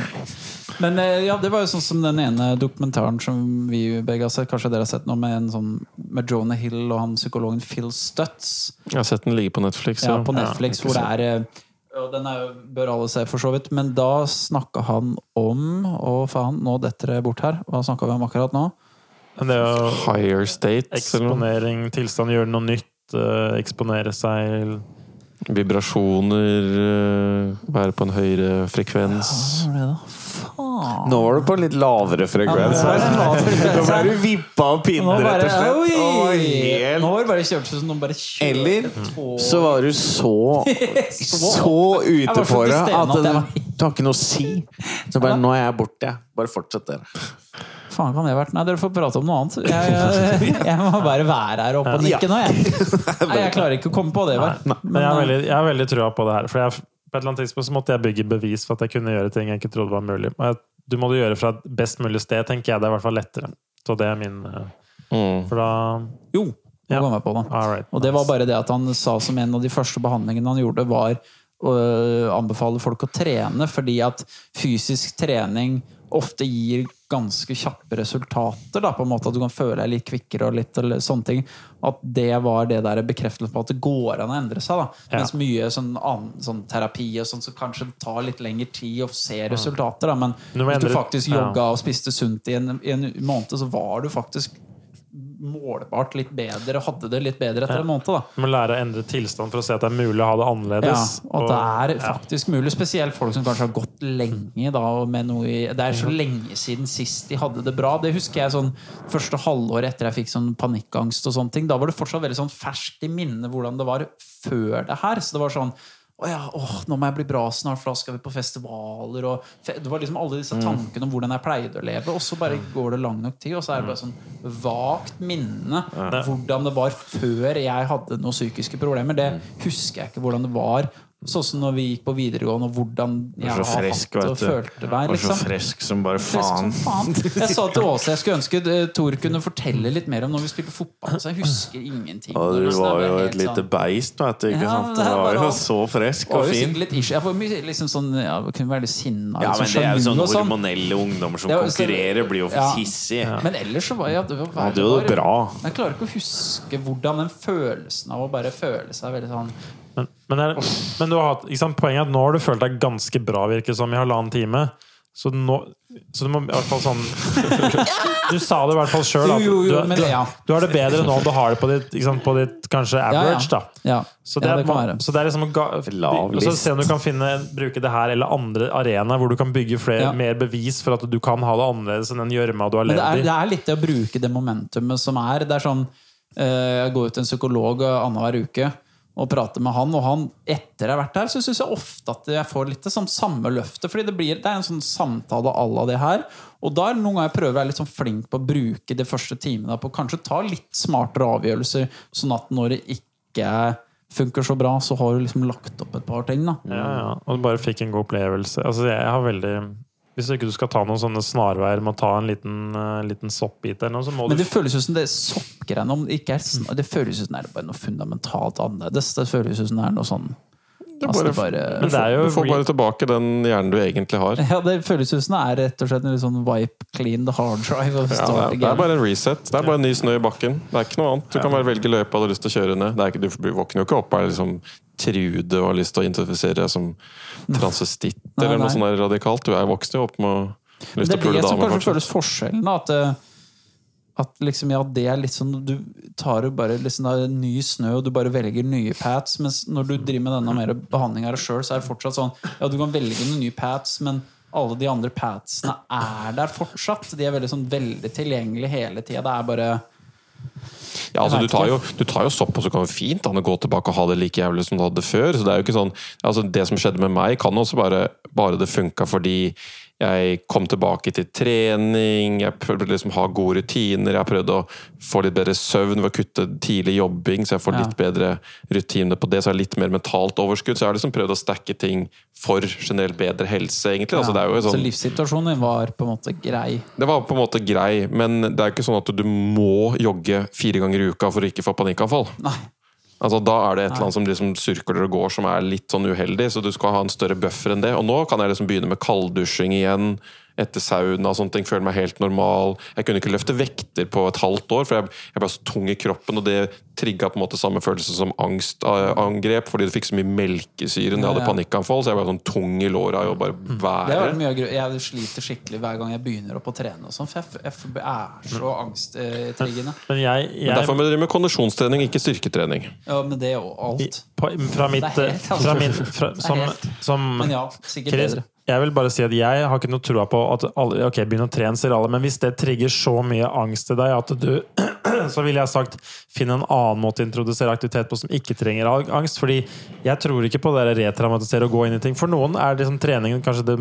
Men eh, ja, det var jo sånn som den ene dokumentaren som vi begge har sett. Kanskje dere har sett noe med en sånn med Jonah Hill og han psykologen Phil Stutz Jeg har sett den ligge på Netflix. ja, Ja. på Netflix. hvor det er eh, og Den er, bør alle se, for så vidt. Men da snakka han om Å, faen, nå detter det bort her. Hva snakka vi om akkurat nå? Men det jo Higher States eller eksponering, tilstand, gjøre noe nytt, eh, eksponere seg Vibrasjoner, eh, være på en høyere frekvens. Hva var det da? Faen! Nå var du på en litt lavere frekvens. Ja, nå det ble du vippa av pinnen, rett og slett. oi! Nå var det bare kjørt som noen bare kjørte Eller så var du så så ute for deg det at du, har ikke noe å si. Så bare Nå er jeg borte, jeg. Bare fortsett, dere. faen kan det vært? Nei, dere får prate om noe annet. Jeg, jeg, jeg må bare være her oppe og nikke nå, jeg. Nei, jeg klarer ikke å komme på det. Var. Men jeg har veldig, jeg har veldig trua på det her. For jeg, på et eller annet tidspunkt så måtte jeg bygge bevis for at jeg kunne gjøre ting jeg ikke trodde var mulig. Og du må det gjøre fra et best mulig sted, tenker jeg. Det er i hvert fall lettere. Så det er min eh, Mm. For da Jo, nå Ja. går jeg på da. Right. Og det var bare det at han sa som en av de første behandlingene han gjorde, var å øh, anbefale folk å trene, fordi at fysisk trening ofte gir ganske kjappe resultater. Da, på en måte At du kan føle deg litt kvikkere og litt eller sånne ting. At det var det der bekreftelsen på at det går an å endre seg. Da. Ja. Mens mye sånn, annen, sånn terapi og sånn, så kanskje det tar litt lengre tid å se resultater. Da. Men hvis du faktisk jogga og spiste sunt i en, i en måned, så var du faktisk målbart litt bedre og hadde det litt bedre etter en måned. da Du må lære å endre tilstand for å se at det er mulig å ha det ja, annerledes. og at det er faktisk mulig. Spesielt folk som kanskje har gått lenge. Da, i, det er så lenge siden sist de hadde det bra. Det husker jeg sånn første halvår etter jeg fikk sånn panikkangst. og sånne ting Da var det fortsatt veldig sånn ferskt i minnet hvordan det var før det her. Så det var sånn å ja, åh, nå må jeg bli bra snart, for da skal vi på festivaler. Og fe det var liksom alle disse tankene om hvordan jeg pleide å leve. Og så bare går det lang nok tid, og så er det bare sånn vagt minne hvordan det var før jeg hadde noen psykiske problemer. Det husker jeg ikke hvordan det var. Sånn som når vi gikk på videregående, og hvordan jeg var har så frisk, hatt det og følte meg. Var så fresk som bare faen. som faen. Jeg sa til Åse jeg skulle ønske eh, Tor kunne fortelle litt mer om når vi spilte fotball. Så jeg husker ingenting. Ja, du Liksom, var jo et lite sånn- beist, vet du. Ikke Ja, sant? Du var var jo så frisk Det og jo fin. Jeg var mye liksom sånn, ja, kunne være litt sinna. Ja, liksom, men det er jo sånne sånn hormonelle ungdommer som er konkurrerer, blir jo Ja. hissige. Men ellers så var jeg det var, Ja, det var var- bra. Jeg klarer ikke å huske hvordan den følelsen av å bare føle seg veldig sånn Men, men, er, men du har hatt, ikke sant, poenget er at nå har du følt deg ganske bra, virker som, i halvannen time. Så, nå, så du må i hvert fall sånn Du sa det i hvert fall sjøl. Jo, Du, du, du har det bedre nå om du har det på ditt, ikke sant, på ditt kanskje Ja, average. ja. da Ja, Så det, ja, er, det kan være. så det er liksom å ga, og så. Se om du kan finne, bruke det her eller andre arenaer hvor du kan bygge flere, Ja. mer bevis for at du kan ha det annerledes enn den gjørma du har det er, det er litt det å bruke det momentumet som er. Det er sånn eh, Jeg går ut til en psykolog eh, annenhver uke og prate med han, og han etter jeg har vært der, så syns jeg ofte at jeg får litt det sånn samme løftet. Fordi det, blir, det er en sånn samtale à la det her. Og da noen ganger jeg prøver å være litt sånn flink på å bruke de første timene på kanskje ta litt smartere avgjørelser, sånn at når det ikke funker så bra, så har du liksom lagt opp et par ting. da Ja, ja. Og du bare fikk en god opplevelse. Altså, jeg har veldig Hvis ikke du skal ta noen sånne snarveier med å ta en liten, uh, liten soppbit eller noe, så må Men du det føles ut som det soppgreiene om det ikke er sn- Det føles ut som det er bare noe fundamentalt annerledes. Det føles ut som det er noe sånn altså, det bare, Men det er jo Du får bare tilbake den hjernen du egentlig har. Ja, det føles ut som det er rett og slett en sånn wipe clean the hard drive. Og Ja, det, er, det er bare en reset. Det er bare en ny snø i bakken. Det er ikke noe annet. Du kan bare velge løypa du har lyst til å kjøre ned. Det er ikke, du våkner jo ikke opp og er liksom trude og har lyst til å identifisere deg som transvestitt eller noe nei. der radikalt. Du er voksen jo opp med å lyst til å det damer. Det er det som kanskje føles forskjellen. Da, at, eh, at liksom, ja, det er litt sånn Du tar jo bare liksom, ny snø, og du bare velger nye pads. Mens når du driver med denne mer behandling av deg sjøl, så er det fortsatt sånn Ja, du kan velge noen nye pads, men alle de andre padsene er der fortsatt. De er veldig, sånn, veldig tilgjengelige hele tida. Det er bare Ja, altså, du, tar jo, du tar jo sopp, og så kan du fint an å gå tilbake og ha det like jævlig som du hadde før. Så Det er jo ikke sånn, altså det som skjedde med meg, kan også bare, bare det funka fordi jeg kom tilbake til trening, jeg prøvde liksom ha gode rutiner, jeg har prøvd å få litt bedre søvn ved å kutte tidlig jobbing, så jeg får Ja. litt bedre rutiner på det, så jeg har litt mer mentalt overskudd. Så jeg har liksom prøvd å stacke ting for generelt bedre helse, egentlig. Altså, det er jo Så sånn, livssituasjonen din var på en måte grei. det var på en måte grei, men det er ikke sånn at du må jogge fire ganger i uka for å ikke få panikkanfall. Nei. Altså, da er det et eller annet som liksom surkler og går som er litt sånn uheldig, så du skal ha en større buffer enn det. Og nå kan jeg liksom begynne med kalddusjing igjen etter sauna og sånne ting, Føler meg helt normal. Jeg kunne ikke løfte vekter på et halvt år, for jeg, jeg ble så tung i kroppen, og det trigga på en måte samme følelse som angstangrep, fordi du fikk så mye melkesyre når jeg hadde panikkanfall, så jeg ble sånn tung i låra og bare Det har være. av Jeg sliter skikkelig hver gang jeg begynner opp å trene. Og sånn, for jeg, jeg er så angsttriggende. Men jeg, Men derfor må du drive med kondisjonstrening, ikke styrketrening. Ja, men det og alt. på, fra mitt, Det er helt fra min, fra, er som, som Men ja, sikkert bedre. Jeg vil bare si at jeg har ikke noe troa på at alle, ok, begynn å trene, sier alle, men hvis det trigger så mye angst i deg at du så ville jeg sagt finn en annen måte å introdusere aktivitet på som ikke trenger angst. Fordi jeg tror ikke på det å retraumatisere og gå inn i ting. For noen er liksom treningen kanskje det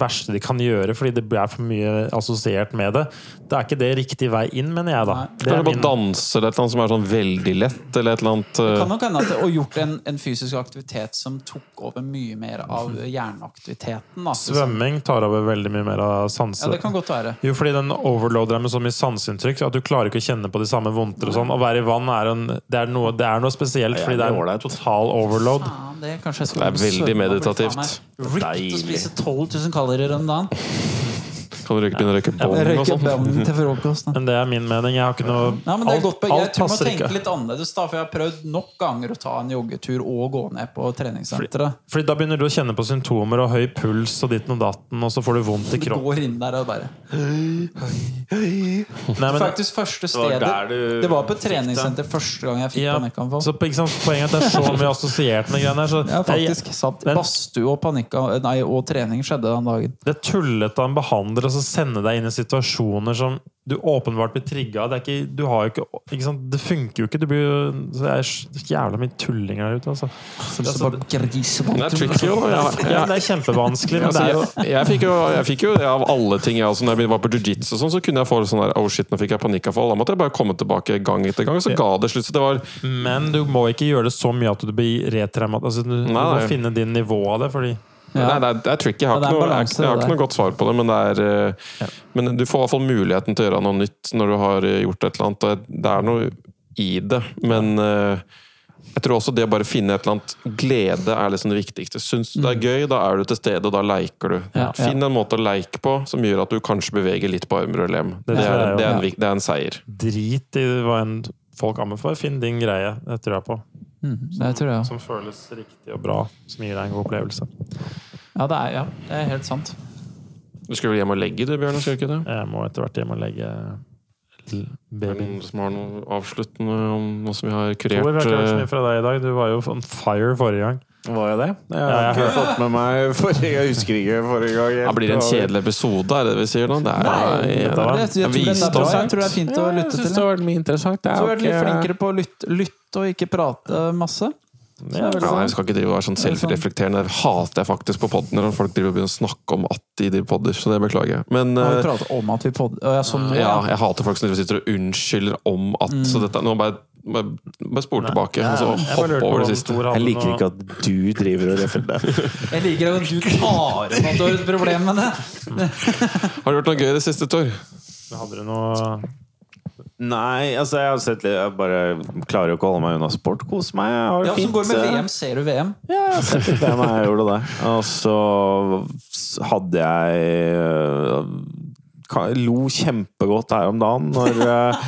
verste de kan gjøre, fordi det er for mye assosiert med det. Det er ikke det riktig vei inn, mener jeg, da. Det Kan er du bare min, danse eller et eller annet som er sånn veldig lett, eller et eller annet Det eh, kan nok hende at det, har gjort en, en fysisk aktivitet som tok over mye mer av hjerneaktiviteten. Da. svømming tar over veldig mye mer av sanse. Ja, det kan godt være. Jo, fordi den overloader deg med så mye sanseinntrykk at du klarer ikke å kjenne på de samme vondter og sånn. Å være i vann er, en, det er, noe, det er noe spesielt, Det er fordi det er en total overload. Faen, det, er Det er veldig meditativt. ripped Deilig. spise 12 000 kalorier om dagen. Kan du røyke, begynne å røyke bong og Røyke sånn? bong til frokost. da. Men det er min mening. Jeg har ikke noe Nei, men det er alt- godt alt, Jeg alt tror man passer tenker ikke. litt annerledes, da, for jeg har prøvd nok ganger å ta en joggetur og gå ned på treningssenteret. Fordi da begynner du å kjenne på symptomer og høy puls og ditten og datten, og så får du vondt i Du kroppen. går inn der og bare Nei, men, Faktisk første var stedet der du Det var på et treningssenter første gang jeg fikk ja, panikkanfall. så, ikke sant, poenget er at det er så mye assosiert med greiene her. Så Ja, faktisk. jeg- Sant. men- Badstue og panikka, nei, og trening skjedde den dagen. det er tullete av en behandler å så sende deg inn i situasjoner som du åpenbart blir trigga av. Det, er det funker jo ikke. Du blir jo, så det er så jævla mye tulling her ute. Altså. Det er Det er tricky, jo. Ja, det er kjempevanskelig, men det Altså, er jo jeg, fikk jo, jeg fikk jo det av alle ting. Jeg, altså, når jeg var på jiu-jitsu, sånn, så kunne jeg få sånn der, oh shit, nå fikk jeg panikkavfall. Da måtte jeg bare komme tilbake gang etter gang. Så ga det slutt. Så det var Men du må ikke gjøre det så mye at du blir retraumatisert. Altså, du, du må finne din nivå av det. Fordi Ja. Nei, det er, det er tricky. Jeg har, Ja, det er ikke, noe, jeg, balanse, jeg har ikke noe godt svar på det, men det er ja. Men du får i hvert fall muligheten til å gjøre noe nytt når du har eh, gjort et eller annet. Og det er noe i det, men eh, jeg tror også det å bare finne et eller annet glede er liksom det viktigste. Syns du det er gøy, da er du til stede, og da leker du. Mm. Ja, ja. Finn en måte å leke på som gjør at du kanskje beveger litt på armer og lem. Det Det, er, det, er en, det er en seier. drit i hva enn folk anbefaler. Finn din greie. Det tror jeg på. Mm, det tror jeg. Som føles riktig og bra. Som gir deg en god opplevelse. Ja, det er, ja, det er helt sant. Du skulle vel hjem og legge det, Bjørn? Skal ikke det? Jeg må etter hvert hjem og legge babyen. som har noe avsluttende om noe som vi har Tor, vi har ikke hørt så mye fra deg i dag. Du var jo on fire forrige gang. Var jeg det? Jeg har Ja, jeg ikke fått med meg forrige Jeg husker ikke forrige gang. Det blir en kjedelig episode, er det vi sier nå? Det er, Nei, var- Jeg, jeg, tror det jeg tror det er fint å lytte til. det vært mye interessant. Det Så er litt flinkere på å lytte, lytte og ikke prate masse. Ja, Ja, jeg skal ikke drive og være sånn selvreflekterende. Det hater jeg faktisk på podden når folk driver og begynner å snakke om at de driver podder, så det beklager jeg. Men vi eh, om at vi podder? Ja, sånn, ja, jeg hater folk som driver og sitter og unnskylder om at Mm. Så dette, nå bare, bare, bare spol tilbake, og så hopp over det siste. Jeg liker ikke at du driver og refererer. Jeg liker at du tar opp at du har et problem med det. Har du gjort noe gøy i det siste, Tor? Hadde du noe Nei, altså jeg har sett litt Jeg bare klarer jo ikke å holde meg unna sport. Kose meg. Jeg har det Ja, fint. går med. VM. Ser du VM? Ja, jeg har sett litt hvem jeg gjorde det. Og så hadde jeg Lo kjempegodt her om dagen når øh,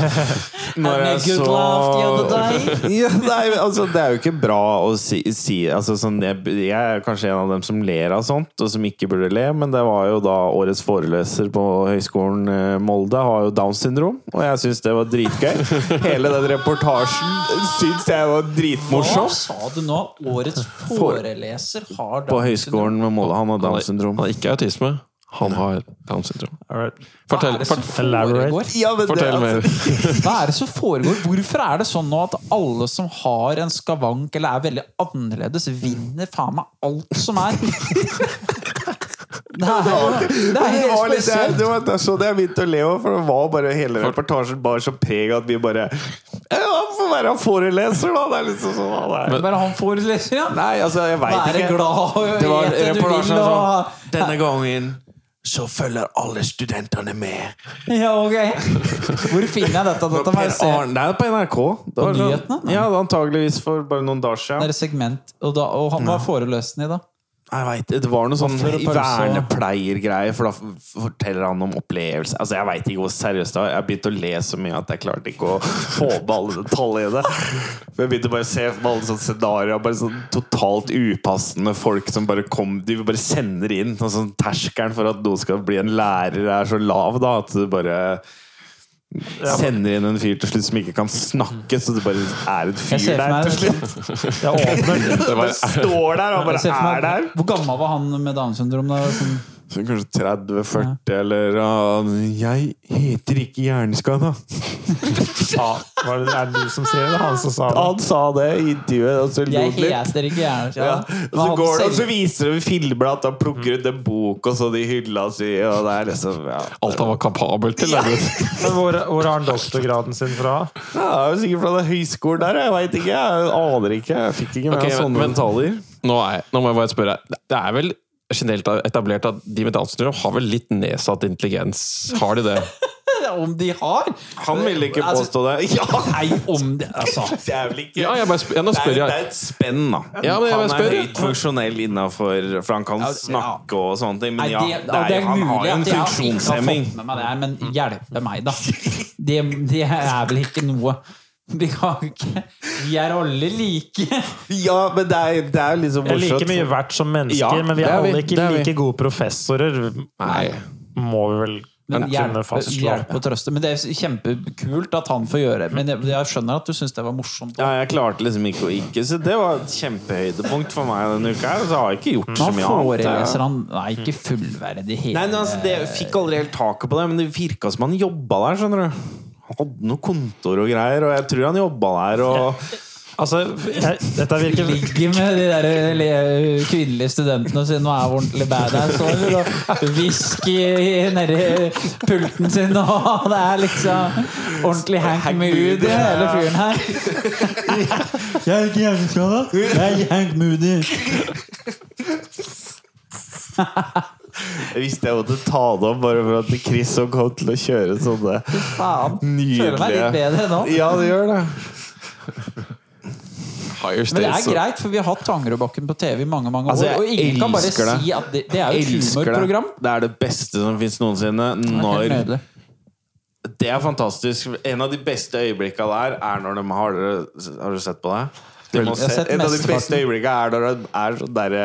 Når jeg så laugh the other day. ja, nei, altså, Det er jo ikke bra å si, si altså, sånn, jeg, jeg er kanskje en av dem som ler av sånt, og som ikke burde le, men det var jo da årets foreleser på Høgskolen eh, Molde har jo Downs syndrom, og jeg syns det var dritgøy. Hele den reportasjen syns jeg var dritmorsom. Hva sa du nå? Årets foreleser har Downs syndrom? På Høgskolen med Molde. Han har Downs syndrom. han har ikke autisme. Han har Downs syndrom. Right. Fortell, Hva er det som fort, foregår? Ja, men det, fortell mer. altså, Hva er det som foregår? Hvorfor er det sånn nå at alle som har en skavank eller er veldig annerledes, vinner faen meg alt som er? Det er, det er det var helt litt, spesielt. det var det er mitt jeg begynte å le av, for det var bare hele reportasjen bare så preg at vi bare han får være foreleser, da! Det er liksom sånn han er. Bare han foreleser, ja. Nei, altså, jeg veit Være ikke. glad og Det gjøre det du vil. Og... sånn Denne gangen så følger alle studentene med. Ja, ok. Hvor finner jeg dette? Dette Per. Arne- Det er på NRK. Det var sånn- nyhetene? Nei. Ja, antageligvis for bare noen dager Det siden. er et segment, og, da, og han var foreløsende i da. Jeg vet, det var noe sånn vernepleiergreie, for da forteller han om opplevelse. Altså, Jeg veit ikke hvor seriøst det var. Jeg begynte å le så mye at jeg klarte ikke å få med alle detaljer i. For Jeg begynte bare å se for meg alle sånne scenarioer. Bare sånn totalt upassende folk som bare kom De bare sender inn. Og sånn Terskelen for at noen skal bli en lærer, er så lav da at du bare Sender inn en fyr til slutt som ikke kan snakke, så det bare er et fyr der til slutt. Jeg åpner Det står der og bare er der. Hvor gammel var han med Downs syndrom? da? Sånn, Så kanskje 30-40, eller uh, 'Jeg heter ikke hjerneskada'. ja, var det, er det du som sier det? Han som sa det? Han sa det i intervjuet, og så Jeg heter ikke Ja. Og, så går det, og så viser de filmer at han plukker ut en bok og så de hylla si, og det er liksom ja. Alt han var kapabel til. Ja. Men hvor, hvor har han doktorgraden sin fra? Ja, er sikkert fra den høyskolen der, jeg veit ikke. Jeg aner ikke. Jeg fikk ikke med Ok, meg men- sånne men- detaljer. Nå, er, nå må jeg bare spørre. Det er vel generelt etablert at de med Downs syndrom har vel litt nedsatt intelligens? Har de det? Om de har! Han ville ikke Altså, påstå det. Ja, Nei, om de Altså. det ikke Ja, jeg bare spør, jeg. nå det, er, det er et spenn, da. Ja, men jeg han er høyt funksjonell innafor For han kan snakke og sånne ting. Men Nei, ja, det, er, det er han har jo en funksjonshemming. men hjelpe meg, da. Det, det er vel ikke noe Vi kan ikke Vi er alle like. Ja, men det er, det er liksom Jeg er like mye verdt som mennesker, Ja, men vi er er vi. alle ikke er vi. like gode professorer. Nei. Må vi vel Men fastslå. hjelpe og trøste. Men det er kjempekult at han får gjøre det. Men jeg, jeg skjønner at du syns det var morsomt. Ja, jeg klarte liksom ikke å ikke, så det var et kjempehøydepunkt for meg denne uka. her, Så har jeg ikke gjort så mye annet. foreleser han Nei, ikke fullverdig hele Nei, men altså, det, jeg fikk aldri helt taket på det, men det virka som han jobba der. skjønner du Han hadde noe kontor og greier, og jeg tror han jobba der. Og Altså, jeg, dette virker Ligger med de der kvinnelige studentene og sier 'nå er jeg ordentlig badass'. Og whisky nedi pulten sin, og det er liksom ordentlig Hank Moody, hele fyren her. Jeg er ikke hjerneskada. Jeg er Hank Moody. jeg visste jeg måtte ta det opp bare for at Chris og kom til å kjøre sånne Faen. Føler meg litt bedre nå. Ja, det gjør det. Men det er greit, for vi har hatt Tangerudbakken på TV i mange mange år. Altså, og ingen kan bare det. si at det, det er jo et humorprogram. det. Det er det beste som fins noensinne. Det er Når. Det er fantastisk. En av de beste øyeblikka der er når de har Har du sett på det? En av de beste øyeblikkene er når det er sånn der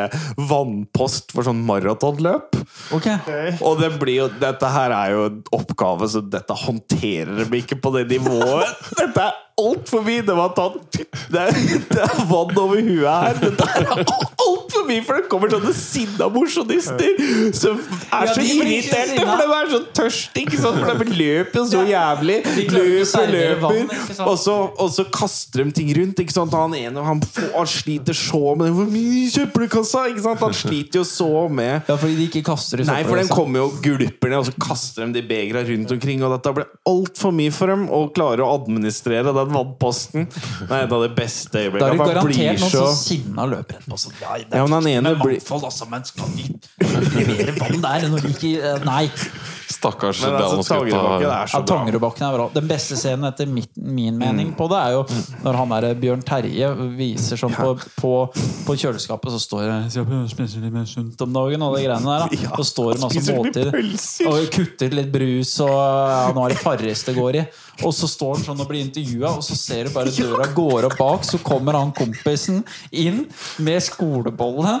vannpost for sånn maratonløp. Ok. Og det blir jo, dette her er jo en oppgave, så dette håndterer de ikke på det nivået. Dette er altfor mye! Det, var tatt, det, er, det er vann over huet her. Dette er altfor mye, for det kommer sånne sinna mosjonister som er så irriterte, for de er så tørste, ikke sant? For de løper jo så jævlig. Løper, løper. Og så, og så kaster de ting rundt. Ikke sant? Han ene han, får, han sliter så med Hvor mye søppelkassa? Ikke sant? Han sliter jo så med Ja, fordi de ikke kaster i Nei, for den kommer jo og gulper ned, og så kaster de de begra rundt omkring. Og dette blir altfor mye for dem å klare å administrere den vannposten. Det er et av de beste Da er det garantert noen så som sinna løper rett på sånn. ja, det er Ja, men han ene blir- mangfold, altså, men skal de levere vann der når de ikke Nei. Stakkars Men altså. Tangerudbakken er så bra. Tangerudbakken er bra. Den beste scenen etter min, min mening på det, er jo når han der Bjørn Terje viser sånn på, på, på kjøleskapet, så står det Spiser litt mer sunt om dagen, og de greiene der. Da. Ja, Og står det han masse måltider. Og kutter litt brus, og ja, nå er det Farris det går i. Og så står han sånn og blir intervjua, og så ser du bare døra går opp bak, så kommer han kompisen inn med skolebolle,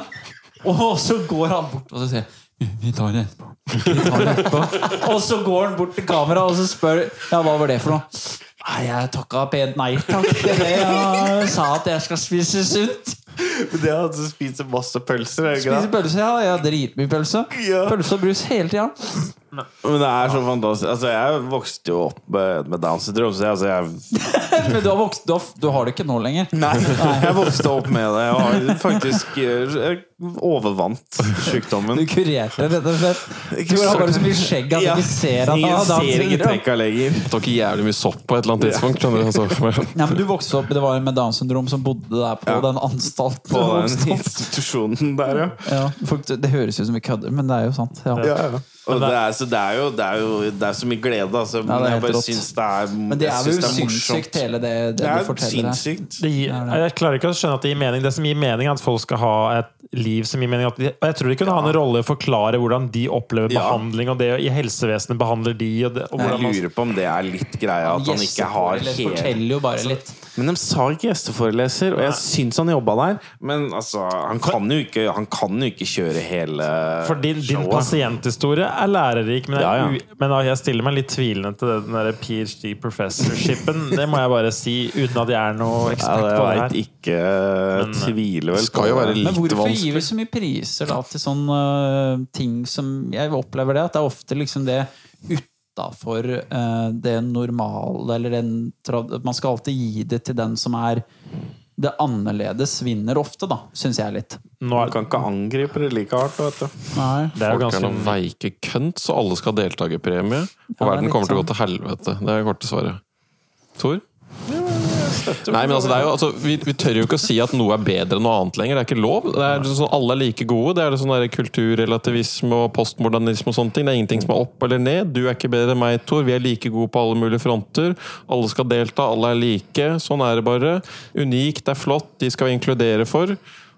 og så går han bort og så sier vi tar det etterpå. Og så går han bort til kameraet og så spør Ja, hva var det for noe. Nei, jeg takka pent nei takk til det. Jeg sa at jeg skal spise sunt. Men Det er han som spiser masse pølser, er det ikke Spiser det? pølse, ja. Jeg har dritmye pølse. Ja. Pølse og brus hele tida. Men det er så fantastisk. Altså, jeg vokste jo opp med, med Downs syndrom, så jeg, altså, jeg Men du har, vokst, du, har, du har det ikke nå lenger. Nei, jeg vokste opp med det. Jeg har faktisk eh, jeg overvant sykdommen. Du kurerte det, rett og slett. Du har bare så mye skjegg at du Ja. ikke ser at han ser ikke trekka lenger. Tok jævlig mye sopp på et eller annet tidspunkt. Ja. du, altså. Ja, men du vokste opp, Det var en med Downs syndrom som bodde der på Ja. den anstalten. På den institusjonen der, ja. Ja, folk, det høres ut som vi kødder, men det er jo sant. Ja. ja, ja. Og det er, så det, er jo, det, er jo, det er så mye glede, altså. Men Ja, det er jeg bare syns det er Men det er jo sinnssykt, hele det, det, Det du er forteller her. sinnssykt. Det gir, jeg klarer ikke å skjønne at det gir mening. Det som gir mening, er at folk skal ha et liv som gir mening. Og jeg tror de kunne ha en rolle i å forklare hvordan de opplever Ja. behandling, og det i helsevesenet behandler de. Og det, og Jeg lurer på om det er litt greia at han ikke har hele jo bare litt. Men de sa ikke gjesteforeleser, og jeg syns han jobba der. Men altså, han kan jo ikke, han kan jo ikke kjøre hele For din, din showet. pasienthistorie er lærerik, men, jeg, Ja, ja. men jeg stiller meg litt tvilende til den der PhD professorshipen. Det må jeg bare si, uten at jeg er noe Ja, ekspert jeg på det veit her. ikke. Tviler vel Det skal jo være det. Men litt hvorfor vanskelig. Gir så mye priser da til sånne uh, ting som Jeg opplever det, at det er ofte liksom det utafor det normale, eller den Man skal alltid gi det til den som er det annerledes, vinner ofte, da, syns jeg litt. Nå er, kan ikke angripe det like hardt, vet du. Nei. det er jo Folk er ganske noen veike kønt, så alle skal ha deltakerpremie. Og Ja, er verden kommer kommer til å gå sånn. til helvete. Det er korte svaret. Tor? Nei, men altså, jo, altså, vi, vi tør jo ikke å si at noe er bedre enn noe annet lenger. Det er ikke lov. Det er sånn, alle er like gode. Det er sånn der kulturrelativisme og postmodernisme og sånne ting. Det er ingenting som er opp eller ned. Du er ikke bedre enn meg, Tor. Vi er like gode på alle mulige fronter. Alle skal delta, alle er like. Sånn er det bare. Unikt, det er flott, de skal vi inkludere for.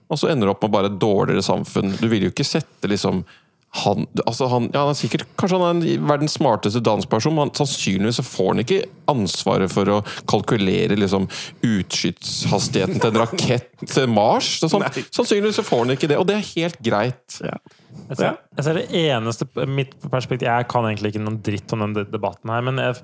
Og så ender du opp med bare et dårligere samfunn. Du vil jo ikke sette liksom han, altså han, ja, han er sikkert Kanskje han er verdens smarteste dansperson, men sannsynligvis får han ikke ansvaret for å kalkulere liksom, utskytshastigheten til en rakett til Mars. Sånn, sannsynligvis får han ikke det, og det er helt greit. Jeg ser, jeg ser det eneste Mitt perspektiv Jeg kan egentlig ikke noen dritt om den debatten her, men jeg,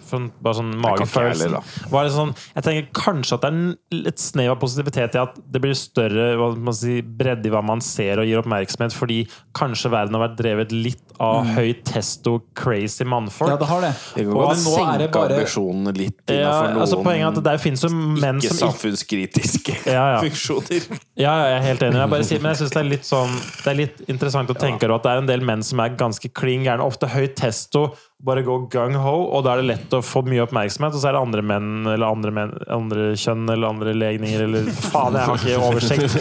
bare sånn magefølelsen var sånn, Jeg tenker kanskje at det er en- et snev av positivitet i at det blir større hva man si, bredde i hva man ser og gir oppmerksomhet, fordi kanskje verden har vært drevet litt av høy testo, crazy mannfolk. Ja, det har det. Det Og godt nå er det bare ambisjonene litt Ja, innenfor noen altså Poenget er at der finnes jo menn ikke som ikke samfunnskritiske Ja, ja. funksjoner. Ja, ja, jeg er helt enig. Jeg bare sier, men jeg synes det er litt sånn Det er litt interessant å tenke over at det er en del menn som er ganske klin gærne. Ofte høy testo, bare gå gung-ho, og da er det lett å få mye oppmerksomhet. Og så er det andre menn eller andre, menn, andre kjønn eller andre legninger eller Faen, jeg har ikke oversikt.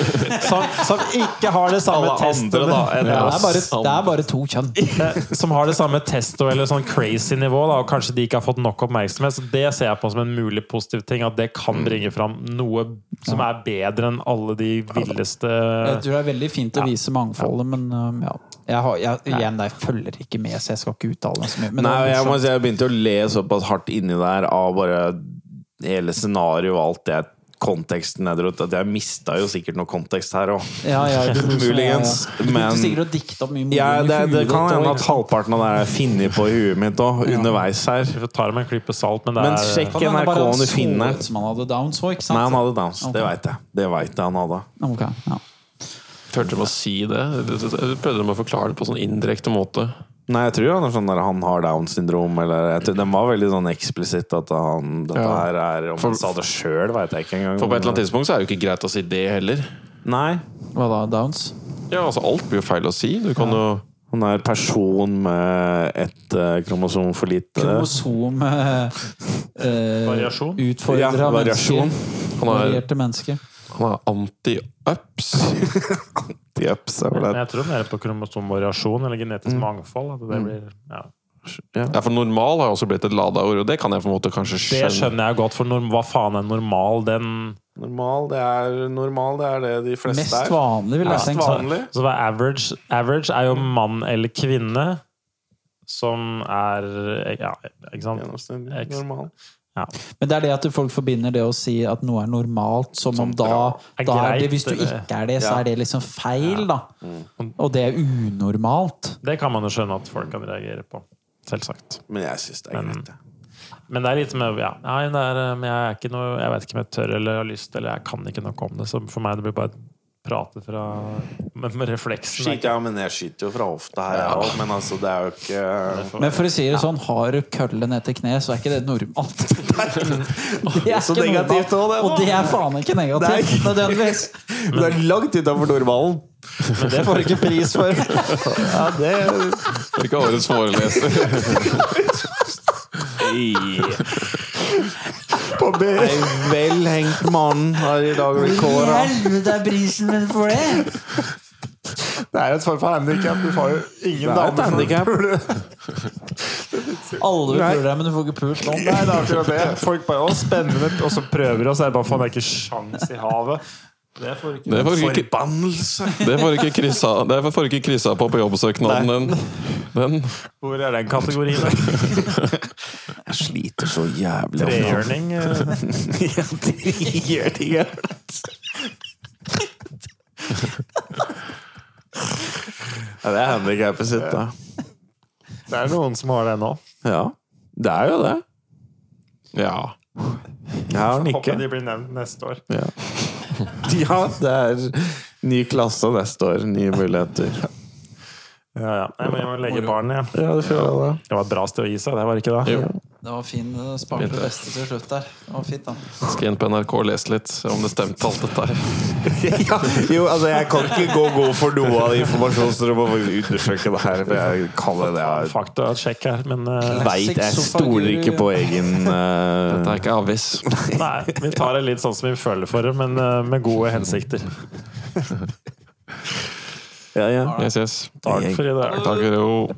Som, som ikke har det samme Alle testo. andre, da, ja, det, er bare, det er bare to kjønn. Eh, Som har det samme testo eller sånn crazy nivå, da, og kanskje de ikke har fått nok oppmerksomhet. Så det ser jeg på som en mulig positiv ting, at det kan bringe fram noe som er bedre enn alle de villeste Jeg tror det er veldig fint å vise mangfoldet, men ja. Jeg, har, jeg, igjen, jeg følger ikke med, så jeg skal ikke uttale meg så mye. Men Nei, jeg må si jeg begynte å le såpass hardt inni der av bare hele scenarioet og alt det konteksten neder ut. Jeg mista jo sikkert noe kontekst her òg. ja, ja, Muligens, ja, men- sikkert å dikte opp mye Ja, det, det kan hende at halvparten av det er funnet på i huet mitt òg, underveis her. Vi tar med en klype salt, men det Men er sjekk NRK han om du finner han hadde downs òg, ikke sant? Nei, han hadde downs. Det veit jeg. Det vet jeg han hadde. Ok, ja. Turte de å si det? Prøvde de å forklare det på sånn indirekte måte. Nei, jeg tror han er sånn der han har Downs syndrom, eller jeg tror, Den var veldig sånn eksplisitt at han Dette Ja. her er Om han sa det sjøl, veit jeg ikke engang. For på et eller annet tidspunkt så er det jo ikke greit å si det heller. Nei. Hva da? Downs? Ja, altså Alt blir jo feil å si. Du kan jo Han er person med ett eh, kromosom for lite. Kromosom eh, eh, Variasjon? Utfordra Ja, variasjon. mennesker. Han er, Varierte mennesker. Han er anti-ups. anti-ups er vel Men det. jeg tror mer på kromosomvariasjon eller genetisk mangfold. At det blir, ja. Ja, for normal har også blitt et lada ord, og det kan jeg på en måte kanskje skjønne. Det skjønner jeg godt, for norm, hva faen er normal? Den Normal, det er, normal, det er det de fleste Mest er. vanlig, vil jeg Mest tenke. vanlig. Så er average? Average er jo mann eller kvinne som er Ja, ikke sant? Gjennomsnittlig. Eks- Normal. Men det er det at folk forbinder det å si at noe er normalt, som om da, Er da er det, Hvis du ikke er det, så Ja. er det liksom feil, da. Og det er unormalt. Det kan man jo skjønne at folk kan reagere på. Selvsagt. Men jeg syns det er greit. det. Men det er litt med ja, nei, det er, eh, men jeg er ikke noe Jeg vet ikke om jeg tør eller har lyst, eller jeg kan ikke noe om det. Så for meg det blir bare prate fra med, med refleksen. Skyter, ja, men jeg skyter jo fra hofta her, jeg òg. Men altså, det er jo ikke Men for å si det sånn, har du kølle ned til kne, så er ikke det normalt. Det er Så ikke negativt normalt, også, det. Og det er faen ikke negativt, nødvendigvis. Det er langt utafor normalen. Men det får du ikke pris for. Ja, det Ikke årets foreleser. På B. Ei velhengt mann har i dag blitt kåra. helvete er prisen min for det? Det er et form for handikap. Du får jo ingen Det er et handicap. Alle vil pule deg, men du får ikke pult nå. Nei, det er akkurat det. Folk bare 'Å, spennende', og så prøver de, og så er det bare faen, det er ikke sjans i havet. Det får ikke Det får ikke, Forbannelse! det får ikke kryssa, det får ikke kryssa på på jobbsøknaden. din. den. Hvor er den kategorien? Jeg sliter så jævlig. Trehjørning. eh, Ja, trehjørning, ja. Ja, det er handikappet sitt, da. Det er noen som har det nå. Ja, det er jo det. Ja. Jeg har den Håper de blir nevnt neste år. Ja. ja, det er ny klasse neste år. Nye muligheter. Ja, ja. Jeg må, jeg må legge barnet, barn, jeg. Ja, det føler det. Det var et bra sted å gi seg, det var ikke det? Jo. Det var fin. det Sparte det beste til slutt der. Det var fint, da. Skal inn på NRK og lese litt om det stemte alt dette her. ja, jo, altså Jeg kan ikke gå god for noe av informasjonen, så du må undersøke det her. For jeg kaller det jeg Fakta sjekk her, men uh, veit Jeg stoler ikke på egen uh... Dette er ikke avis. Nei, vi tar det litt sånn som vi føler for det, men uh, med gode hensikter. Ja, ja. Yes, yes. Takk for i dag. Takk, jo.